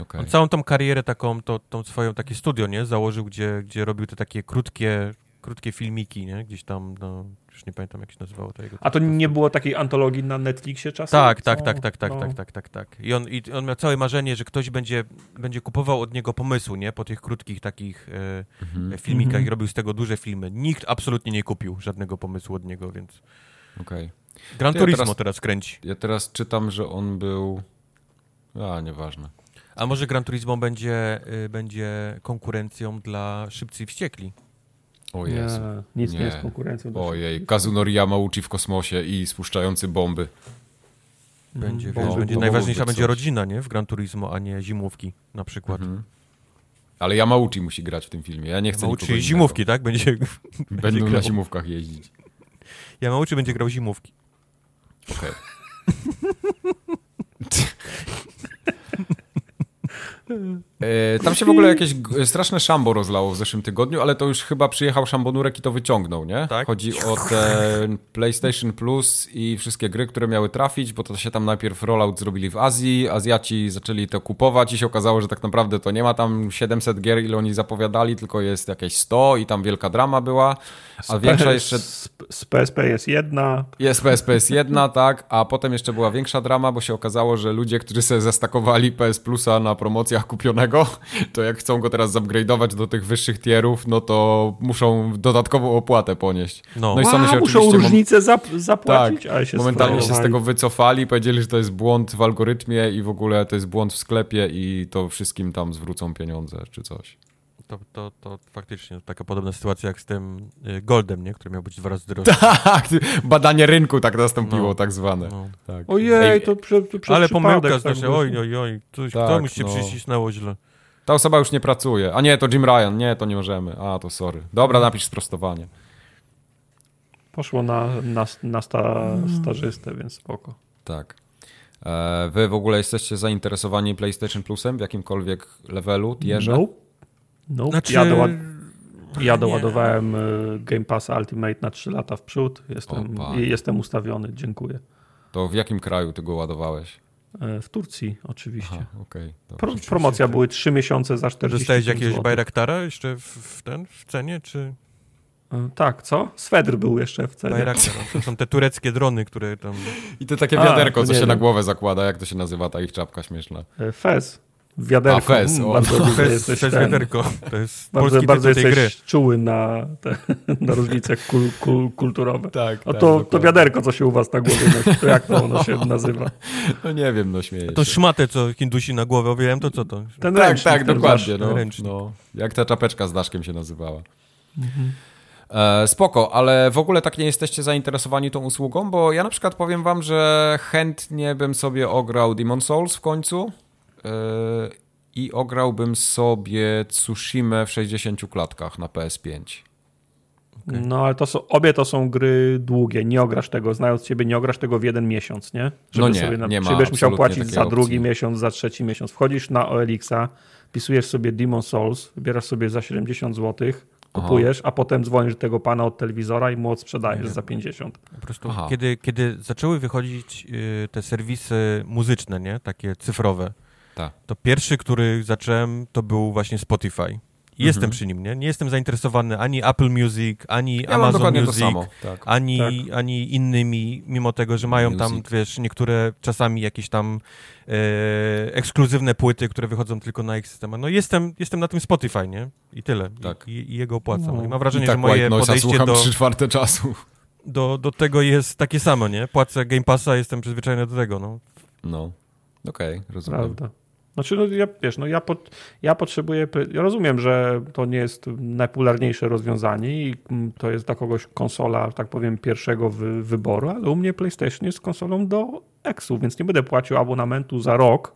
Okay. On całą tą karierę taką, to, tą swoją takie studio, nie? Założył, gdzie, gdzie robił te takie krótkie, krótkie filmiki, nie? Gdzieś tam, no, już nie pamiętam jak się nazywało to jego. A to nie było takiej antologii na Netflixie czasem? Tak, tak, tak, tak, tak, no. tak, tak, tak, tak. I on, I on miał całe marzenie, że ktoś będzie, będzie kupował od niego pomysł, nie? Po tych krótkich takich e, mhm. filmikach mhm. i robił z tego duże filmy. Nikt absolutnie nie kupił żadnego pomysłu od niego, więc... Okej. Okay. Gran Turismo ja teraz, teraz kręci. Ja teraz czytam, że on był... A, nieważne. A może Gran Turismo będzie, y, będzie konkurencją dla Szybcy i Wściekli? O Jezu. Nie, nic nie, nie jest konkurencją. Ojej, Kazunori Yamauchi w kosmosie i spuszczający bomby. Będzie, wiesz, będzie najważniejsza będzie rodzina, nie? W Gran Turismo, a nie zimówki na przykład. Mhm. Ale Yamauchi musi grać w tym filmie. Ja nie chcę Yamauchi zimówki, tak? Będzie, [LAUGHS] Będą będzie na zimówkach jeździć. Yamauchi będzie grał zimówki. Okej. Okay. [LAUGHS] [LAUGHS] E, tam się w ogóle jakieś straszne szambo rozlało w zeszłym tygodniu, ale to już chyba przyjechał szambonurek i to wyciągnął, nie? Tak? Chodzi o ten PlayStation Plus i wszystkie gry, które miały trafić, bo to się tam najpierw rollout zrobili w Azji, Azjaci zaczęli to kupować i się okazało, że tak naprawdę to nie ma tam 700 gier, ile oni zapowiadali, tylko jest jakieś 100 i tam wielka drama była, a większa [LAUGHS] jeszcze... Z PSP jest jedna. Jest PSP jest jedna, [LAUGHS] tak, a potem jeszcze była większa drama, bo się okazało, że ludzie, którzy sobie zastakowali PS Plusa na promocjach kupionego, to jak chcą go teraz upgrade'ować do tych wyższych tierów, no to muszą dodatkową opłatę ponieść. No, no i Sony się muszą różnicę zap zapłacić, tak, się momentalnie się z tego wycofali, powiedzieli, że to jest błąd w algorytmie i w ogóle to jest błąd w sklepie i to wszystkim tam zwrócą pieniądze czy coś. To, to, to faktycznie taka podobna sytuacja jak z tym y, Goldem, nie? który miał być dwa razy droższy. Tak, badanie rynku tak nastąpiło, no, tak zwane. No. Tak. Ojej, to, prze, to Ale pomyłka znaczy, oj, oj, oj, coś, tak, to mi się no. przycisnęło źle. Ta osoba już nie pracuje. A nie, to Jim Ryan. Nie, to nie możemy. A, to sorry. Dobra, no. napisz sprostowanie. Poszło na, na, na sta, stażystę, więc spoko. Tak. E, wy w ogóle jesteście zainteresowani PlayStation Plusem w jakimkolwiek levelu, tierze? Nope. Nope. Znaczy... Ja, doład... ja doładowałem nie. Game Pass Ultimate na 3 lata w przód. Jestem, jestem ustawiony, dziękuję. To w jakim kraju ty go ładowałeś? E, w Turcji oczywiście. Aha, okay, Pro, promocja były 3 miesiące za 40 Dostałeś jakiegoś Bayraktara jeszcze w, w, ten, w cenie, czy... E, tak, co? Swedr był jeszcze w cenie. Bayraktar, no, to są te tureckie drony, które tam... I to takie wiaderko, A, co się na głowę zakłada, jak to się nazywa, ta ich czapka śmieszna. E, Fez. Wiaderko. A, fez, Mm, o, bardzo To jest, jesteś to jest ten- wiaderko. To jest Bardzo, polski bardzo jesteś gry. czuły na, te, [LAUGHS] na różnice kul, kul, kulturowe. Tak, No to, to wiaderko, co się u was na głowie nosi, to jak to ono się nazywa? No nie wiem, no śmieję To się. szmatę, co Hindusi na głowę owijałem, to co to? Ten Tak, ręcznik, tak, dokładnie. No, no, jak ta czapeczka z daszkiem się nazywała. E, spoko, ale w ogóle tak nie jesteście zainteresowani tą usługą, bo ja na przykład powiem wam, że chętnie bym sobie ograł Demon Souls w końcu i ograłbym sobie Tsushima w 60 klatkach na PS5. No ale to są, obie to są gry długie, nie ograsz tego, znając ciebie, nie ograsz tego w jeden miesiąc, nie? No nie, sobie na, nie ma musiał płacić za drugi opcji. miesiąc, za trzeci miesiąc. Wchodzisz na OLX-a, wpisujesz sobie Demon Souls, wybierasz sobie za 70 zł, kupujesz, a potem dzwonisz do tego pana od telewizora i mu odsprzedajesz za 50. Po prostu Aha. kiedy, kiedy zaczęły wychodzić y, te serwisy muzyczne, nie? Takie cyfrowe, Tak. to pierwszy, który zacząłem, to był właśnie Spotify. I jestem przy nim, nie? Nie jestem zainteresowany ani Apple Music, ani Ja Amazon Music. Tak. ani, Tak. ani innymi, mimo tego, że mają tam, Music. wiesz, niektóre czasami jakieś tam e, ekskluzywne płyty, które wychodzą tylko na ich systemach. No jestem, jestem na tym Spotify, nie? I tyle. Tak. I, i jego opłacam. No. I mam wrażenie, I tak że moje podejście słucham do, 3 czwarte czasu. do, do tego jest takie samo, nie? Płacę Game Passa, jestem przyzwyczajony do tego, no. No, okej, rozumiem. Prawda. Znaczy, no ja, wiesz, no ja, pot, ja potrzebuję, ja rozumiem, że to nie jest najpopularniejsze rozwiązanie i mm, to jest dla kogoś konsola, tak powiem, pierwszego wy, wyboru, ale u mnie PlayStation jest konsolą do Exu, więc nie będę płacił abonamentu za rok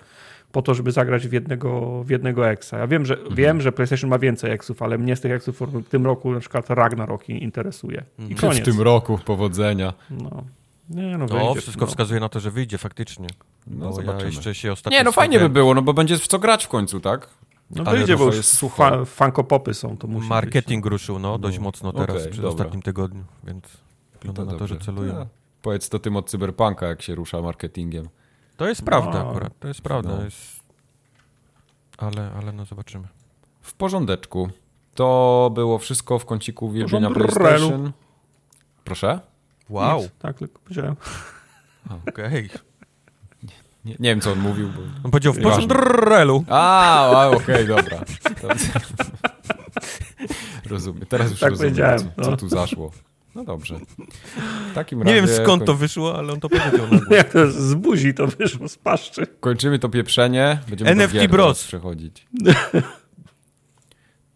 po to, żeby zagrać w jednego, w jednego Exa. Ja wiem, że, Mhm. wiem, że PlayStation ma więcej Exów, ale mnie z tych Exów w tym roku na przykład Ragnarok interesuje. I Mhm. koniec. W tym roku powodzenia. No. Nie, no, No, wszystko no. wskazuje na to, że wyjdzie faktycznie. No, Bo ja zobaczymy. jeszcze się ostatnio... Nie, no fajnie by było, no bo będzie w co grać w końcu, tak? No Ale wyjdzie, to bo jest już fa, fankopopy są, to musi być. Marketing ruszył, no, dość mocno teraz, okej, przy dobra. ostatnim tygodniu, więc wygląda na to, że dobrze. celują. No, Powiedz to tym od Cyberpunka, jak się rusza marketingiem. To jest prawda No. akurat, to jest prawda. No. Jest... Ale, ale no zobaczymy. W porządeczku. To było wszystko w kąciku uwielbienia. PlayStation. Proszę? Wow, Nic, tak, tylko powiedziałem. [LAUGHS] okej. Nie, nie wiem, co on mówił. Bo... On powiedział w Nieważne. porządku. A, a okej, dobra. To... rozumiem. Teraz już Tak rozumiem, co, co no. tu zaszło. No dobrze. W takim Nie razie wiem skąd to wyszło, ale on to [LAUGHS] powiedział. Jak to z buzi to wyszło, z paszczy. Kończymy to pieprzenie. Będziemy NFT do przechodzić. [LAUGHS]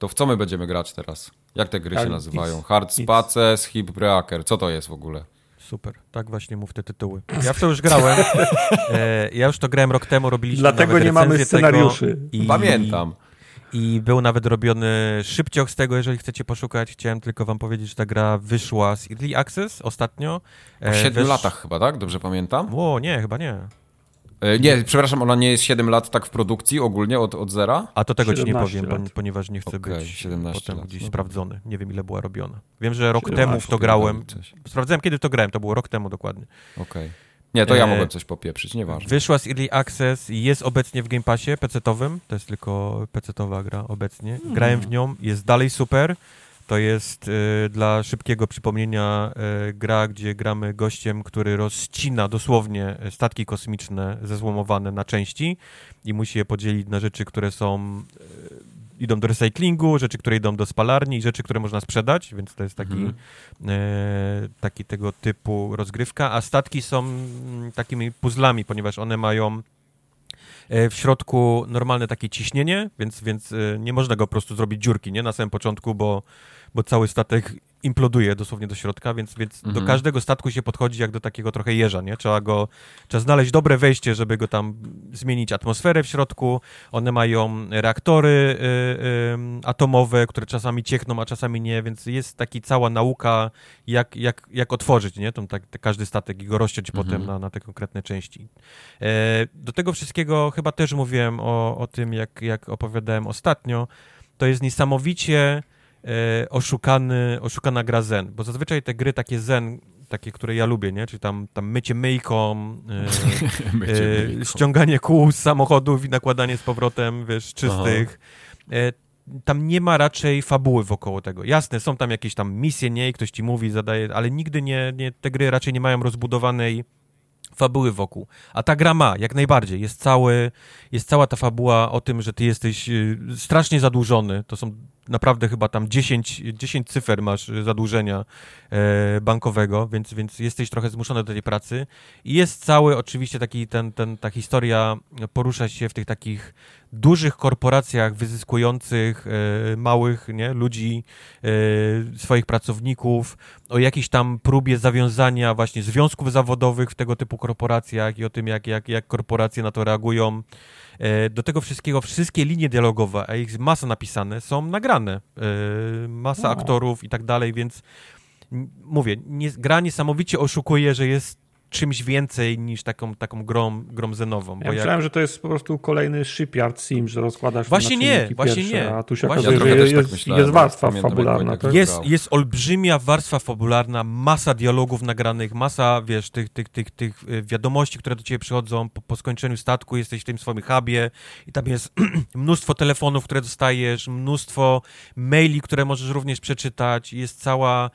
To w co my będziemy grać teraz? Jak te gry Ja się nazywają? Hard nic. Spaces, Hip Breaker. Co to jest w ogóle? Super, tak właśnie mów te tytuły. Ja w to już grałem. [LAUGHS] E, ja już to grałem rok temu, robiliśmy Dlatego nawet nie mamy scenariuszy. Tego i, Pamiętam. I był nawet robiony szybciok z tego, jeżeli chcecie poszukać. Chciałem tylko wam powiedzieć, że ta gra wyszła z Early Access ostatnio. Po E, 7 wesz- latach chyba, tak? Dobrze pamiętam? O, nie, chyba nie. E, Nie, przepraszam, ona nie jest 7 lat tak w produkcji ogólnie od, od zera? A to tego ci nie 17 powiem, lat. pon- ponieważ nie chcę Okej, być 17 potem lat, gdzieś no. sprawdzony. Nie wiem, ile była robiona. Wiem, że rok 17, temu w to grałem. Sprawdzałem, kiedy w to grałem. To było rok temu dokładnie. Okej. Nie, to ja E, mogłem coś popieprzyć, nieważne. Wyszła z Early Access i jest obecnie w Game Passie PC-owym. To jest tylko PC-owa gra obecnie. Grałem w nią, jest dalej super. To jest y, dla szybkiego przypomnienia y, gra, gdzie gramy gościem, który rozcina dosłownie statki kosmiczne zezłomowane na części i musi je podzielić na rzeczy, które są y, idą do recyklingu, rzeczy, które idą do spalarni i rzeczy, które można sprzedać, więc to jest taki, Mhm. e, taki tego typu rozgrywka, a statki są mm, takimi puzzlami, ponieważ one mają e, w środku normalne takie ciśnienie, więc, więc e, nie można go po prostu zrobić dziurki, nie, na samym początku, bo, bo cały statek imploduje dosłownie do środka, więc, więc do Mhm. każdego statku się podchodzi jak do takiego trochę jeża, nie? Trzeba go, trzeba znaleźć dobre wejście, żeby go tam zmienić atmosferę w środku. One mają reaktory y, y, atomowe, które czasami ciekną, a czasami nie, więc jest taki cała nauka, jak, jak, jak otworzyć, nie? Tą, tak, każdy statek i go rozciąć Mhm. potem na, na te konkretne części. E, do tego wszystkiego chyba też mówiłem o, o tym, jak, jak opowiadałem ostatnio. To jest niesamowicie oszukany, oszukana gra Zen, bo zazwyczaj te gry takie Zen, takie, które ja lubię, nie? Czyli tam, tam mycie myjką, e, [LAUGHS] Mycie e, myjką. ściąganie kół z samochodów i nakładanie z powrotem, wiesz, czystych. E, tam nie ma raczej fabuły wokoło tego. Jasne, są tam jakieś tam misje, nie, i ktoś ci mówi, zadaje, ale nigdy nie, nie te gry raczej nie mają rozbudowanej fabuły wokół. A ta gra ma, jak najbardziej. Jest, cały, jest cała ta fabuła o tym, że ty jesteś y, strasznie zadłużony. To są naprawdę chyba tam 10, 10 cyfer masz zadłużenia e, bankowego, więc, więc jesteś trochę zmuszony do tej pracy. I jest cały oczywiście taki, ten, ten, ta historia porusza się w tych takich dużych korporacjach wyzyskujących e, małych nie, ludzi, e, swoich pracowników, o jakiejś tam próbie zawiązania właśnie związków zawodowych w tego typu korporacjach i o tym, jak, jak, jak korporacje na to reagują. E, do tego wszystkiego, wszystkie linie dialogowe, a ich masa napisane, są nagrane. E, masa aktorów i tak dalej, więc mówię, nie, gra niesamowicie oszukuje, że jest czymś więcej niż taką, taką grą, grą zenową. Ja myślałem, jak... że to jest po prostu kolejny shipyard sim, że rozkładasz Właśnie nie, właśnie pierwsze, nie. A tu się właśnie okazuje, że jest, tak myślałem, jest warstwa fabularna. Tak? Jest, jest olbrzymia warstwa fabularna, masa dialogów nagranych, masa, wiesz, tych, tych, tych, tych y, wiadomości, które do ciebie przychodzą po, po skończeniu statku, jesteś w tym swoim hubie i tam jest [CLEARS THROAT] mnóstwo telefonów, które dostajesz, mnóstwo maili, które możesz również przeczytać, jest cała,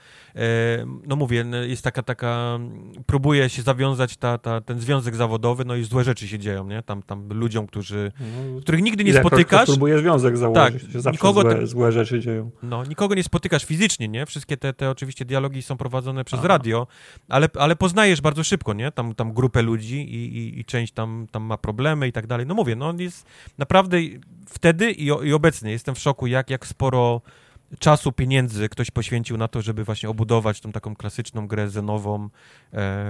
no mówię, jest taka, taka, próbuje się zawiązać ta, ta, ten związek zawodowy, no i złe rzeczy się dzieją, nie? Tam, tam ludziom, którzy, no, których nigdy nie spotykasz. próbuje związek założyć, tak, zawsze nikogo złe, złe, rzeczy dzieją. No, nikogo nie spotykasz fizycznie, nie? Wszystkie te, te oczywiście dialogi są prowadzone przez Aha. radio, ale, ale poznajesz bardzo szybko, nie? Tam, tam grupę ludzi i, i, i część tam, tam ma problemy i tak dalej. No mówię, no on jest naprawdę wtedy i, i obecnie jestem w szoku, jak, jak sporo czasu, pieniędzy ktoś poświęcił na to, żeby właśnie obudować tą taką klasyczną grę zenową e,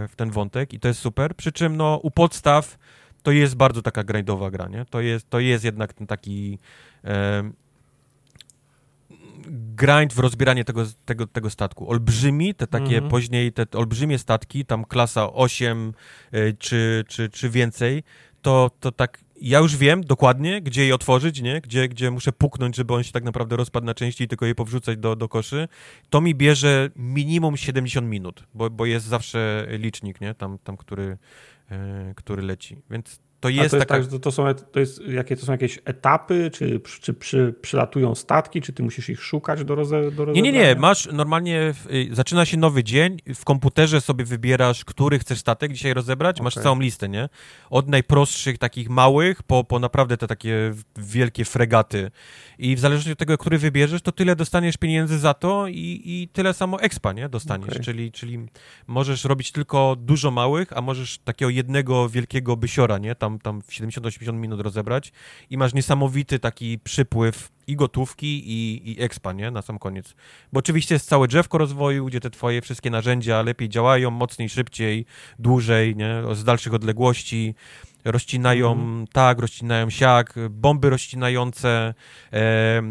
w ten wątek i to jest super. Przy czym no, u podstaw to jest bardzo taka grindowa gra, nie? To jest, to jest jednak ten taki e, grind w rozbieranie tego, tego, tego statku. Olbrzymi, te takie mm -hmm. później, te olbrzymie statki, tam klasa 8 e, czy, czy, czy więcej, to, to tak ja już wiem dokładnie, gdzie je otworzyć, nie? Gdzie, gdzie muszę puknąć, żeby on się tak naprawdę rozpadł na części i tylko je powrzucać do, do koszy. To mi bierze minimum 70 minut, bo, bo jest zawsze licznik, nie? Tam, tam który, e, który leci. Więc to jest, to jest taka... tak, to są, to jest, jakie to są jakieś etapy, czy, czy przy, przylatują statki, czy ty musisz ich szukać do, roze, do Nie, nie, nie, masz normalnie, y, zaczyna się nowy dzień, w komputerze sobie wybierasz, który chcesz statek dzisiaj rozebrać, okay. masz całą listę, nie? Od najprostszych, takich małych, po, po naprawdę te takie wielkie fregaty i w zależności od tego, który wybierzesz, to tyle dostaniesz pieniędzy za to i, i tyle samo expa, nie? Dostaniesz, okay. czyli, czyli możesz robić tylko dużo małych, a możesz takiego jednego wielkiego bysiora, nie? Tam, tam w 70-80 minut rozebrać i masz niesamowity taki przypływ i gotówki i, i expa, nie? Na sam koniec. Bo oczywiście jest całe drzewko rozwoju, gdzie te twoje wszystkie narzędzia lepiej działają, mocniej, szybciej, dłużej, nie? Z dalszych odległości rozcinają mm. tak, rozcinają siak, bomby rozcinające, e,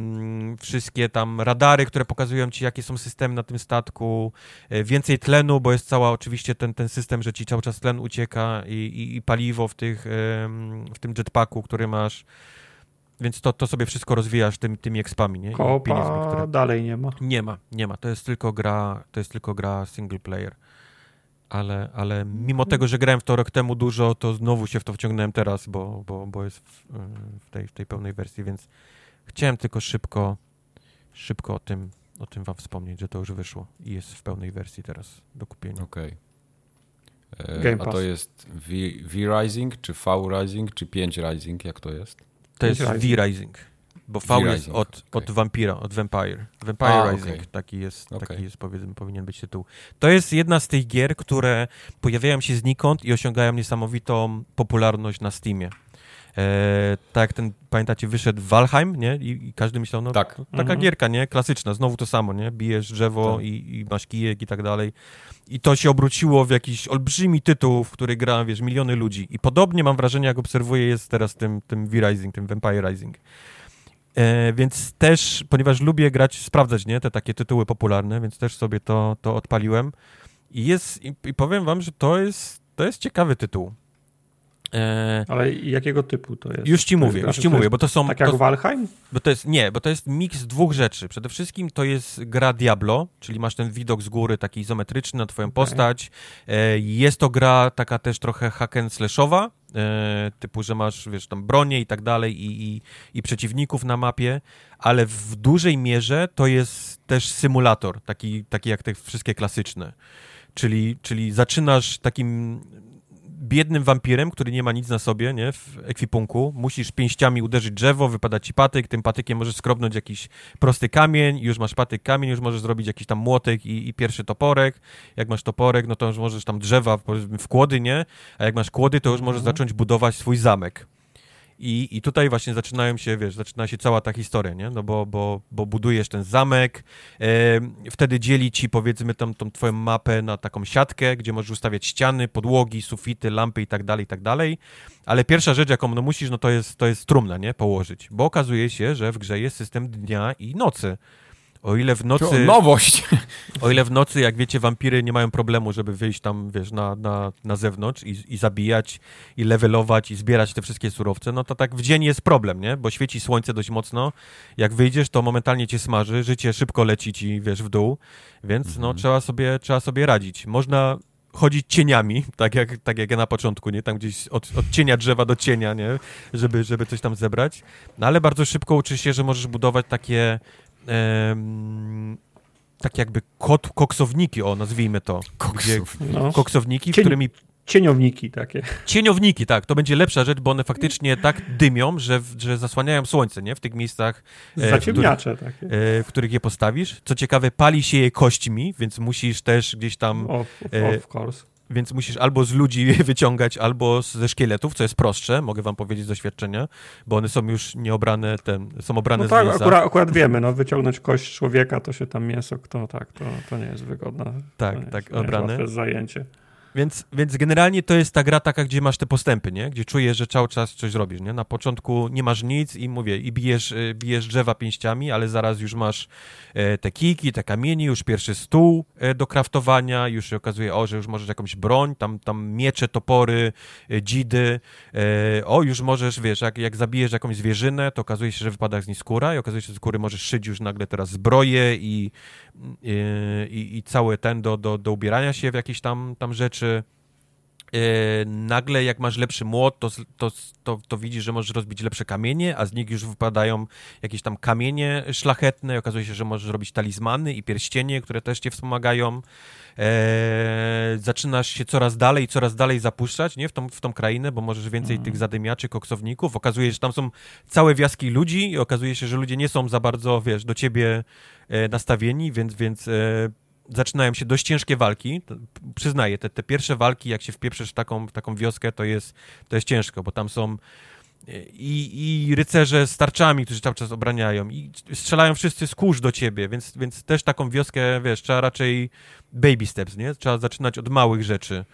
wszystkie tam radary, które pokazują ci, jakie są systemy na tym statku, e, więcej tlenu, bo jest cała oczywiście ten, ten system, że ci cały czas tlen ucieka i, i, i paliwo w, tych, e, w tym jetpacku, który masz. Więc to, to sobie wszystko rozwijasz tym, tymi expami, nie? Kopa które... dalej nie ma. Nie ma, nie ma. To jest tylko gra, to jest tylko gra single player ale, ale mimo tego, że grałem w to rok temu dużo, to znowu się w to wciągnąłem teraz, bo, bo, bo jest w, w, tej, w tej pełnej wersji, więc chciałem tylko szybko, szybko o tym, o tym wam wspomnieć, że to już wyszło i jest w pełnej wersji teraz do kupienia. Okej. Okay. E, a to jest V-Rising, czy V-Rising, czy 5 Rising, jak to jest? To jest V-Rising. Bo V jest od, okay. od Vampira, od Vampire. Vampire A, Rising, okay. taki, jest, okay. taki jest, powiedzmy, powinien być tytuł. To jest jedna z tych gier, które pojawiają się znikąd i osiągają niesamowitą popularność na Steamie. E, tak jak ten, pamiętacie, wyszedł Valheim, nie? I, i każdy myślał, no tak. taka mhm. gierka, nie? Klasyczna, znowu to samo, nie? Bijesz drzewo tak. i, i masz kijek i tak dalej. I to się obróciło w jakiś olbrzymi tytuł, w który gra, wiesz, miliony ludzi. I podobnie mam wrażenie, jak obserwuję, jest teraz tym, tym V-Rising, tym Vampire Rising. E, więc też, ponieważ lubię grać, sprawdzać, nie, te takie tytuły popularne, więc też sobie to, to odpaliłem. I jest, i, i powiem wam, że to jest, to jest ciekawy tytuł. E... Ale jakiego typu to jest? Już ci mówię, już ci mówię, bo to są... Tak jak to, Valheim? Bo to jest, nie, bo to jest miks dwóch rzeczy. Przede wszystkim to jest gra Diablo, czyli masz ten widok z góry taki izometryczny na twoją okay. postać. E, jest to gra taka też trochę hack and slashowa, typu, że masz, wiesz, tam bronię i tak dalej i, i, i przeciwników na mapie, ale w dużej mierze to jest też symulator, taki, taki jak te wszystkie klasyczne. Czyli, czyli zaczynasz takim biednym wampirem, który nie ma nic na sobie, nie, w ekwipunku. Musisz pięściami uderzyć drzewo, wypada ci patyk, tym patykiem możesz skrobnąć jakiś prosty kamień, już masz patyk kamień, już możesz zrobić jakiś tam młotek i, i pierwszy toporek. Jak masz toporek, no to już możesz tam drzewa, w kłody, nie? A jak masz kłody, to już możesz mhm. zacząć budować swój zamek. I, I tutaj właśnie zaczynają się, wiesz, zaczyna się cała ta historia, nie? No bo, bo, bo budujesz ten zamek, e, wtedy dzieli ci, powiedzmy, tam, tą twoją mapę na taką siatkę, gdzie możesz ustawiać ściany, podłogi, sufity, lampy i tak dalej, i tak dalej. Ale pierwsza rzecz, jaką no musisz, no to jest, to jest trumna, nie? Położyć. Bo okazuje się, że w grze jest system dnia i nocy. O ile w nocy... To nowość! O ile w nocy, jak wiecie, wampiry nie mają problemu, żeby wyjść tam, wiesz, na, na, na zewnątrz i, i zabijać, i levelować, i zbierać te wszystkie surowce, no to tak w dzień jest problem, nie? Bo świeci słońce dość mocno. Jak wyjdziesz, to momentalnie cię smaży, życie szybko leci ci, wiesz, w dół, więc no, mhm. no trzeba sobie, trzeba sobie radzić. Można chodzić cieniami, tak jak, tak jak ja na początku, nie? Tam gdzieś od, od cienia drzewa do cienia, nie? Żeby, żeby coś tam zebrać. No ale bardzo szybko uczysz się, że możesz budować takie tak jakby kot, koksowniki, o nazwijmy to. Koksów. Gdzie, no. Koksowniki, Cień, którymi... Cieniowniki takie. Cieniowniki, tak. To będzie lepsza rzecz, bo one faktycznie tak dymią, że, że zasłaniają słońce, nie? W tych miejscach, e, w, których, takie. E, w których je postawisz. Co ciekawe, pali się je kośćmi, więc musisz też gdzieś tam... Of, of, e, of course więc musisz albo z ludzi [LAUGHS] wyciągać, albo ze szkieletów, co jest prostsze, mogę wam powiedzieć z doświadczenia, bo one są już nieobrane, ten, są obrane no tak, z mięsa. Akurat, akurat wiemy, no wyciągnąć kość człowieka, to się tam mięso, to tak, to, to nie jest wygodne. Tak, tak, obrane. Jest zajęcie. Więc, więc generalnie to jest ta gra taka, gdzie masz te postępy, nie? Gdzie czujesz, że cały czas coś robisz, nie? Na początku nie masz nic i mówię, i bijesz, y, bijesz drzewa pięściami, ale zaraz już masz e, te kiki, te kamienie, już pierwszy stół e, do kraftowania, już się okazuje, o, że już możesz jakąś broń, tam, tam miecze, topory, e, dzidy, o, już możesz, wiesz, jak, jak zabijesz jakąś zwierzynę, to okazuje się, że wypada z niej skóra i okazuje się, że z skóry możesz szyć już nagle teraz zbroję i, i, i cały ten do, do, do ubierania się w jakieś tam, tam rzeczy. E, nagle jak masz lepszy młot, to, to, to, to, widzisz, że możesz rozbić lepsze kamienie, a z nich już wypadają jakieś tam kamienie szlachetne. Okazuje się, że możesz robić talizmany i pierścienie, które też cię wspomagają. Eee, zaczynasz się coraz dalej, coraz dalej zapuszczać nie? W, tą, w tą krainę, bo możesz więcej mm. tych zadymiaczy, koksowników. Okazuje się, że tam są całe wioski ludzi i okazuje się, że ludzie nie są za bardzo, wiesz, do ciebie e, nastawieni, więc, więc e, zaczynają się dość ciężkie walki. Przyznaję, te, te pierwsze walki, jak się wpieprzesz w taką, w taką wioskę, to jest, to jest ciężko, bo tam są i, i rycerze z tarczami, którzy cały czas obraniają i strzelają wszyscy z kurz do ciebie, więc, więc też taką wioskę, wiesz, trzeba raczej baby steps, nie? Trzeba zaczynać od małych rzeczy.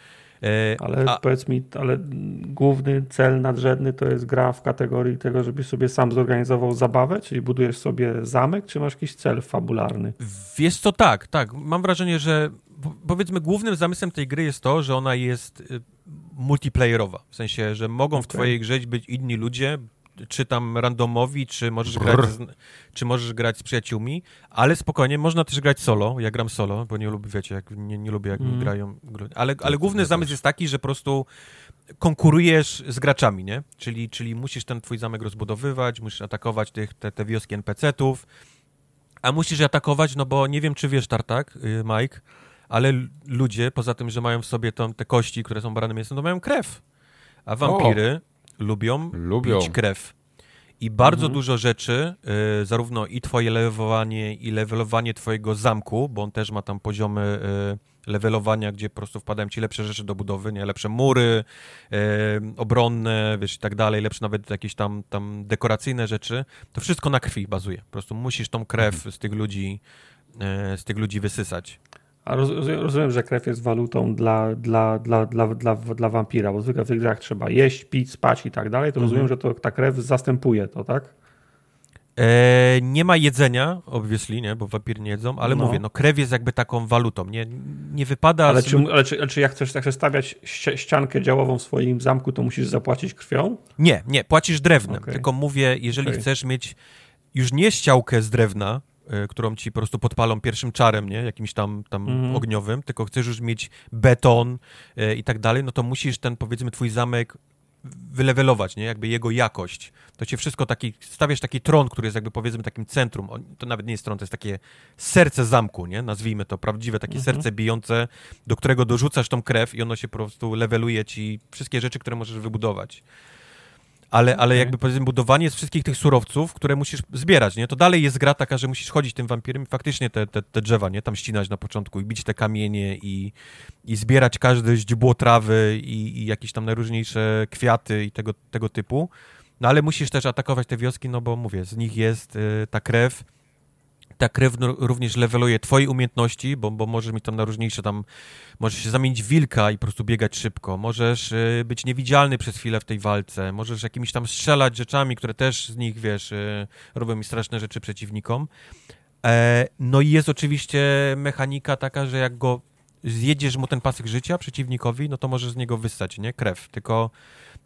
E, ale A... powiedz mi, ale główny cel nadrzędny to jest gra w kategorii tego, żebyś sobie sam zorganizował zabawę, czyli budujesz sobie zamek, czy masz jakiś cel fabularny? Wiesz co, tak, tak. Mam wrażenie, że powiedzmy głównym zamysłem tej gry jest to, że ona jest y, multiplayerowa. W sensie, że mogą okay. w twojej grze być inni ludzie, czy tam randomowi, czy możesz, grać z, czy możesz grać z przyjaciółmi, ale spokojnie, można też grać solo. Ja gram solo, bo nie lubię, wiecie, jak, nie, nie lubię jak mm. grają. Ale, ale główny zamysł jest taki, że po prostu konkurujesz z graczami, nie? Czyli, czyli musisz ten twój zamek rozbudowywać, musisz atakować tych, te, te wioski NPC-ów, a musisz atakować, no bo nie wiem, czy wiesz, Tartak, y, Mike, ale ludzie, poza tym, że mają w sobie tą, te kości, które są brane mięsem, to mają krew. A wampiry o, lubią, lubią pić krew. I bardzo mhm. dużo rzeczy, y, zarówno i twoje levelowanie, i levelowanie twojego zamku, bo on też ma tam poziomy y, levelowania, gdzie po prostu wpadają ci lepsze rzeczy do budowy, nie? Lepsze mury, y, obronne, wiesz, i tak dalej, lepsze nawet jakieś tam, tam dekoracyjne rzeczy. To wszystko na krwi bazuje. Po prostu musisz tą krew mhm. z tych ludzi, y, z tych ludzi wysysać. A rozumiem, rozumiem, że krew jest walutą dla, dla, dla, dla, dla, dla wampira, bo zwykle w tych grach trzeba jeść, pić, spać i tak dalej, to mhm. rozumiem, że to, ta krew zastępuje to, tak? E, nie ma jedzenia, obviously, nie, bo wampir nie jedzą, ale no. mówię, no krew jest jakby taką walutą, nie, nie wypada... Ale, z... czy, ale, czy, ale czy jak chcesz, chcesz stawiać ściankę działową w swoim zamku, to musisz zapłacić krwią? Nie, nie, płacisz drewnem, okay. tylko mówię, jeżeli okay. chcesz mieć już nie ściałkę z drewna, którą ci po prostu podpalą pierwszym czarem, nie? Jakimś tam, tam mm. ogniowym, tylko chcesz już mieć beton e, i tak dalej, no to musisz ten, powiedzmy, twój zamek wylewelować, nie? Jakby jego jakość. To się wszystko taki, stawiasz taki tron, który jest jakby powiedzmy takim centrum. To nawet nie jest tron, to jest takie serce zamku, nie? Nazwijmy to, prawdziwe takie mhm. serce bijące, do którego dorzucasz tą krew i ono się po prostu leveluje ci wszystkie rzeczy, które możesz wybudować ale, ale jakby powiedzmy budowanie z wszystkich tych surowców, które musisz zbierać, nie? To dalej jest gra taka, że musisz chodzić tym wampirem i faktycznie te, te, te drzewa, nie? Tam ścinać na początku i bić te kamienie i, i zbierać każde źdźbło trawy i, i jakieś tam najróżniejsze kwiaty i tego, tego typu. No ale musisz też atakować te wioski, no bo mówię, z nich jest y, ta krew, ta krew również leveluje twoje umiejętności, bo, bo możesz mieć tam na różniejsze tam, możesz się zamienić w wilka i po prostu biegać szybko, możesz y, być niewidzialny przez chwilę w tej walce, możesz jakimiś tam strzelać rzeczami, które też z nich, wiesz, y, robią mi straszne rzeczy przeciwnikom. E, no i jest oczywiście mechanika taka, że jak go zjedziesz mu ten pasek życia przeciwnikowi, no to możesz z niego wyssać, nie? Krew, tylko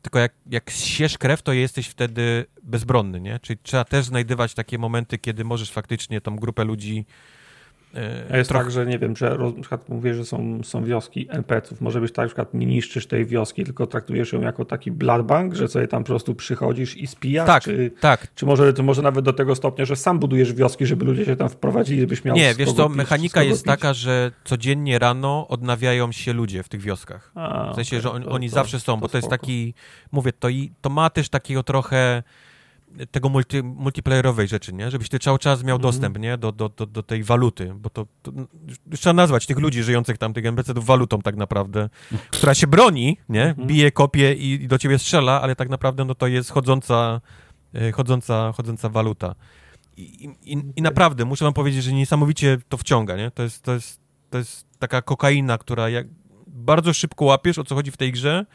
tylko jak, jak siesz krew, to jesteś wtedy bezbronny, nie? Czyli trzeba też znajdywać takie momenty, kiedy możesz faktycznie tą grupę ludzi A jest trochę... tak, że nie wiem, że na przykład mówię, że są, są wioski NPC-ów. Może być tak, że przykład nie niszczysz tej wioski, tylko traktujesz ją jako taki blood bank, że sobie tam po prostu przychodzisz i spijasz? Tak, czy, tak. Czy może, to może nawet do tego stopnia, że sam budujesz wioski, żeby ludzie się tam wprowadzili, żebyś miał Nie, wiesz co, mechanika jest taka, że codziennie rano odnawiają się ludzie w tych wioskach. A, w sensie, okay, że on, to, oni to, zawsze są, bo to jest taki, mówię, to, i, to ma też takiego trochę tego multi, multiplayerowej rzeczy, nie? Żebyś ty cały czas miał mm. dostęp, nie? Do, do, do, do tej waluty, bo to, to, trzeba nazwać tych ludzi żyjących tam, tych NPC-ów walutą tak naprawdę, [LAUGHS] która się broni, nie? Mm. Bije, kopie i, i, do ciebie strzela, ale tak naprawdę no to jest chodząca, e, chodząca, chodząca waluta. I, i, I naprawdę, muszę wam powiedzieć, że niesamowicie to wciąga, nie? To jest, to jest, to jest taka kokaina, która jak bardzo szybko łapiesz, o co chodzi w tej grze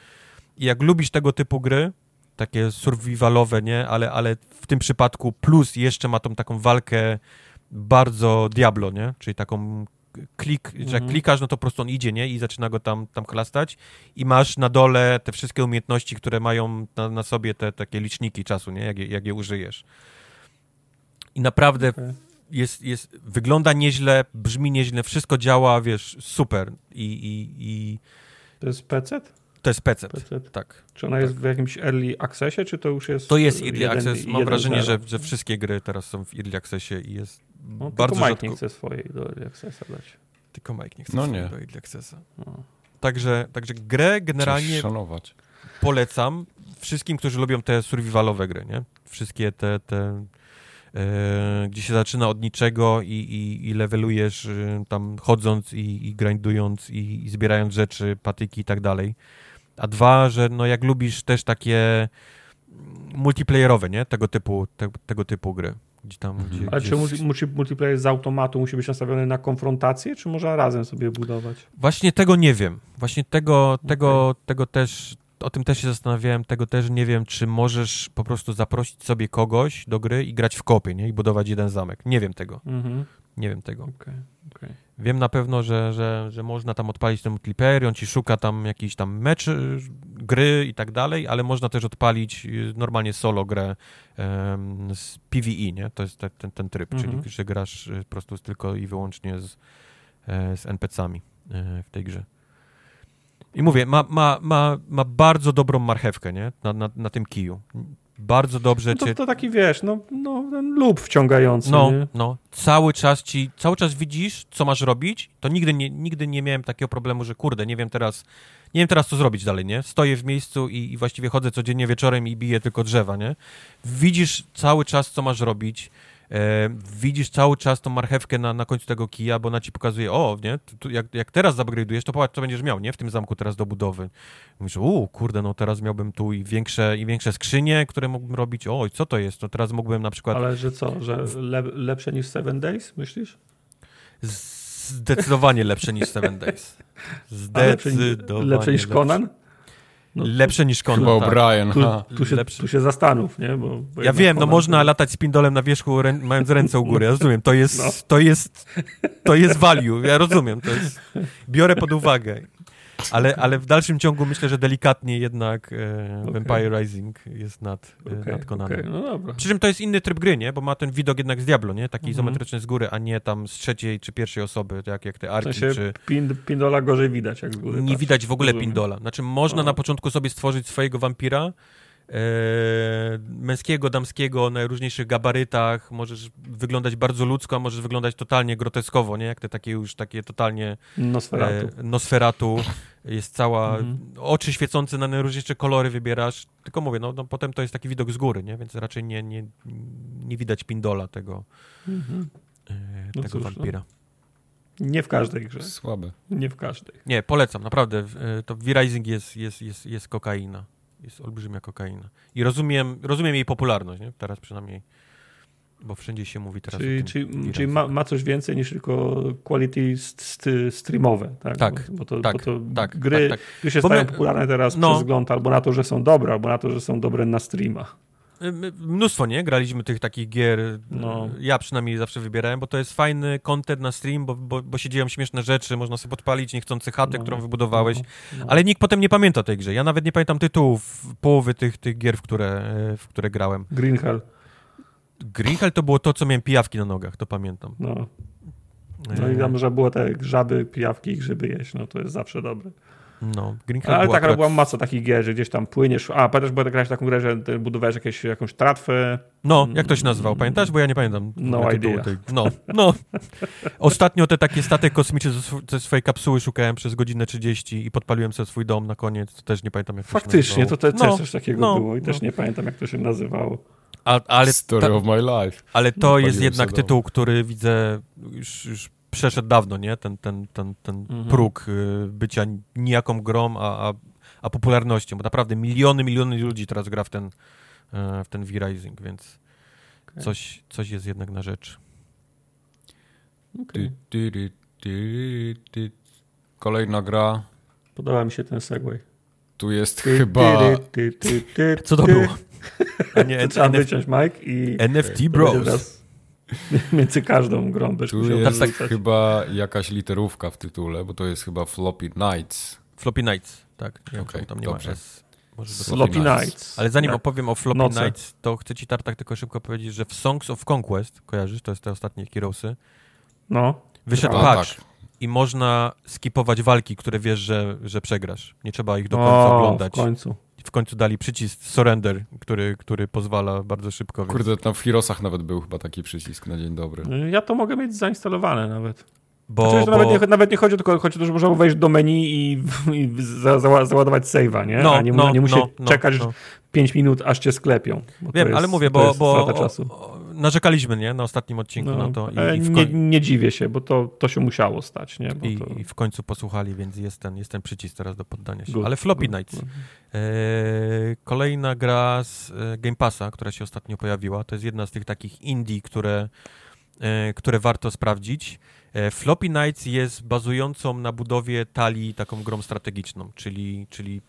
i jak lubisz tego typu gry, takie survivalowe, nie? Ale, ale w tym przypadku plus jeszcze ma tą taką walkę bardzo Diablo, nie? Czyli taką klik, że jak mhm. klikasz, no to po prostu on idzie, nie? I zaczyna go tam, tam chlastać i masz na dole te wszystkie umiejętności, które mają na, na sobie te takie liczniki czasu, nie? Jak je, jak je użyjesz. I naprawdę okay. jest, jest, wygląda nieźle, brzmi nieźle, wszystko działa, wiesz, super. I, i, i... To jest PC? To jest PC, tak. Czy ona tak. jest w jakimś early accessie, czy to już jest... To jest early jeden, access. Mam wrażenie, że, że wszystkie gry teraz są w early accessie i jest no, bardzo tylko Mike nie chce swojej do early accessa dać. Tylko Mike nie chce no nie. do early accessa. No. Także, także grę generalnie polecam wszystkim, którzy lubią te survivalowe gry, nie? Wszystkie te, te e, gdzie się zaczyna od niczego i, i, i levelujesz e, tam chodząc i, i grindując i, i zbierając rzeczy, patyki i tak dalej a dwa, że no jak lubisz też takie multiplayerowe, nie? Tego typu, te, tego typu gry. Gdzie tam, mhm. gdzie, Ale gdzie czy multi, multiplayer z automatu musi być nastawiony na konfrontację, czy można razem sobie budować? Właśnie tego nie wiem. Właśnie tego, okay. tego, tego też, o tym też się zastanawiałem, tego też nie wiem, czy możesz po prostu zaprosić sobie kogoś do gry i grać w kopie, nie? I budować jeden zamek. Nie wiem tego. Mhm. Nie wiem tego. Okay. Okay. Wiem na pewno, że, że, że można tam odpalić ten multiplayer, on ci szuka tam jakiś tam mecz, y, gry i tak dalej, ale można też odpalić y, normalnie solo grę um, z PvE, nie? To jest ten, ten, ten tryb, czyli mhm. że grasz y, po prostu tylko i wyłącznie z, e, z NPC-ami e, w tej grze. I mówię, ma, ma, ma, ma bardzo dobrą marchewkę, nie? Na, na, na tym kiju bardzo dobrze no to, cię... to taki, wiesz, no, no ten lub wciągający. No, nie? no. Cały czas ci, cały czas widzisz, co masz robić. To nigdy nie, nigdy nie miałem takiego problemu, że kurde, nie wiem teraz, nie wiem teraz, co zrobić dalej, nie? Stoję w miejscu i, i właściwie chodzę codziennie wieczorem i biję tylko drzewa, nie? Widzisz cały czas, co masz robić widzisz cały czas tą marchewkę na, na końcu tego kija, bo ona ci pokazuje, o, nie, tu, jak, jak teraz zupgrade'ujesz, to popatrz, co będziesz miał, nie, w tym zamku teraz do budowy. Mówisz, u, kurde, no teraz miałbym tu i większe, i większe skrzynie, które mógłbym robić, oj, co to jest, no teraz mógłbym na przykład... Ale że co, że le, lepsze niż Seven Days, myślisz? Zdecydowanie lepsze niż Seven Days. [LAUGHS] Zdecydowanie lepsze niż Conan? No, Lepsze niż Conan. Chyba tak. O'Brien. Tu, tu, się, tu się zastanów, nie? Bo, bo ja wiem, no można to... latać z pindolem na wierzchu, rę, mając ręce u góry, ja rozumiem, to jest, no. to jest, to jest value, ja rozumiem, to jest, biorę pod uwagę. Ale, ale w dalszym ciągu myślę, że delikatnie jednak e, okay. Vampire Rising jest nad, e, okay, nadkonany. Okay. No dobra. Przy czym to jest inny tryb gry, nie? Bo ma ten widok jednak z Diablo, nie? Taki mhm. izometryczny z góry, a nie tam z trzeciej czy pierwszej osoby, tak jak te Arki, w sensie czy... Pin, Pindola gorzej widać jak z góry. Nie widać w ogóle Pindola. Znaczy można na początku sobie stworzyć swojego wampira, męskiego, damskiego, na różniejszych gabarytach, możesz wyglądać bardzo ludzko, a możesz wyglądać totalnie groteskowo, nie? Jak te takie już takie totalnie... Nosferatu. E, nosferatu. Jest cała... Mhm. Oczy świecące na najróżniejsze kolory wybierasz. Tylko mówię, no, no, potem to jest taki widok z góry, nie? Więc raczej nie, nie, nie widać pindola tego, mhm. e, no tego cóż, no. wampira. No. Nie w każdej grze. Słabe. Nie w każdej. Nie, polecam, naprawdę. E, to V-Rising jest, jest, jest, jest kokaina jest olbrzymia kokaina. I rozumiem, rozumiem jej popularność, nie? teraz przynajmniej, bo wszędzie się mówi teraz czyli, Czyli, czyli ma, ma, coś więcej niż tylko quality st st streamowe, tak? Tak, bo, bo to, tak, bo to tak, gry, tak, tak. się bo stają my, popularne teraz no, przez wzgląd albo na to, że są dobre, albo na to, że są dobre na streamach. Mnóstwo, nie? Graliśmy tych takich gier. No. Ja przynajmniej zawsze wybierałem, bo to jest fajny content na stream, bo, bo, bo się dzieją śmieszne rzeczy, można sobie podpalić niechcący chatę, no. którą wybudowałeś, no. no. ale nikt potem nie pamięta tej grze. Ja nawet nie pamiętam tytułów połowy tych, tych gier, w które, w które grałem. Green Hell. Green Hell to było to, co miałem pijawki na nogach, to pamiętam. No. No i tam, że było te żaby, pijawki i grzyby jeść, no to jest zawsze dobre. No, Green Ale tak, akurat... była masa takich gier, że gdzieś tam płyniesz. A, pamiętasz, bo grałeś taką grę, że budowałeś jakieś, jakąś tratwę. No, jak to się nazywał? Pamiętasz? Bo ja nie pamiętam. No idea. Tej... No, no. [LAUGHS] Ostatnio te takie statek kosmiczny ze swojej kapsuły szukałem przez godzinę 30 i podpaliłem sobie swój dom na koniec. To też nie pamiętam, jak Faktycznie, to, to też no, coś takiego no, było i no. też nie pamiętam, jak to się nazywało. A, ale Story ta, of my life. Ale to jest jednak tytuł, który widzę już, już przeszedł dawno, nie? Ten, ten, ten, ten mhm. próg y, bycia nijaką grą, a, a, a, popularnością, bo naprawdę miliony, miliony ludzi teraz gra w ten, e, w ten V-Rising, więc okay. coś, coś jest jednak na rzecz. Okay. Kolejna gra. Podoba mi się ten segway. Tu jest chyba... Co to było? [LAUGHS] A nie, Trzeba wyciąć Mike i... NFT Bros. [LAUGHS] między każdą grą będziesz tu jest tak, chyba jakaś literówka w tytule, bo to jest chyba Floppy Nights. Floppy Nights, tak. Nie okay, tam nie dobrze. ma S. Floppy Nights. Ale zanim tak. opowiem o Floppy Noce. Nights, to chcę ci Tartak tylko szybko powiedzieć, że w Songs of Conquest, kojarzysz, to jest te ostatnie Kirosy, no. wyszedł A, patch tak. i można skipować walki, które wiesz, że, że przegrasz. Nie trzeba ich do końca o, oglądać. w końcu w końcu dali przycisk surrender, który, który pozwala bardzo szybko. Więc... Kurde, tam w Heroesach nawet był chyba taki przycisk na dzień dobry. Ja to mogę mieć zainstalowane nawet. Bo, znaczy, bo... Nawet, nie, nawet nie chodzi tylko chodzi o to, że można wejść do menu i, i za, za, załadować save'a, nie? No, A nie, no, nie musi no, czekać no. 5 minut, aż cię sklepią. Wiem, jest, ale mówię, bo, bo o, narzekaliśmy nie? na ostatnim odcinku no, na to. I, i nie, nie, dziwię się, bo to, to się musiało stać. Nie? I, to... I, w końcu posłuchali, więc jest ten, jest ten przycisk teraz do poddania się. Good, Ale Floppy good, Nights. Good. E, kolejna gra z e, Game Passa, która się ostatnio pojawiła, to jest jedna z tych takich indie, które, e, które warto sprawdzić. E, Floppy Nights jest bazującą na budowie talii taką grą strategiczną, czyli, czyli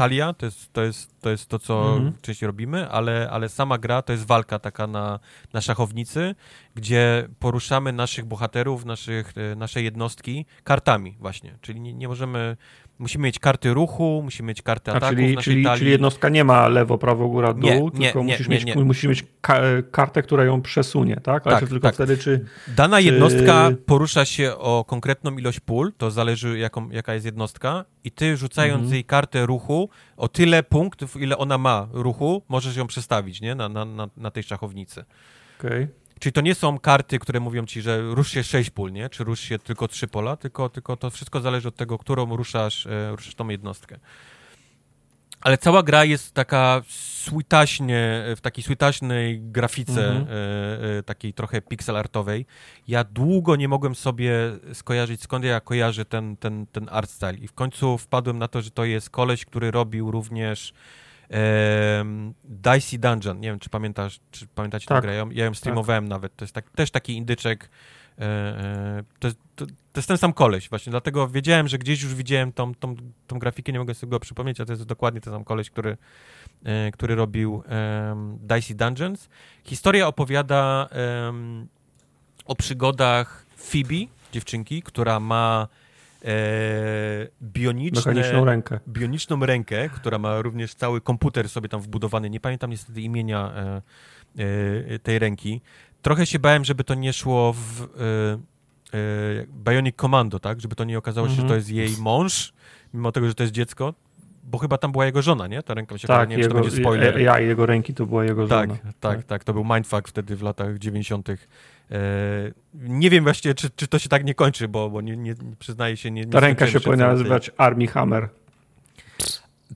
talia, to jest to, jest, to, jest to co mhm. częściej robimy, ale, ale sama gra to jest walka taka na, na szachownicy, gdzie poruszamy naszych bohaterów, naszych, e, nasze jednostki kartami właśnie, czyli nie, nie możemy Musimy mieć karty ruchu, musimy mieć karty ataku czyli, czyli, czyli, jednostka nie ma lewo, prawo, góra, dół, nie, tylko nie, musisz, nie, mieć, musisz mieć kartę, która ją przesunie, tak? Ale tak, tylko tak. wtedy, czy... Dana czy... jednostka porusza się o konkretną ilość pól, to zależy jaką, jaka jest jednostka i ty rzucając mhm. jej kartę ruchu o tyle punktów, ile ona ma ruchu, możesz ją przestawić, nie? Na, na, na, na tej szachownicy. Okej. Okay. Czyli to nie są karty, które mówią ci, że rusz się 6 pól, nie? Czy rusz się tylko 3 pola, tylko, tylko to wszystko zależy od tego, którą ruszasz, e, ruszasz tą jednostkę. Ale cała gra jest taka sweetaśnie, w takiej sweetaśnej grafice, mhm. e, e, takiej trochę pixel artowej. Ja długo nie mogłem sobie skojarzyć, skąd ja kojarzę ten, ten, ten art style. I w końcu wpadłem na to, że to jest koleś, który robił również Dicey Dungeon, nie wiem, czy pamiętasz, czy pamiętacie tak. tę grę, ja ją streamowałem tak. nawet, to jest tak, też taki indyczek, e, e, to, to, to, jest ten sam koleś właśnie, dlatego wiedziałem, że gdzieś już widziałem tą, tą, tą grafikę, nie mogę sobie go przypomnieć, a to jest dokładnie ten sam koleś, który, e, który robił um, Dicey Dungeons. Historia opowiada um, o przygodach Phoebe, dziewczynki, która ma bioniczne, Mechaniczną rękę. bioniczną rękę, która ma również cały komputer sobie tam wbudowany. Nie pamiętam niestety imienia e, e, tej ręki. Trochę się bałem, żeby to nie szło w e, e, Bionic Commando, tak? Żeby to nie okazało się, Mhm. że to jest jej mąż, mimo tego, że to jest dziecko. Bo chyba tam była jego żona, nie? Ta ręka mi się Tak, nie wiem, czy to będzie spoiler. ja i jego ręki to była jego Tak, żona. tak, tak, To był mindfuck wtedy w latach 90. E, nie wiem właściwie, czy, czy to się tak nie kończy, bo, bo nie, nie, przyznaję się, nie, nie Ta ręka się powinna nazywać Army Hammer.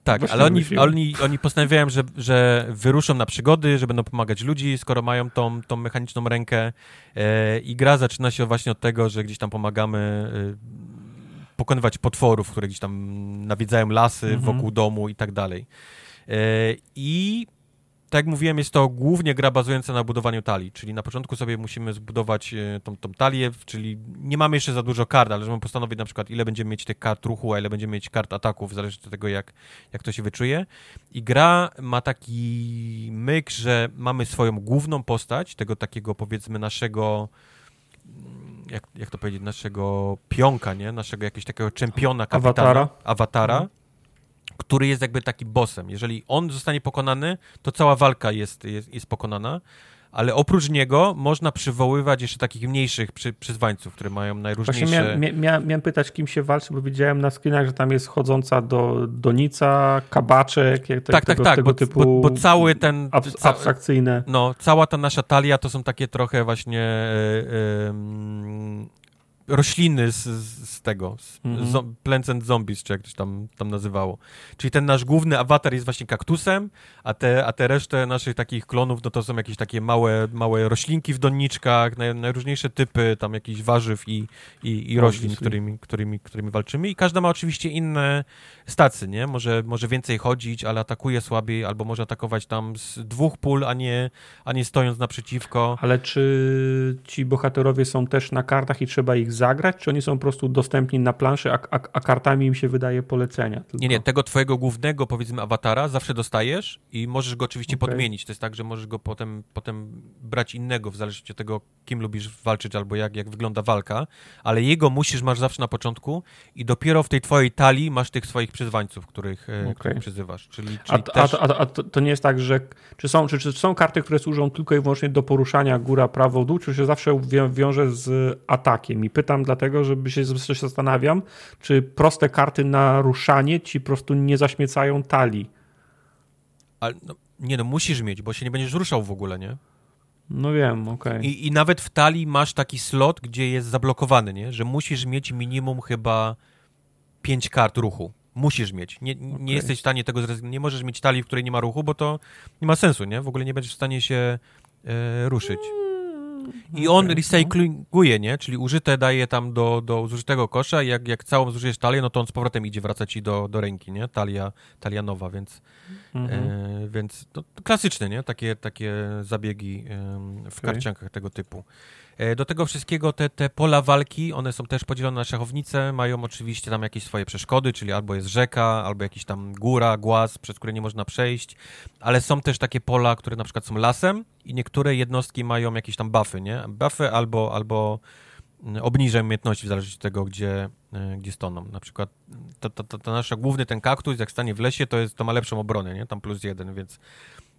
Tak, Właśnie ale oni, oni, oni postanawiają, że, że wyruszą na przygody, że będą pomagać ludzi, skoro mają tą, tą mechaniczną rękę. E, I gra zaczyna się właśnie od tego, że gdzieś tam pomagamy e, pokonywać potworów, które gdzieś tam nawiedzają lasy Mhm. wokół domu i tak dalej. E, I tak jak mówiłem, jest to głównie gra bazująca na budowaniu talii, czyli na początku sobie musimy zbudować e, tą, tą talię, czyli nie mamy jeszcze za dużo kart, ale możemy postanowić na przykład, ile będziemy mieć tych kart ruchu, a ile będziemy mieć kart ataków, zależy od tego, jak, jak to się wyczuje. I gra ma taki myk, że mamy swoją główną postać, tego takiego powiedzmy naszego mm, jak, jak to powiedzieć, naszego pionka, nie? Naszego jakiegoś takiego czempiona, kapitana, Awatara. awatara Mhm. Który jest jakby taki bossem. Jeżeli on zostanie pokonany, to cała walka jest, jest, jest pokonana, ale oprócz niego można przywoływać jeszcze takich mniejszych przy, przyzwańców, które mają Właśnie najróżniejsze... miałem, mia, mia, miałem pytać, kim się walczy, bo widziałem na screenach, że tam jest chodząca do donica, kabaczek, jak te, tak, tak, tego, tak, tego bo, typu bo, bo cały ten... abs- abstrakcyjne. No, cała ta nasza talia to są takie trochę właśnie e, mm, rośliny z, z tego, z Mhm. zo- Plants and Zombies, czy jak to się tam, tam nazywało. Czyli ten nasz główny awatar jest właśnie kaktusem, a te, a te resztę naszych takich klonów, no to są jakieś takie małe, małe roślinki w doniczkach, naj, najróżniejsze typy tam jakichś warzyw i, i, i roślin, którymi, którymi, którymi walczymy. I każda ma oczywiście inne stacje, nie? Może, może więcej chodzić, ale atakuje słabiej, albo może atakować tam z dwóch pól, a nie, a nie stojąc naprzeciwko. Ale czy ci bohaterowie są też na kartach i trzeba ich zagrać, czy oni są po prostu dostępni na planszy, a, a, a kartami im się wydaje polecenia? Tylko? Nie, nie, tego twojego głównego, powiedzmy, awatara zawsze dostajesz i możesz go oczywiście Okej. podmienić. To jest tak, że możesz go potem, potem brać innego, w zależności od tego, kim lubisz walczyć albo jak, jak wygląda walka, ale jego musisz, masz zawsze na początku i dopiero w tej twojej talii masz tych swoich przyzwańców, których, e, Okej. których przyzywasz. Czyli, czyli a, też... a, a to, to nie jest tak, że czy są, czy, czy są karty, które służą tylko i wyłącznie do poruszania góra, prawo, dół, czy się zawsze wią- wiąże z atakiem? I pytam dlatego, żeby się, się zastanawiam, czy proste karty na ruszanie ci po prostu nie zaśmiecają talii. Ale, no, nie no, musisz mieć, bo się nie będziesz ruszał w ogóle, nie? No wiem, okej. I, I nawet w talii masz taki slot, gdzie jest zablokowany, nie? Że musisz mieć minimum chyba 5 kart ruchu. Musisz mieć. Nie, nie jesteś w stanie tego zrezygnować. Nie możesz mieć talii, w której nie ma ruchu, bo to nie ma sensu, nie? W ogóle nie będziesz w stanie się e, ruszyć. I on Okej. recyklinguje, nie? Czyli użyte daje tam do, do zużytego kosza i jak, jak całą zużyjesz talię, no to on z powrotem idzie wracać ci do, do ręki, nie? Talia, talia nowa, więc, Mhm. e, więc to klasyczne, nie? Takie, takie zabiegi em, w Okej. karciankach tego typu. E, Do tego wszystkiego te, te pola walki, one są też podzielone na szachownice, mają oczywiście tam jakieś swoje przeszkody, czyli albo jest rzeka, albo jakiś tam góra, głaz, przez które nie można przejść, ale są też takie pola, które na przykład są lasem i niektóre jednostki mają jakieś tam buffy, nie? Buffy albo, albo mm, obniżają umiejętności w zależności od tego, gdzie, e, gdzie stoną. Na przykład to, to, to nasza główny ten kaktus, jak stanie w lesie, to, jest, to ma lepszą obronę, nie? Tam plus jeden, więc,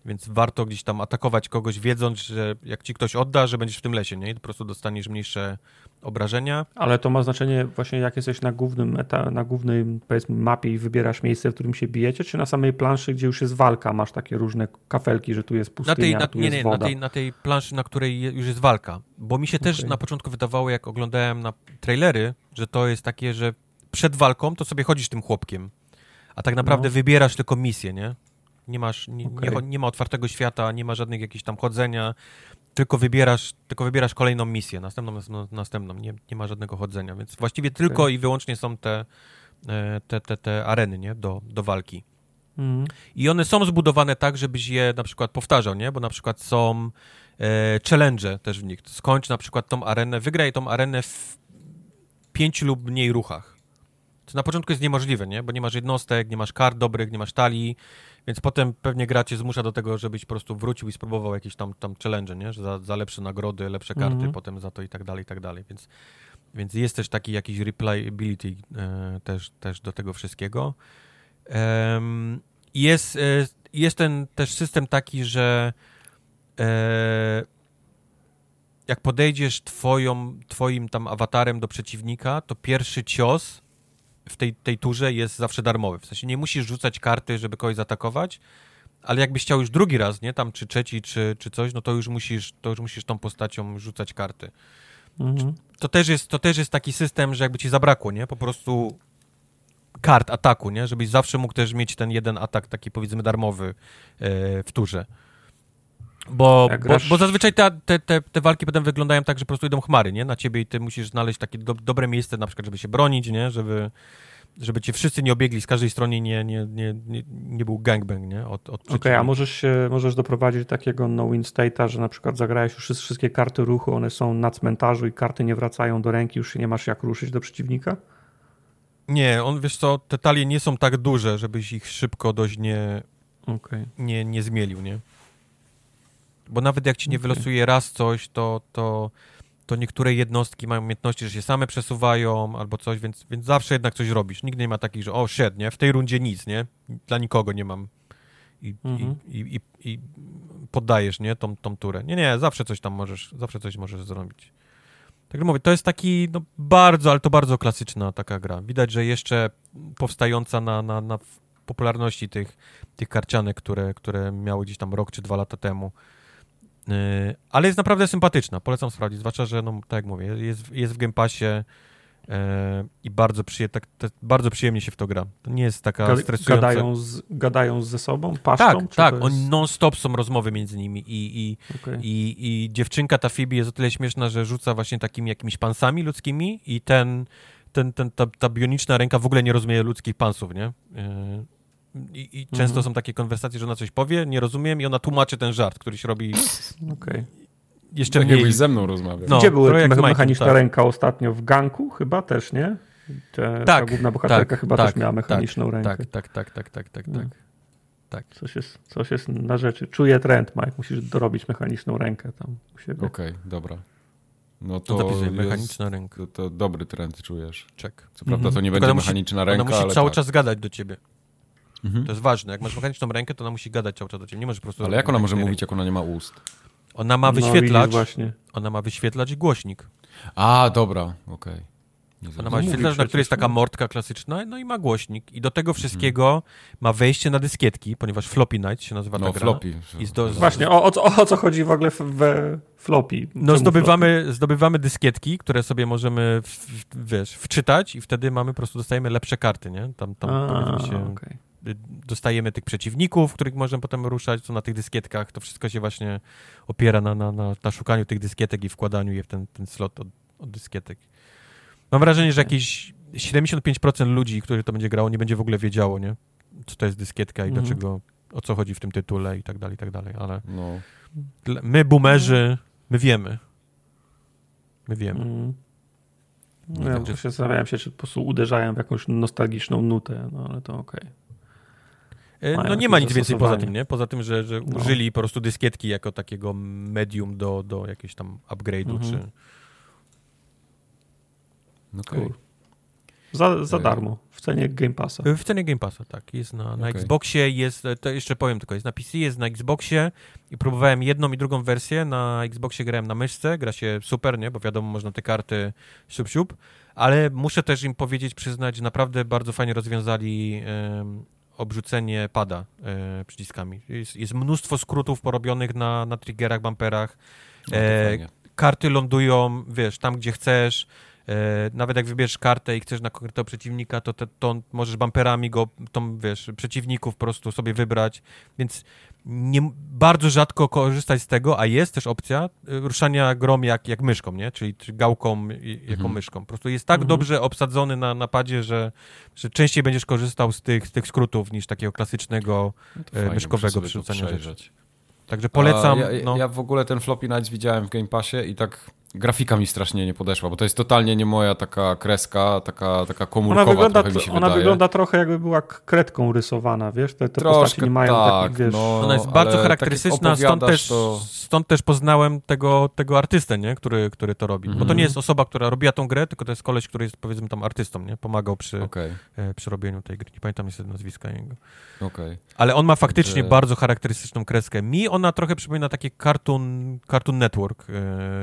więc warto gdzieś tam atakować kogoś, wiedząc, że jak ci ktoś odda, że będziesz w tym lesie, nie? I po prostu dostaniesz mniejsze obrażenia. Ale to ma znaczenie właśnie jak jesteś na głównym na głównej powiedzmy mapie i wybierasz miejsce, w którym się bijecie, czy na samej planszy, gdzie już jest walka, masz takie różne kafelki, że tu jest Na pustynia, tej, na, tu nie, jest nie, na woda. tej, na tej planszy, na której już jest walka. Bo mi się też Okej. na początku wydawało, jak oglądałem na trailery, że to jest takie, że przed walką to sobie chodzisz tym chłopkiem, a tak naprawdę No. wybierasz tylko misję, nie? Nie masz, nie, nie, Okej. cho- nie ma otwartego świata, nie ma żadnych jakichś tam chodzenia, tylko wybierasz, tylko wybierasz kolejną misję, następną, następną, następną. Nie, nie ma żadnego chodzenia, więc właściwie tylko i wyłącznie są te, e, te, te, te areny, nie? Do, do walki. Mhm. I one są zbudowane tak, żebyś je na przykład powtarzał, nie? Bo na przykład są e, challenge też w nich. Skończ na przykład tą arenę, wygraj tą arenę w pięciu lub mniej ruchach. To na początku jest niemożliwe, nie? Bo nie masz jednostek, nie masz kart dobrych, nie masz talii, więc potem pewnie gra cię zmusza do tego, żebyś po prostu wrócił i spróbował jakieś tam, tam challenge, nie? Że za, za lepsze nagrody, lepsze karty Mhm. potem za to i tak dalej, i tak dalej, więc więc jest też taki jakiś replayability e, też, też do tego wszystkiego. Um, jest, e, jest ten też system taki, że e, jak podejdziesz twoją, twoim tam awatarem do przeciwnika, to pierwszy cios w tej, tej turze jest zawsze darmowy. W sensie nie musisz rzucać karty, żeby kogoś zaatakować, ale jakbyś chciał już drugi raz, nie, tam czy trzeci, czy, czy coś, no to już musisz, to już musisz tą postacią rzucać karty. Mhm. To, też jest, to też jest taki system, że jakby ci zabrakło, nie, po prostu kart ataku, nie, żebyś zawsze mógł też mieć ten jeden atak taki powiedzmy darmowy e, w turze. Bo, bo, bo, zazwyczaj te, te, te, te, walki potem wyglądają tak, że po prostu idą chmary, nie? Na ciebie i ty musisz znaleźć takie do, dobre miejsce, na przykład, żeby się bronić, nie? Żeby, żeby cię wszyscy nie obiegli z każdej strony nie, nie, nie, nie, nie był gangbang, nie? Od, od Okej, okay, a możesz, się, możesz doprowadzić do takiego no-win state'a, że na przykład zagrałeś już wszystkie karty ruchu, one są na cmentarzu i karty nie wracają do ręki, już się nie masz jak ruszyć do przeciwnika? Nie, on, wiesz co, te talie nie są tak duże, żebyś ich szybko dość nie, okay. nie, nie zmielił, nie? Bo nawet jak ci nie okay. wylosuje raz coś, to, to, to niektóre jednostki mają umiejętności, że się same przesuwają albo coś, więc, więc zawsze jednak coś robisz. Nigdy nie ma takich, że o, shit, nie? W tej rundzie nic, nie? Dla nikogo nie mam. I, mhm. i, i, i, poddajesz, nie? Tą, tą turę. Nie, nie, zawsze coś tam możesz, zawsze coś możesz zrobić. Tak jak mówię, to jest taki no, bardzo, ale to bardzo klasyczna taka gra. Widać, że jeszcze powstająca na, na, na popularności tych, tych karcianek, które, które miały gdzieś tam rok czy dwa lata temu. Y, ale jest naprawdę sympatyczna, polecam sprawdzić, zwłaszcza, że, no, tak jak mówię, jest, jest w Game Passie e, i bardzo, przyje, tak, bardzo przyjemnie się w to gra. To nie jest taka Ga stresująca... Gadają, z, gadają ze sobą, paszczą? Tak, tak, jest... non-stop są rozmowy między nimi i, i, okay. i, i dziewczynka, ta Phoebe jest o tyle śmieszna, że rzuca właśnie takimi jakimiś pansami ludzkimi i ten, ten, ten, ta, ta bioniczna ręka w ogóle nie rozumie ludzkich pansów, nie? I, i często mhm. są takie konwersacje, że ona coś powie, nie rozumiem i ona tłumaczy ten żart, któryś robi Okej. Okay. Jeszcze tak mniej... ze mną rozmawiał. No, Gdzie były me mechaniczna tak. ręka ostatnio? W ganku chyba też, nie? Te, tak, ta główna bohaterka tak, chyba tak, też miała mechaniczną tak, rękę. Tak, tak, tak, tak, tak, tak, no. tak. tak. Coś, jest, coś jest na rzeczy. Czuję trend, Mike. Musisz dorobić mechaniczną rękę tam u siebie. Okej, okay, dobra. No to no mechaniczna ręka. To, to, dobry trend czujesz. Czek. Co prawda to nie mhm. będzie mechaniczna musi, ręka, ona musi ale cały tak. czas gadać do ciebie. Mhm. To jest ważne. Jak masz mechaniczną rękę, to ona musi gadać cały czas do ciebie. Nie możesz po prostu... Ale jak ona może mówić, jak ona nie ma ust? Ona ma no, wyświetlacz. No, ona ma wyświetlacz i głośnik. A, dobra, okej. Okay. Ona ma wyświetlacz, na której jest taka mordka klasyczna, no i ma głośnik. I do tego wszystkiego mhm. ma wejście na dyskietki, ponieważ Floppy Night się nazywa no, ta floppy. Do... Właśnie, o, o, o, co chodzi w ogóle we floppy? No zdobywamy, floppy? zdobywamy dyskietki, które sobie możemy, w, w, wiesz, wczytać i wtedy mamy, po prostu dostajemy lepsze karty, nie? Tam, tam A, się... Okay dostajemy tych przeciwników, których możemy potem ruszać, co na tych dyskietkach, to wszystko się właśnie opiera na, na, na, na szukaniu tych dyskietek i wkładaniu je w ten, ten slot od, od dyskietek. Mam wrażenie, że jakieś 75% ludzi, którzy to będzie grało, nie będzie w ogóle wiedziało, nie? Co to jest dyskietka i mhm. dlaczego, o co chodzi w tym tytule i tak dalej, i tak dalej, ale no. my, boomerzy, my wiemy. My wiemy. Mhm. No, ja się zastanawiałem się, czy po prostu uderzają w jakąś nostalgiczną nutę, no ale to okej. Okay. E, no nie ma nic więcej poza tym, nie? Poza tym, że, że no. użyli po prostu dyskietki jako takiego medium do, do jakiegoś tam upgrade'u, mhm. czy... Okay. Cool. Za, za darmo, w cenie Game Passa. W cenie Game Passa, tak. Jest na, na okay. Xboxie, jest, to jeszcze powiem tylko, jest na PC, jest na Xboxie i próbowałem jedną i drugą wersję. Na Xboxie grałem na myszce, gra się super, nie? Bo wiadomo, można te karty siup, siup ale muszę też im powiedzieć, przyznać, że naprawdę bardzo fajnie rozwiązali obrzucenie pada e, przyciskami. Jest, jest, mnóstwo skrótów porobionych na, na triggerach, bumperach. No, e, karty lądują, wiesz, tam gdzie chcesz. E, nawet jak wybierzesz kartę i chcesz na konkretnego przeciwnika, to, te, to możesz bumperami go, tą, wiesz, przeciwników po prostu sobie wybrać, więc nie, bardzo rzadko korzystać z tego, a jest też opcja y, ruszania grom jak, jak myszką, nie? Czyli, czyli gałką jako mhm. myszką. Po prostu jest tak mhm. dobrze obsadzony na napadzie, że, że częściej będziesz korzystał z tych, z tych skrótów niż takiego klasycznego no e, myszkowego przerzucania rzeczy. Także polecam. Ja, no. ja, w ogóle ten Floppy Nights widziałem w Game Passie i tak grafika mi strasznie nie podeszła, bo to jest totalnie nie moja taka kreska, taka, taka komórkowa Ona wygląda, trochę mi się ona wydaje. wygląda trochę jakby była kredką rysowana, wiesz? Te, te postaci Troszkę nie mają tak, takich, wiesz... no, Ona jest ale bardzo tak charakterystyczna, stąd też, to- stąd też poznałem tego, tego artystę, nie? Który, który to robi. Bo to Mhm. nie jest osoba, która robiła tą grę, tylko to jest koleś, który jest powiedzmy tam artystą, nie? Pomagał przy, Okej, e, przy robieniu tej gry. Nie pamiętam niestety nazwiska jego. okej. Ale on ma faktycznie Także- bardzo charakterystyczną kreskę. Mi ona trochę przypomina taki Cartoon, Cartoon Network.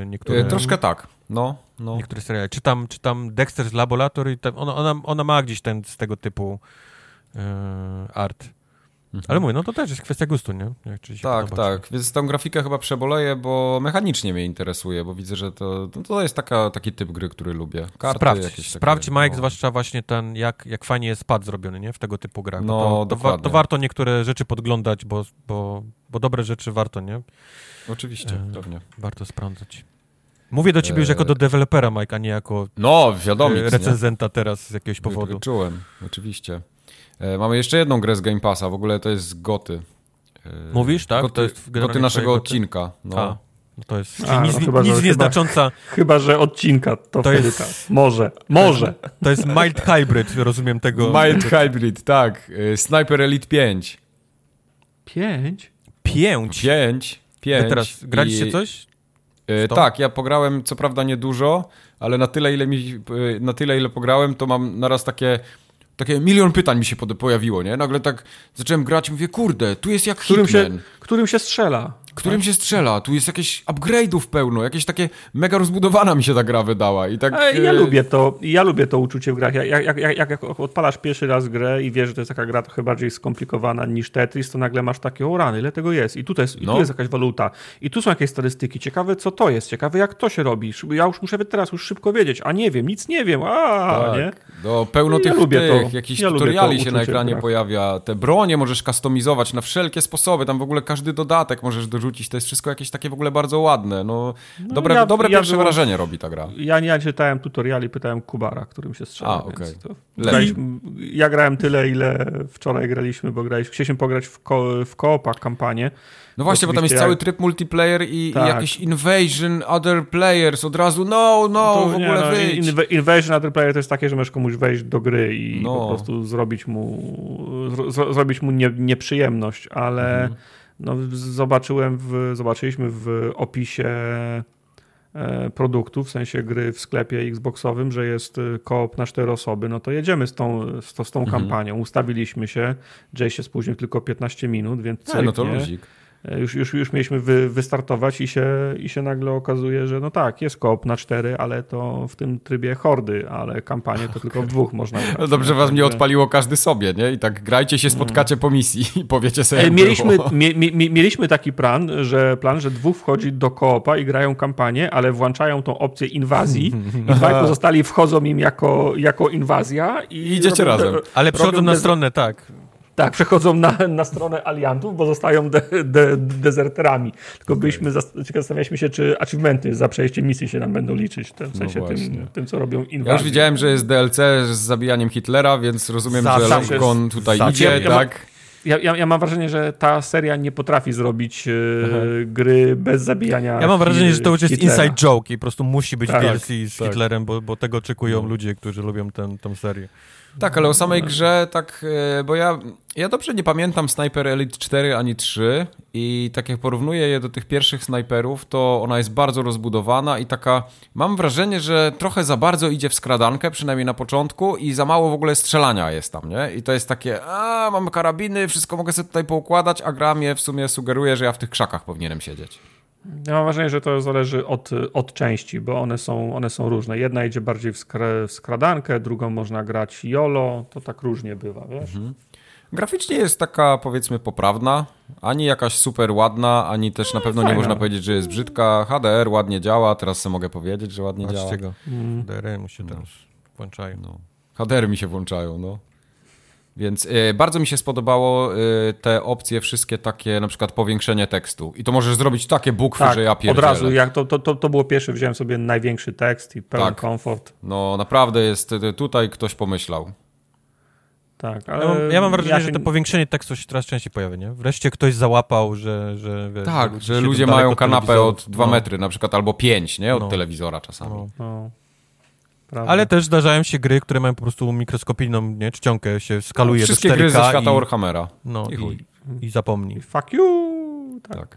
E, niektóre, E, Troszkę tak, no, no. niektóre seriale. Czy tam, czy tam Dexter's Laboratory, tam, ona, ona, ona ma gdzieś ten z tego typu e, art. Mhm. Ale mówię, no to też jest kwestia gustu, nie? Czy Tak, podoba, czy tak, więc tą grafikę chyba przeboleję, bo mechanicznie mnie interesuje, bo widzę, że to, no to jest taka, taki typ gry, który lubię. Karty Sprawdź, jakieś takie, sprawdź Mike, no. zwłaszcza właśnie ten, jak, jak fajnie jest pad zrobiony, nie? W tego typu grach. No, to, to, wa- to warto niektóre rzeczy podglądać, bo, bo, bo dobre rzeczy warto, nie? Oczywiście, E, pewnie. Warto sprawdzać. Mówię do ciebie już E, jako do dewelopera, Mike, a nie jako No, wiadomo, e, recenzenta teraz z jakiegoś powodu. Czułem, oczywiście. E, mamy jeszcze jedną grę z Game Passa, w ogóle to jest Goty. E, Mówisz, tak? Goty, To jest goty naszego Goty? odcinka. No. A, no to jest A, nic, no chyba, że- nic chyba- nieznacząca. Chyba, że odcinka, to, To jest- tak. Może, może. To jest mild hybrid, rozumiem tego. Mild Hybrid, tak. E, Sniper Elite 5. Pięć? Pięć. 5. 5. Wy teraz graliście I- coś? E, tak, ja pograłem co prawda niedużo, ale na tyle, ile mi, e, na tyle, ile pograłem, to mam naraz takie, takie milion pytań mi się pojawiło, nie? Nagle tak zacząłem grać i mówię, kurde, tu jest jak Którym się, Hitman. którym się strzela. Którym się strzela, tu jest jakieś upgrade'ów pełno, jakieś takie mega rozbudowana mi się ta gra wydała i tak... E, Ja e, lubię to, ja lubię to uczucie w grach. Jak, jak, jak, jak, odpalasz pierwszy raz grę i wiesz, że to jest taka gra trochę bardziej skomplikowana niż Tetris, to nagle masz takie, o rany, ile tego jest? I tutaj jest, i No. tu jest jakaś waluta. I tu są jakieś statystyki. Ciekawe, co to jest. Ciekawe, jak to się robi. Ja już muszę teraz już szybko wiedzieć. A nie wiem, nic nie wiem. A, Tak. nie? No, pełno Ja tych, lubię tych to. jakichś Ja tutoriali to się na ekranie pojawia. Te bronie możesz customizować na wszelkie sposoby, tam w ogóle każdy dodatek możesz dorzucić, to jest wszystko jakieś takie w ogóle bardzo ładne. No, dobre ja- dobre ja pierwsze było- wrażenie robi ta gra. Ja nie czytałem tutoriali, pytałem Kubara, którym się strzela. A, graliśmy, ja grałem tyle, ile wczoraj graliśmy, bo graliśmy, chcieliśmy pograć w, ko, w koopach kampanię. No właśnie, bo tam jest Oczywiście cały jak- tryb multiplayer i, i Tak. jakiś invasion other players, od razu no, no, To w nie, ogóle no, wyjdź. inv- Invasion Other Player to jest takie, że możesz komuś wejść do gry i No. po prostu zrobić mu, zro- zrobić mu nie, nieprzyjemność, ale Mhm. No, zobaczyłem w, zobaczyliśmy w opisie e, produktu, w sensie gry w sklepie Xboxowym, że jest e, koop na cztery osoby, no to jedziemy z tą, z, to, z tą Mhm. kampanią. Ustawiliśmy się, Jay się spóźnił tylko 15 minut, więc Nie, no to cyknie. luzik. E, Już, już, już mieliśmy wy, wystartować i się, i się nagle okazuje, że no tak, jest koop na cztery, ale to w tym trybie hordy, ale kampanię to tylko w dwóch można [LAUGHS] grać. No dobrze was nie Także- odpaliło każdy sobie, nie? I tak grajcie się, spotkacie po misji i powiecie sobie E, jak Mieliśmy, było. mie, mie, mie- mieliśmy taki plan że, plan, że dwóch wchodzi do koopa i grają kampanię, ale włączają tą opcję inwazji [LAUGHS] i dwaj pozostali wchodzą im jako, jako inwazja i I idziecie robią- razem. Ale przechodzą na stronę, tak. Tak, przechodzą na, na stronę aliantów, bo zostają de, de, dezerterami. Tylko byliśmy, zas- zastanawialiśmy się, czy achievementy za przejście misji się nam będą liczyć, w tym sensie tym, tym, co robią inwazję. Ja już widziałem, że jest DLC z zabijaniem Hitlera, więc rozumiem, Za- że Long tutaj zawsze. idzie, Ja- tak? Ja, ja, ja mam wrażenie, że ta seria nie potrafi zrobić e, gry bez zabijania Ja mam wrażenie, że to już jest Hitlera. inside joke i po prostu musi być Tak, DLC z tak. Hitlerem, bo, bo tego oczekują No. ludzie, którzy lubią tę tę serię. Tak, ale o samej grze, tak, e, bo ja, ja dobrze nie pamiętam Sniper Elite 4 ani 3 i tak jak porównuję je do tych pierwszych snajperów, to ona jest bardzo rozbudowana i taka, mam wrażenie, że trochę za bardzo idzie w skradankę, przynajmniej na początku i za mało w ogóle strzelania jest tam, nie? I to jest takie, a mamy karabiny, wszystko mogę sobie tutaj poukładać, a gra mnie w sumie sugeruje, że ja w tych krzakach powinienem siedzieć. Ja mam wrażenie, że to zależy od, od części, bo one są, one są różne. Jedna idzie bardziej w, skra, w skradankę, drugą można grać YOLO, to tak różnie bywa, wiesz? Mhm. Graficznie jest taka powiedzmy poprawna, ani jakaś super ładna, ani też na pewno nie można powiedzieć, że jest brzydka. HDR ładnie działa, teraz sobie mogę powiedzieć, że ładnie działa. Patrzcie go. Mm. DRM się teraz włączają. No. HDR mi się włączają, no. Więc y, bardzo mi się spodobało y, te opcje wszystkie takie, na przykład powiększenie tekstu. I to możesz zrobić takie bukwy, Tak, że ja od pierdzielę. razu, jak to, to, to, to było pierwsze, wziąłem sobie największy tekst i pełen Tak. komfort. No naprawdę jest, y, tutaj ktoś pomyślał. Tak, Ja ale mam, ja mam wrażenie, się- że to powiększenie tekstu się coraz częściej pojawia, nie? Wreszcie ktoś załapał, że... że wiesz, Tak, że ludzie mają od kanapę od 2 No, metry na przykład, albo 5, nie? Od No. telewizora czasami. no. No, prawda. Ale też zdarzają się gry, które mają po prostu mikroskopijną nie, czcionkę, się skaluje Wszystkie do 4K gry ze świata i, Warhammera. no, I i, i zapomnij. Fuck you! Tak. Tak.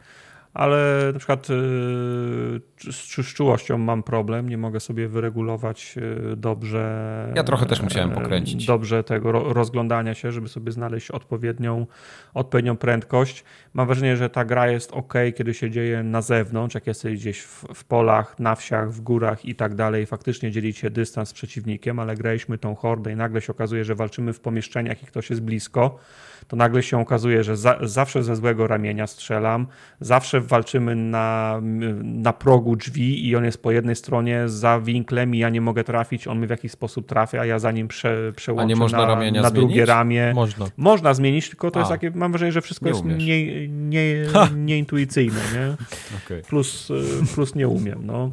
Ale na przykład y, z czułością mam problem, nie mogę sobie wyregulować y, dobrze. Ja trochę też musiałem e, pokręcić. Dobrze tego ro- rozglądania się, żeby sobie znaleźć odpowiednią, odpowiednią prędkość. Mam wrażenie, że ta gra jest ok, kiedy się dzieje na zewnątrz, jak jesteś gdzieś w, w polach, na wsiach, w górach i tak dalej. Faktycznie dzielić się dystans z przeciwnikiem, ale graliśmy tą hordę i nagle się okazuje, że walczymy w pomieszczeniach i ktoś jest blisko to nagle się okazuje, że za, zawsze ze złego ramienia strzelam, zawsze walczymy na, na progu drzwi i on jest po jednej stronie za winklem i ja nie mogę trafić, on mnie w jakiś sposób trafia, a ja za nim prze, przełączę A nie można na, ramienia na drugie zmienić? ramię. Można. Można zmienić, tylko to A. jest takie, mam wrażenie, że wszystko Nie jest nie, nieintuicyjne, nie? [LAUGHS] Okej. Plus, y, plus nie umiem, no.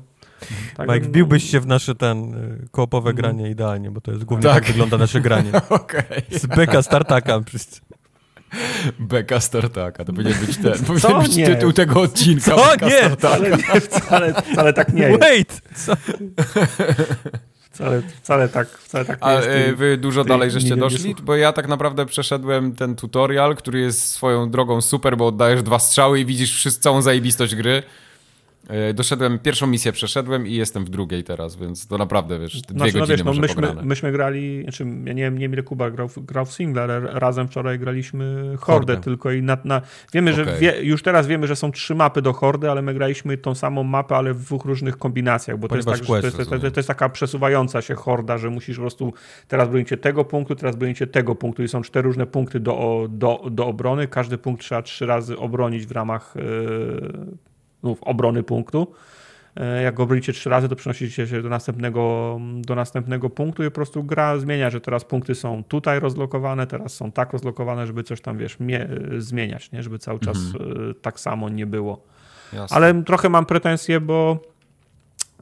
Tak, Mike, no- wbiłbyś się w nasze ten y, koopowe Mhm. granie idealnie, bo to jest głównie tak, Tak. wygląda nasze granie. [LAUGHS] Okej. Z beka startaka. [LAUGHS] Beka Startaka, to powinien być ten, [LAUGHS] powinien Co? być Nie. tytuł tego odcinka. Co? Beka Nie. Startaka. Ale nie, wcale, wcale tak nie jest. Wait! Co? Wcale, wcale, tak, wcale tak nie A jest. e, wy dużo ty dalej żeście nie doszli? Bo ja tak naprawdę przeszedłem ten tutorial, który jest swoją drogą super, bo oddajesz dwa strzały i widzisz całą zajebistość gry. E, Doszedłem, pierwszą misję przeszedłem i jestem w drugiej teraz, więc to naprawdę, wiesz, dwie Znaczy, no godziny wiesz, no myśmy, pograne. myśmy grali, znaczy ja nie wiem, nie wiem ile Kuba grał, w- grał w single, ale razem wczoraj graliśmy Hordę, tylko i na, na wiemy, że Okej. wie, już teraz wiemy, że są trzy mapy do Hordy, ale my graliśmy tą samą mapę, ale w dwóch różnych kombinacjach, bo to jest, tak, że to, jest, to, jest, to jest taka przesuwająca się Horda, że musisz po prostu teraz bronicie tego punktu, teraz bronicie tego punktu i są cztery różne punkty do, do, do obrony, każdy punkt trzeba trzy razy obronić w ramach yy, no, obrony punktu. E, Jak go obronicie trzy razy, to przenosicie się do następnego, do następnego punktu i po prostu gra zmienia, że teraz punkty są tutaj rozlokowane, teraz są tak rozlokowane, żeby coś tam, wiesz, mie- zmieniać, nie? żeby cały czas e, tak samo nie było. Jasne. Ale trochę mam pretensje, bo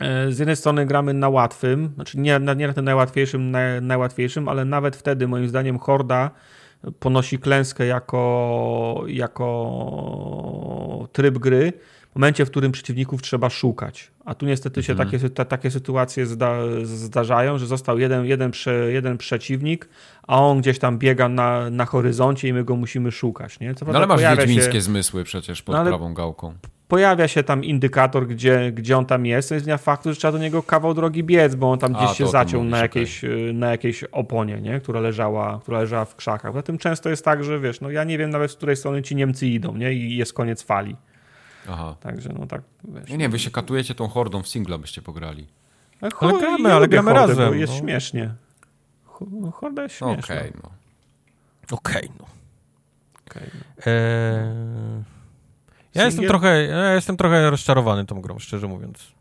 e, z jednej strony gramy na łatwym, znaczy nie, na- nie na tym najłatwiejszym, naj, najłatwiejszym, ale nawet wtedy moim zdaniem Horda ponosi klęskę jako, jako tryb gry w momencie, w którym przeciwników trzeba szukać. A tu niestety się takie, sy- ta, takie sytuacje zda, zdarzają, że został jeden, jeden, prze, jeden przeciwnik, a on gdzieś tam biega na, na horyzoncie i my go musimy szukać. Nie? Co No ale masz wiedźmińskie się- zmysły przecież pod No prawą gałką. pojawia się tam indykator, gdzie, gdzie on tam jest, to jest dnia faktu, że trzeba do niego kawał drogi biec, bo on tam A, gdzieś się o tym zaciął na, jakiejś, y, na jakiejś oponie, nie? Która, leżała, która leżała w krzakach. Zatem często jest tak, że wiesz, no ja nie wiem nawet z której strony ci Niemcy idą, nie? I jest koniec fali. Aha. Także no tak, wiesz. Nie, nie, wy się katujecie tą hordą w singla, byście pograli. Ale, Ale cho- gramy, ale gramy Hordę, razem, jest no. śmiesznie. Ho- Horda jest śmieszna. Okej, no. Okej, no. Okej, no. Eee, ja jestem trochę, ja jestem trochę rozczarowany tą grą, szczerze mówiąc.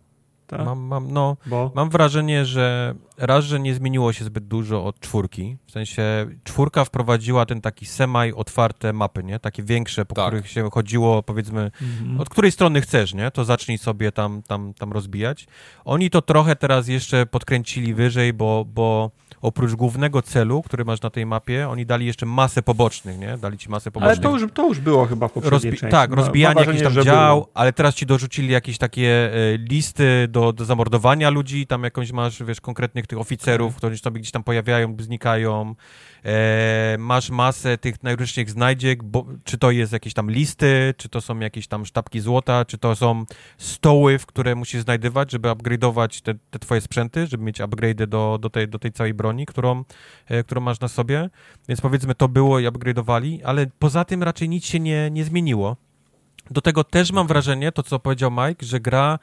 Tak? Mam, mam, no, Bo mam wrażenie, że raz, że nie zmieniło się zbyt dużo od czwórki. W sensie czwórka wprowadziła ten taki semi-otwarte mapy, nie? Takie większe, po Tak. których się chodziło, powiedzmy, Mhm. od której strony chcesz, nie? To zacznij sobie tam, tam, tam rozbijać. Oni to trochę teraz jeszcze podkręcili wyżej, bo, bo oprócz głównego celu, który masz na tej mapie, oni dali jeszcze masę pobocznych, nie? Dali ci masę ale pobocznych. to już, to już było chyba w poprzedniej Rozbi- tak, Ma- rozbijanie mam jakichś tam dział, było. ale teraz ci dorzucili jakieś takie e, listy do, do zamordowania ludzi, tam jakąś masz, wiesz, konkretnych tych oficerów, którzy sobie gdzieś tam pojawiają, znikają. E, masz masę tych najróżniejszych znajdziek, bo, czy to jest jakieś tam listy, czy to są jakieś tam sztabki złota, czy to są stoły, w które musisz znajdywać, żeby upgrade'ować te, te twoje sprzęty, żeby mieć upgrade'y do, do, tej, do tej całej broni, którą, e, którą masz na sobie. Więc powiedzmy to było i upgrade'owali, ale poza tym raczej nic się nie, nie zmieniło. Do tego też mam wrażenie, to co powiedział Mike, że gra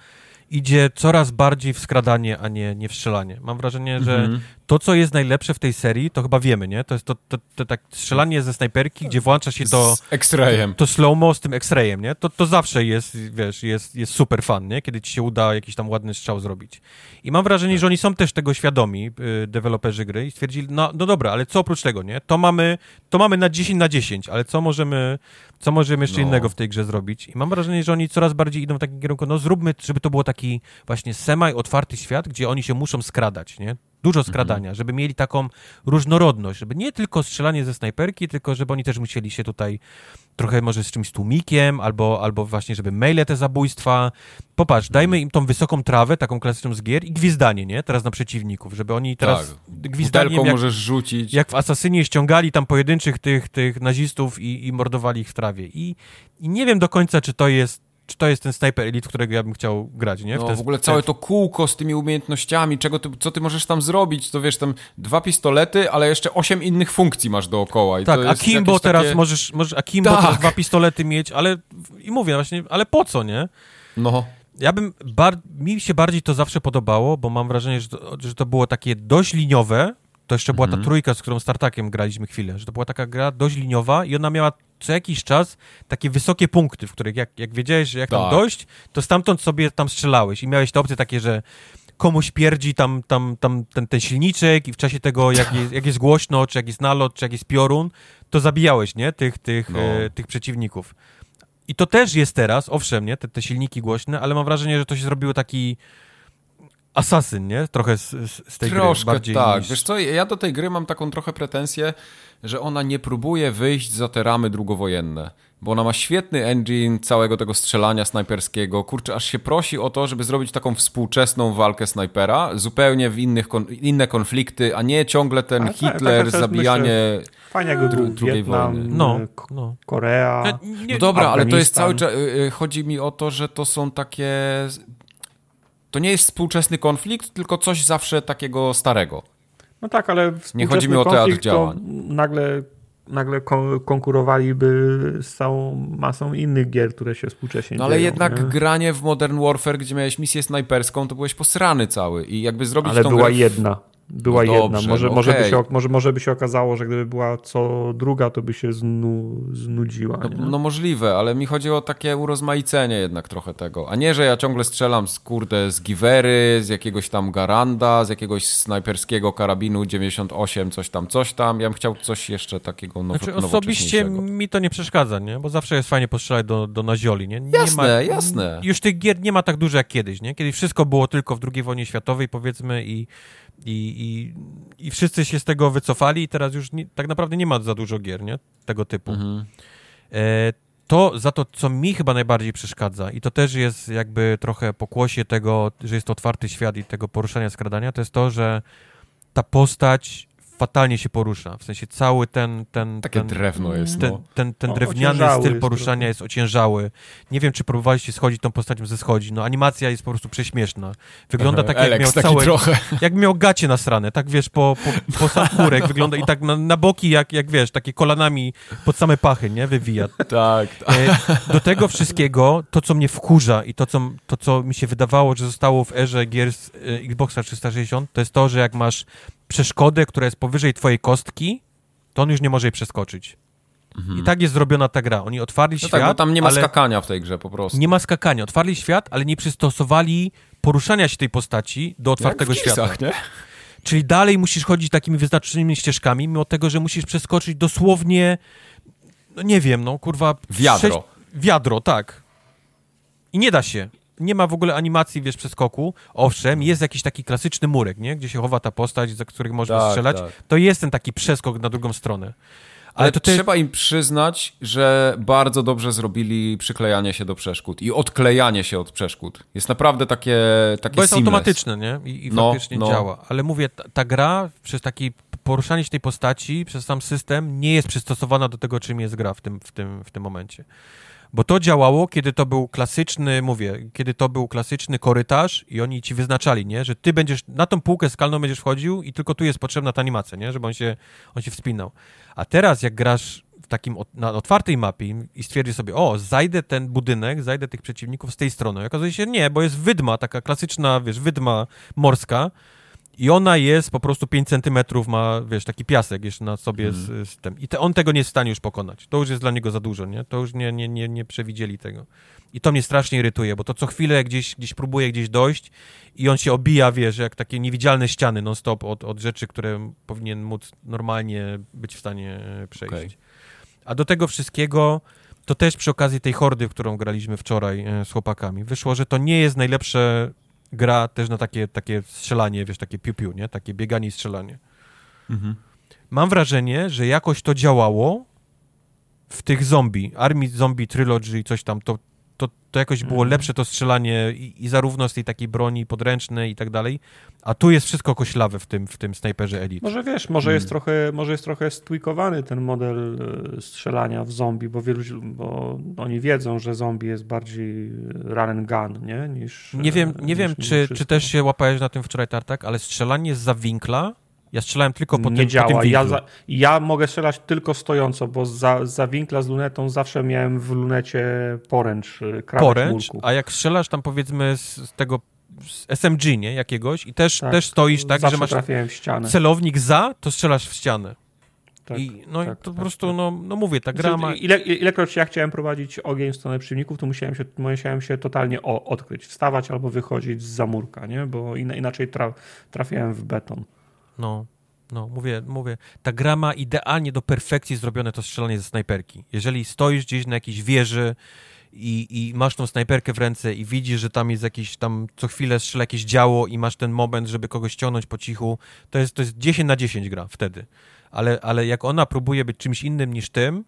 idzie coraz bardziej w skradanie, a nie, nie w strzelanie. Mam wrażenie, że Mhm. to, co jest najlepsze w tej serii, to chyba wiemy, nie? To jest to, to, to tak strzelanie ze snajperki, gdzie włącza się to, Z X-rayem. to slow-mo z tym X-rayem, nie? To, to zawsze jest, wiesz, jest, jest super fan, nie? Kiedy ci się uda jakiś tam ładny strzał zrobić. I mam wrażenie, że oni są też tego świadomi, y, deweloperzy gry i stwierdzili, no, no dobra, ale co oprócz tego, nie? To mamy, to mamy na 10 na 10, ale co możemy, co możemy jeszcze No. innego w tej grze zrobić? I mam wrażenie, że oni coraz bardziej idą w takim kierunku, no zróbmy, żeby to było taki właśnie semi-otwarty świat, gdzie oni się muszą skradać, nie? dużo skradania, żeby mieli taką różnorodność, żeby nie tylko strzelanie ze snajperki, tylko żeby oni też musieli się tutaj trochę może z czymś tłumikiem, albo, albo właśnie, żeby maile te zabójstwa. Popatrz, dajmy im tą wysoką trawę, taką klasyczną z gier i gwizdanie, nie? Teraz na przeciwników, żeby oni teraz tak. gwizdaniem jak, możesz rzucić. jak w Asasynie ściągali tam pojedynczych tych, tych nazistów i, i mordowali ich w trawie. I, I nie wiem do końca, czy to jest czy to jest ten Sniper Elite, którego ja bym chciał grać, nie? W, no, ten... w ogóle całe to kółko z tymi umiejętnościami, czego ty, co ty możesz tam zrobić, to wiesz, tam dwa pistolety, ale jeszcze osiem innych funkcji masz dookoła. I tak, a Kimbo teraz takie... możesz, możesz Akimbo tak. teraz dwa pistolety mieć, ale i mówię właśnie, ale po co, nie? No. Ja bym, bar... mi się bardziej to zawsze podobało, bo mam wrażenie, że to, że to było takie dość liniowe, to jeszcze była Mhm. ta trójka, z którą Startakiem graliśmy chwilę, że to była taka gra dość liniowa i ona miała co jakiś czas takie wysokie punkty, w których jak, jak wiedziałeś, że jak tam Tak. dojść, to stamtąd sobie tam strzelałeś i miałeś te opcje takie, że komuś pierdzi tam, tam, tam ten, ten silniczek i w czasie tego, jak jest, jak jest głośno, czy jak jest nalot, czy jak jest piorun, to zabijałeś, nie, tych, tych, No. e, tych przeciwników. I to też jest teraz, owszem, nie, te, te silniki głośne, ale mam wrażenie, że to się zrobiło taki asasyn, nie, trochę z, z, tej Troszkę gry bardziej tak. niż... Wiesz co, ja do tej gry mam taką trochę pretensję, że ona nie próbuje wyjść za te ramy drugowojenne. Bo ona ma świetny engine całego tego strzelania snajperskiego. Kurczę, aż się prosi o to, żeby zrobić taką współczesną walkę snajpera, zupełnie w innych kon inne konflikty, a nie ciągle ten Ale tak, Hitler, taka też zabijanie... Fajnie jak był drugiej Wietnam, wojny. No, no. Korea. Nie- No dobra, ale to jest cały czas. y, y, Chodzi mi o to, że to są takie. To nie jest współczesny konflikt, tylko coś zawsze takiego starego. No tak, ale Nie chodzi mi o teatr działań. Nagle, nagle kon- konkurowaliby z całą masą innych gier, które się współcześnie No ale dzieją, jednak nie? granie w Modern Warfare, gdzie miałeś misję snajperską, to byłeś posrany cały. I jakby zrobić Ale tą była grę... jedna. Była No jedna. dobrze, Może, no może, by okej. się, może, może by się okazało, że gdyby była co druga, to by się znu, znudziła. No, no możliwe, ale mi chodzi o takie urozmaicenie jednak trochę tego. A nie, że ja ciągle strzelam z kurde z Givery, z jakiegoś tam Garanda, z jakiegoś snajperskiego karabinu 98, coś tam, coś tam. Ja bym chciał coś jeszcze takiego now, Znaczy osobiście mi to nie przeszkadza, nie? Bo zawsze jest fajnie postrzelać do, do nazioli, nie? nie Jasne, ma, jasne. Już tych gier nie ma tak dużo jak kiedyś, nie? Kiedyś wszystko było tylko w II wojnie światowej, powiedzmy, i, i, i, i wszyscy się z tego wycofali i teraz już nie, tak naprawdę nie ma za dużo gier, nie? Tego typu. Mhm. E, to za to, co mi chyba najbardziej przeszkadza i to też jest jakby trochę pokłosie tego, że jest to otwarty świat i tego poruszania, skradania, to jest to, że ta postać fatalnie się porusza. W sensie cały ten... ten Takie ten, drewno jest, ten, no. ten, ten O, drewniany styl jest poruszania trochę. jest ociężały. Nie wiem, czy próbowaliście schodzić tą postacią ze schodzi. No animacja jest po prostu prześmieszna. Wygląda tak, jak Eleks miał całe... trochę. Jak miał gacie nasrane, tak wiesz, po, po, po sam kurek [LAUGHS] wygląda i tak na, na boki, jak, jak wiesz, takie kolanami pod same pachy, nie? Wywija. [LAUGHS] Tak, tak. E, do tego wszystkiego, to co mnie wkurza i to co, to, co mi się wydawało, że zostało w erze gier z e, Xboxa 360, to jest to, że jak masz przeszkodę, która jest powyżej twojej kostki, to on już nie może jej przeskoczyć. I tak jest zrobiona ta gra. Oni otwarli No świat, tak, bo tam nie ma ale skakania w tej grze po prostu. nie ma skakania. Otwarli świat, ale nie przystosowali poruszania się tej postaci do otwartego Jak w świata. Gearsach, nie? Czyli dalej musisz chodzić takimi wyznaczonymi ścieżkami, mimo tego, że musisz przeskoczyć dosłownie, no nie wiem, no kurwa... Wiadro. Sześć... Wiadro, tak. I nie da się. Nie ma w ogóle animacji, wiesz, przeskoku. Owszem, jest jakiś taki klasyczny murek, nie? Gdzie się chowa ta postać, za których można Tak, strzelać. tak. To jest ten taki przeskok na drugą stronę. Ale, Ale to też... trzeba im przyznać, że bardzo dobrze zrobili przyklejanie się do przeszkód i odklejanie się od przeszkód. Jest naprawdę takie, takie Bo jest seamless. automatyczne, nie? I, i No, faktycznie no. działa. Ale mówię, ta, ta gra przez taki poruszanie się tej postaci, przez sam system nie jest przystosowana do tego, czym jest gra w tym, w tym, w tym momencie. Bo to działało, kiedy to był klasyczny, mówię, kiedy to był klasyczny korytarz i oni ci wyznaczali, nie? Że ty będziesz, na tą półkę skalną będziesz wchodził i tylko tu jest potrzebna ta animacja, nie? Żeby on się, on się wspinał. A teraz jak grasz w takim, na otwartej mapie i stwierdzisz sobie, o, zajdę ten budynek, zajdę tych przeciwników z tej strony. I okazuje się, nie, bo jest wydma, taka klasyczna, wiesz, wydma morska i ona jest po prostu 5 centymetrów, ma, wiesz, taki piasek jeszcze na sobie z, z tym. I te, on tego nie jest w stanie już pokonać. To już jest dla niego za dużo, nie? To już nie, nie, nie, nie przewidzieli tego. I to mnie strasznie irytuje, bo to co chwilę gdzieś, gdzieś próbuje gdzieś dojść i on się obija, wiesz, jak takie niewidzialne ściany non-stop od, od rzeczy, które powinien móc normalnie być w stanie e, przejść. Okej. A do tego wszystkiego, to też przy okazji tej hordy, w którą graliśmy wczoraj e, z chłopakami, wyszło, że to nie jest najlepsze gra też na takie, takie strzelanie, wiesz, takie piu-piu, nie? Takie bieganie i strzelanie. Mhm. Mam wrażenie, że jakoś to działało w tych zombie, Army Zombie Trilogy i coś tam, to, to, to jakoś było Mhm. lepsze to strzelanie i, i zarówno z tej takiej broni podręcznej i tak dalej, a tu jest wszystko koślawe w tym, w tym Sniperze Elite. Może wiesz, może jest trochę, może jest trochę stwikowany ten model e, strzelania w zombie, bo wielu, bo oni wiedzą, że zombie jest bardziej run and gun, nie? Niż. Nie wiem, e, nie wiem niż- niż czy, wszystko. czy też się łapałeś na tym wczoraj, Tartak, ale strzelanie z winkla, ja strzelałem tylko po nie tym, działa. po tym ja, za, ja mogę strzelać tylko stojąco, bo za, za winkla z lunetą zawsze miałem w lunecie poręcz, krawędź poręcz, a jak strzelasz tam powiedzmy z, z tego z SMG, nie, jakiegoś i też, Tak, też stoisz tak, że masz celownik za, to strzelasz w ścianę. Tak, I no i tak, to po tak, prostu, tak. no, no mówię, ta gra ma... Znaczy, ile, ilekroć ja chciałem prowadzić ogień w stronę przeciwników, to musiałem się, musiałem się totalnie o, odkryć, wstawać albo wychodzić z zamurka, nie? bo in, inaczej tra, trafiałem w beton. No, no, mówię, mówię, ta gra ma idealnie do perfekcji zrobione to strzelanie ze snajperki. Jeżeli stoisz gdzieś na jakiejś wieży i, i masz tą snajperkę w ręce i widzisz, że tam jest jakiś, tam co chwilę strzela jakieś działo i masz ten moment, żeby kogoś ściągnąć po cichu, to jest, to jest 10 na 10 gra wtedy. Ale, ale jak ona próbuje być czymś innym niż tym,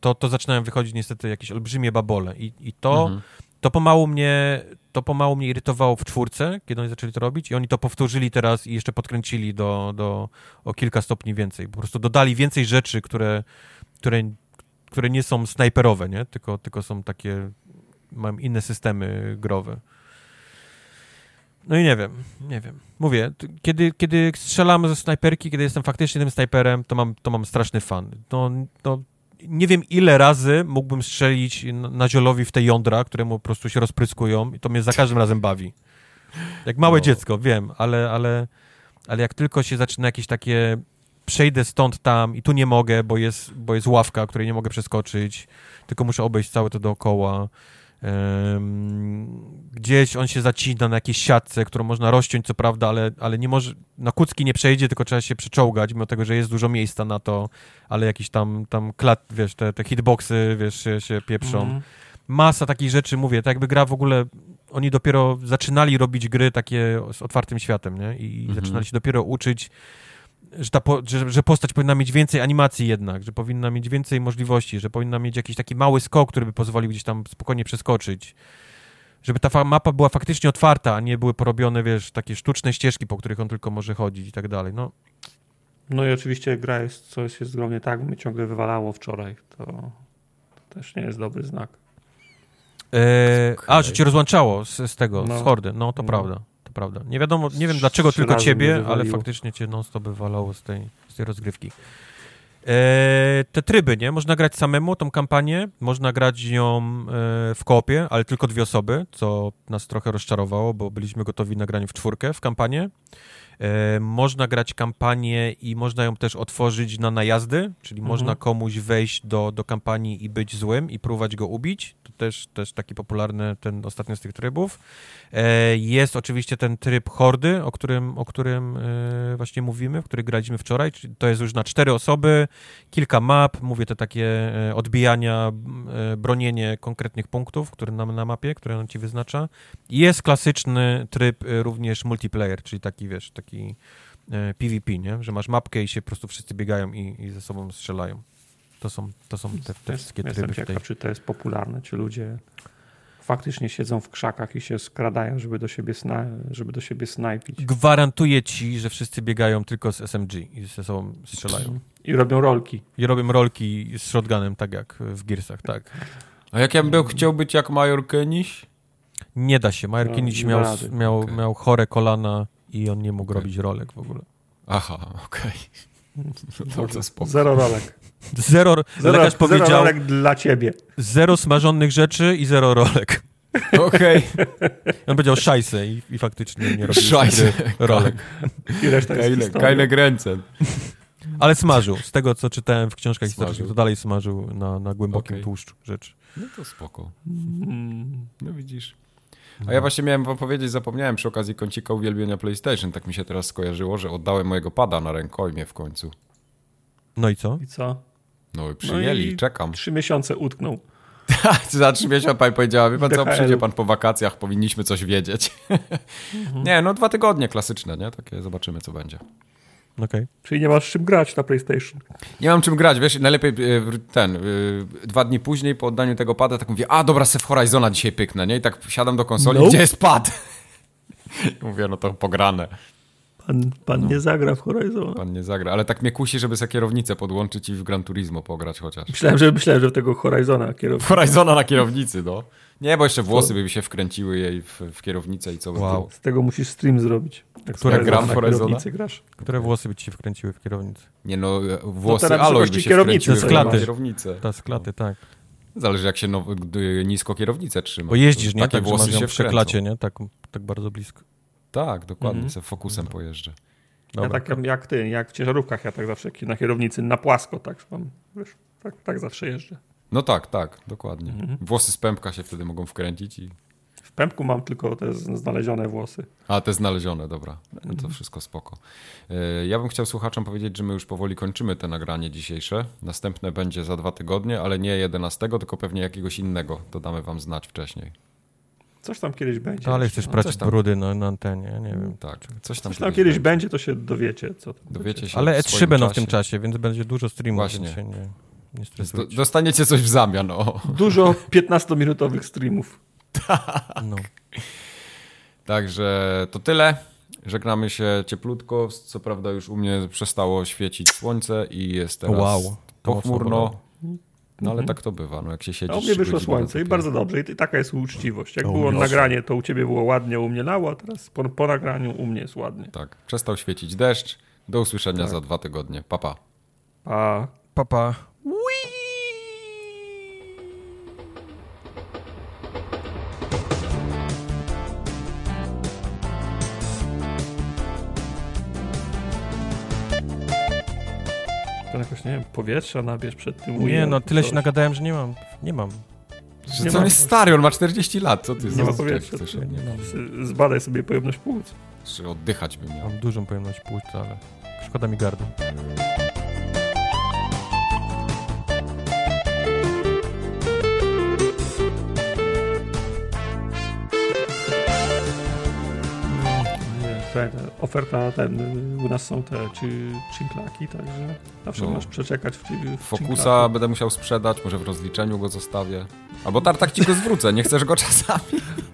to, to zaczynają wychodzić niestety jakieś olbrzymie babole i, i to... Mhm. To pomału mnie to pomału mnie irytowało w czwórce, kiedy oni zaczęli to robić i oni to powtórzyli teraz i jeszcze podkręcili do, do, o kilka stopni więcej. Po prostu dodali więcej rzeczy, które, które, które nie są snajperowe, nie? Tylko, tylko są takie, mają inne systemy growe. No i nie wiem, nie wiem. Mówię, kiedy, kiedy strzelam ze snajperki, kiedy jestem faktycznie tym snajperem, to mam, to mam straszny fan. No, no, nie wiem ile razy mógłbym strzelić na, ziolowi w te jądra, które mu po prostu się rozpryskują i to mnie za każdym razem bawi. Jak małe No. dziecko, wiem, ale, ale, ale jak tylko się zaczyna jakieś takie przejdę stąd tam i tu nie mogę, bo jest, bo jest ławka, której nie mogę przeskoczyć, tylko muszę obejść całe to dookoła. Gdzieś on się zacina na jakiejś siatce, którą można rozciąć, co prawda, ale, ale nie może, na kucki nie przejdzie, tylko trzeba się przeczołgać, mimo tego, że jest dużo miejsca na to, ale jakieś tam, tam klat, wiesz, te, te hitboxy, wiesz, się, się pieprzą. Mhm. Masa takich rzeczy, mówię, tak jakby gra w ogóle, oni dopiero zaczynali robić gry takie z otwartym światem, nie? I Mhm. zaczynali się dopiero uczyć, że, ta po, że, że postać powinna mieć więcej animacji jednak, że powinna mieć więcej możliwości, że powinna mieć jakiś taki mały skok, który by pozwolił gdzieś tam spokojnie przeskoczyć. Żeby ta mapa była faktycznie otwarta, a nie były porobione, wiesz, takie sztuczne ścieżki, po których on tylko może chodzić i tak dalej. No, No i oczywiście gra jest, coś jest ogromnie tak, mnie ciągle wywalało wczoraj, to, to też nie jest dobry znak. Eee, A, że cię rozłączało z, z tego, No. z hordy. No, to No. prawda, prawda. Nie wiadomo, nie wiem dlaczego tylko ciebie, ale faktycznie cię non-stop wywalało z tej, z tej rozgrywki. Eee, te tryby, nie? Można grać samemu tą kampanię, można grać ją e, w koopie, ale tylko dwie osoby, co nas trochę rozczarowało, bo byliśmy gotowi na granie w czwórkę w kampanię. E, można grać kampanię i można ją też otworzyć na najazdy, czyli Mhm. można komuś wejść do, do kampanii i być złym i próbować go ubić. To też, też taki popularny ten ostatni z tych trybów. E, jest oczywiście ten tryb hordy, o którym, o którym e, właśnie mówimy, w który graliśmy wczoraj. Czyli to jest już na cztery osoby, kilka map, mówię te takie odbijania, bronienie konkretnych punktów, które nam na mapie, które on ci wyznacza. Jest klasyczny tryb również multiplayer, czyli taki, wiesz, taki e, PvP, nie? Że masz mapkę i się po prostu wszyscy biegają i, i ze sobą strzelają. To są, to są te, te wszystkie Jestem tryby tej... ciekaw, czy to jest popularne, czy ludzie faktycznie siedzą w krzakach i się skradają, żeby do siebie, sna, żeby do siebie snajpić. Gwarantuję ci, że wszyscy biegają tylko z SMG i ze sobą strzelają. I robią rolki. I robią rolki z shotgunem, tak jak w Gearsach, tak. A jak ja bym chciał być jak Major Keniś? Nie da się. Major No, miał, miał, Okej. miał chore kolana i on nie mógł robić rolek w ogóle. Aha, okej. No to spoko. Zero rolek. Zero, Zero, lekarz powiedział, zero rolek dla ciebie. zero smażonych rzeczy i zero rolek. [LAUGHS] Okej. On powiedział szajse i, i faktycznie nie robił Szajse. nigdy rolek. I reszta jest Kajle, kajle gręcem. Ale smażył. Z tego, co czytałem w książkach Smażył. historycznych, to dalej smażył na, na głębokim Okej. tłuszczu rzeczy. No to spoko. Mm. No widzisz. A ja właśnie miałem wam powiedzieć, zapomniałem przy okazji kącika uwielbienia PlayStation. Tak mi się teraz skojarzyło, że oddałem mojego pada na rękojmie w końcu. No i co? I co? No i przyjęli, i- czekam. Trzy miesiące utknął. [LAUGHS] Za trzy miesiące pani powiedziała, wie pan co, DHL-u. przyjdzie pan po wakacjach, powinniśmy coś wiedzieć. [LAUGHS] Nie, no dwa tygodnie klasyczne, nie? Takie zobaczymy, co będzie. Okej. Czyli nie masz czym grać na PlayStation. Nie mam czym grać, wiesz, najlepiej e, ten, e, dwa dni później po oddaniu tego pada, tak mówię, a dobra, se w Horizona dzisiaj pyknę, nie? I tak siadam do konsoli, Nope. gdzie jest pad? [LAUGHS] Mówię, no to pograne, Pan, pan No. nie zagra w Horizon. pan nie zagra, ale tak mnie kusi, żeby sobie kierownicę podłączyć i w Gran Turismo pograć chociaż. Myślałem, że, myślałem, że tego Horizona kierowca. Horizona na kierownicy, no. Nie, bo jeszcze włosy by mi się wkręciły jej w, w kierownicę i co by Wow. Z tego musisz stream zrobić. Jak z Które gram w na Horizona? kierownicy grasz. Które włosy by ci się wkręciły w kierownicy? Nie no, e, włosy to na aloj by się kierownicy wkręciły w kierownicę. Ta z klaty, tak. Zależy jak się no, gdy nisko kierownicę trzyma. Bo jeździsz, nie? Takie Tak, włosy się w przeklacie, nie? Tak, tak bardzo blisko. Tak, dokładnie, Mhm. se fokusem pojeżdżę. Ja Dobra. tak jak ty, jak w ciężarówkach, ja tak zawsze na kierownicy na płasko, tak mam, wiesz, tak, tak zawsze jeżdżę. No tak, tak, dokładnie. Mhm. Włosy z pępka się wtedy mogą wkręcić i... W pępku mam tylko te znalezione włosy. A, te znalezione, dobra. No Mhm. to wszystko spoko. E, Ja bym chciał słuchaczom powiedzieć, że my już powoli kończymy te nagranie dzisiejsze. Następne będzie za dwa tygodnie, ale nie 11, tylko pewnie jakiegoś innego. To damy wam znać wcześniej. Coś tam kiedyś będzie. Ale jeszcze, chcesz no. coś tam. brudy na, na antenie, nie wiem. Tak, coś tam, Coś tam kiedyś będzie, to się dowiecie, co tam Dowiecie się Ale w E3 swoim będą w tym czasie. więc będzie dużo streamów, Właśnie. nie, nie dostaniecie coś w zamian, o. Dużo 15-minutowych streamów. No. Także to tyle. Żegnamy się cieplutko. Co prawda już u mnie przestało świecić słońce i jest teraz Wow, pochmurno. No ale tak to bywa, no jak się siedzi A u mnie wyszło słońce i bardzo dobrze. I taka jest uczciwość. Jak O, było nagranie, to u ciebie było ładnie, u mnie lało, a teraz po, po nagraniu u mnie jest ładnie. Tak, przestał świecić deszcz. Do usłyszenia Tak. za dwa tygodnie. Papa. Pa. A Papa. to jakoś, nie wiem, powietrza nabierz przed tym Nie, no tyle coś. się nagadałem, że nie mam. Nie mam. Że Nie co ma- on jest stary, on ma 40 lat. Co ty Nie ma za- powietrza. chcesz? Nie Nie, mam. Zbadaj sobie pojemność płuc. Jeszcze oddychać by miał. Mam dużą pojemność płuc, ale szkoda mi gardła. Oferta, ten, u nas są te czy cinklaki, także zawsze No. możesz przeczekać w, w Fokusa cinklaku. będę musiał sprzedać, może w rozliczeniu go zostawię. Albo tartak ci go zwrócę, nie chcesz go czasami.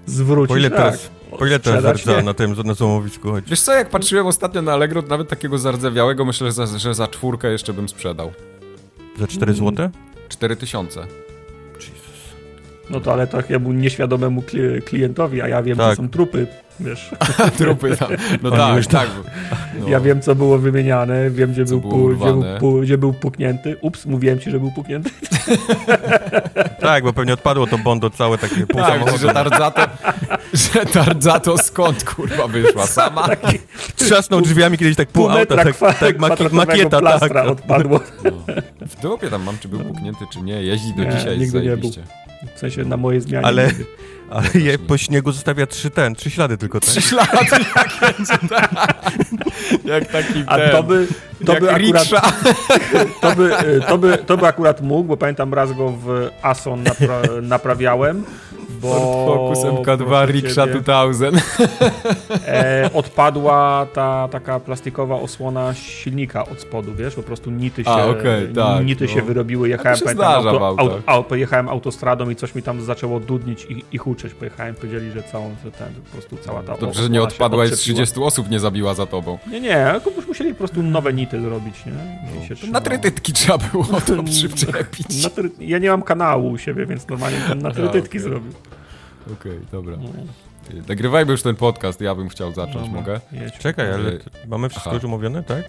Zwrócić, Po ile tak. teraz, po ile teraz na tym na złomowisku chodzi? Wiesz co, jak patrzyłem ostatnio na Allegro, nawet takiego zardzewiałego, myślę, że za, że za czwórkę jeszcze bym sprzedał. Za 4 złote? 4000. No to ale tak ja był nieświadomemu kli- klientowi, a ja wiem, Tak. że są trupy, wiesz. [LAUGHS] Trupy tam. No Oni tak, już tak. [LAUGHS] No. Ja wiem, co było wymieniane, wiem, gdzie, był, pu- gdzie, był, pu- gdzie był puknięty. Ups, mówiłem ci, że był puknięty. [LAUGHS] Tak, bo pewnie odpadło to bondo całe takie pół Tak, samochodu. że Tarzato, że Tarzato skąd kurwa wyszła sama? Taki Trzasnął drzwiami kiedyś tak pół pół auta, tak, kwa- tak maki, makieta, tak. odpadło. W dupie tam mam, czy był puknięty, czy nie. Jeździ do Nie, dzisiaj, nigdy nie zajebiście. W sensie na moje zmiany. Ale- nigdy. Ale je, po śniegu zostawia trzy ten, trzy ślady tylko, tak? Trzy ślady, [LAUGHS] jak będzie tak. Jak taki A ten, to by, to jak by akurat riksza. [LAUGHS] to by, to, by, to by akurat mógł, bo pamiętam raz go w Ason napra naprawiałem, bo Ford Focus MK2 proszę Riksza ciebie, 2000. e, odpadła ta taka plastikowa osłona silnika od spodu, wiesz, po prostu nity się, A, okej, tak, nity no. się wyrobiły, jechałem, się pamiętam, auto, au, pojechałem autostradą i coś mi tam zaczęło dudnić i, i huczeć, pojechałem, powiedzieli, że całą, że ten, po prostu cała ta Dobrze, że nie odpadła i z odczepiła. 30 osób nie zabiła za tobą. Nie, nie, tylko musieli po prostu nowe nity styl robić, nie? No. na trytytki trzeba było [LAUGHS] to przyczepić. na try... Ja nie mam kanału u siebie, więc normalnie bym na trytytki okay. zrobił. Okej, okay, dobra. No. Yy, nagrywajmy już ten podcast, ja bym chciał zacząć, mogę? Czekaj, ale yy, mamy wszystko Aha. już umówione, tak?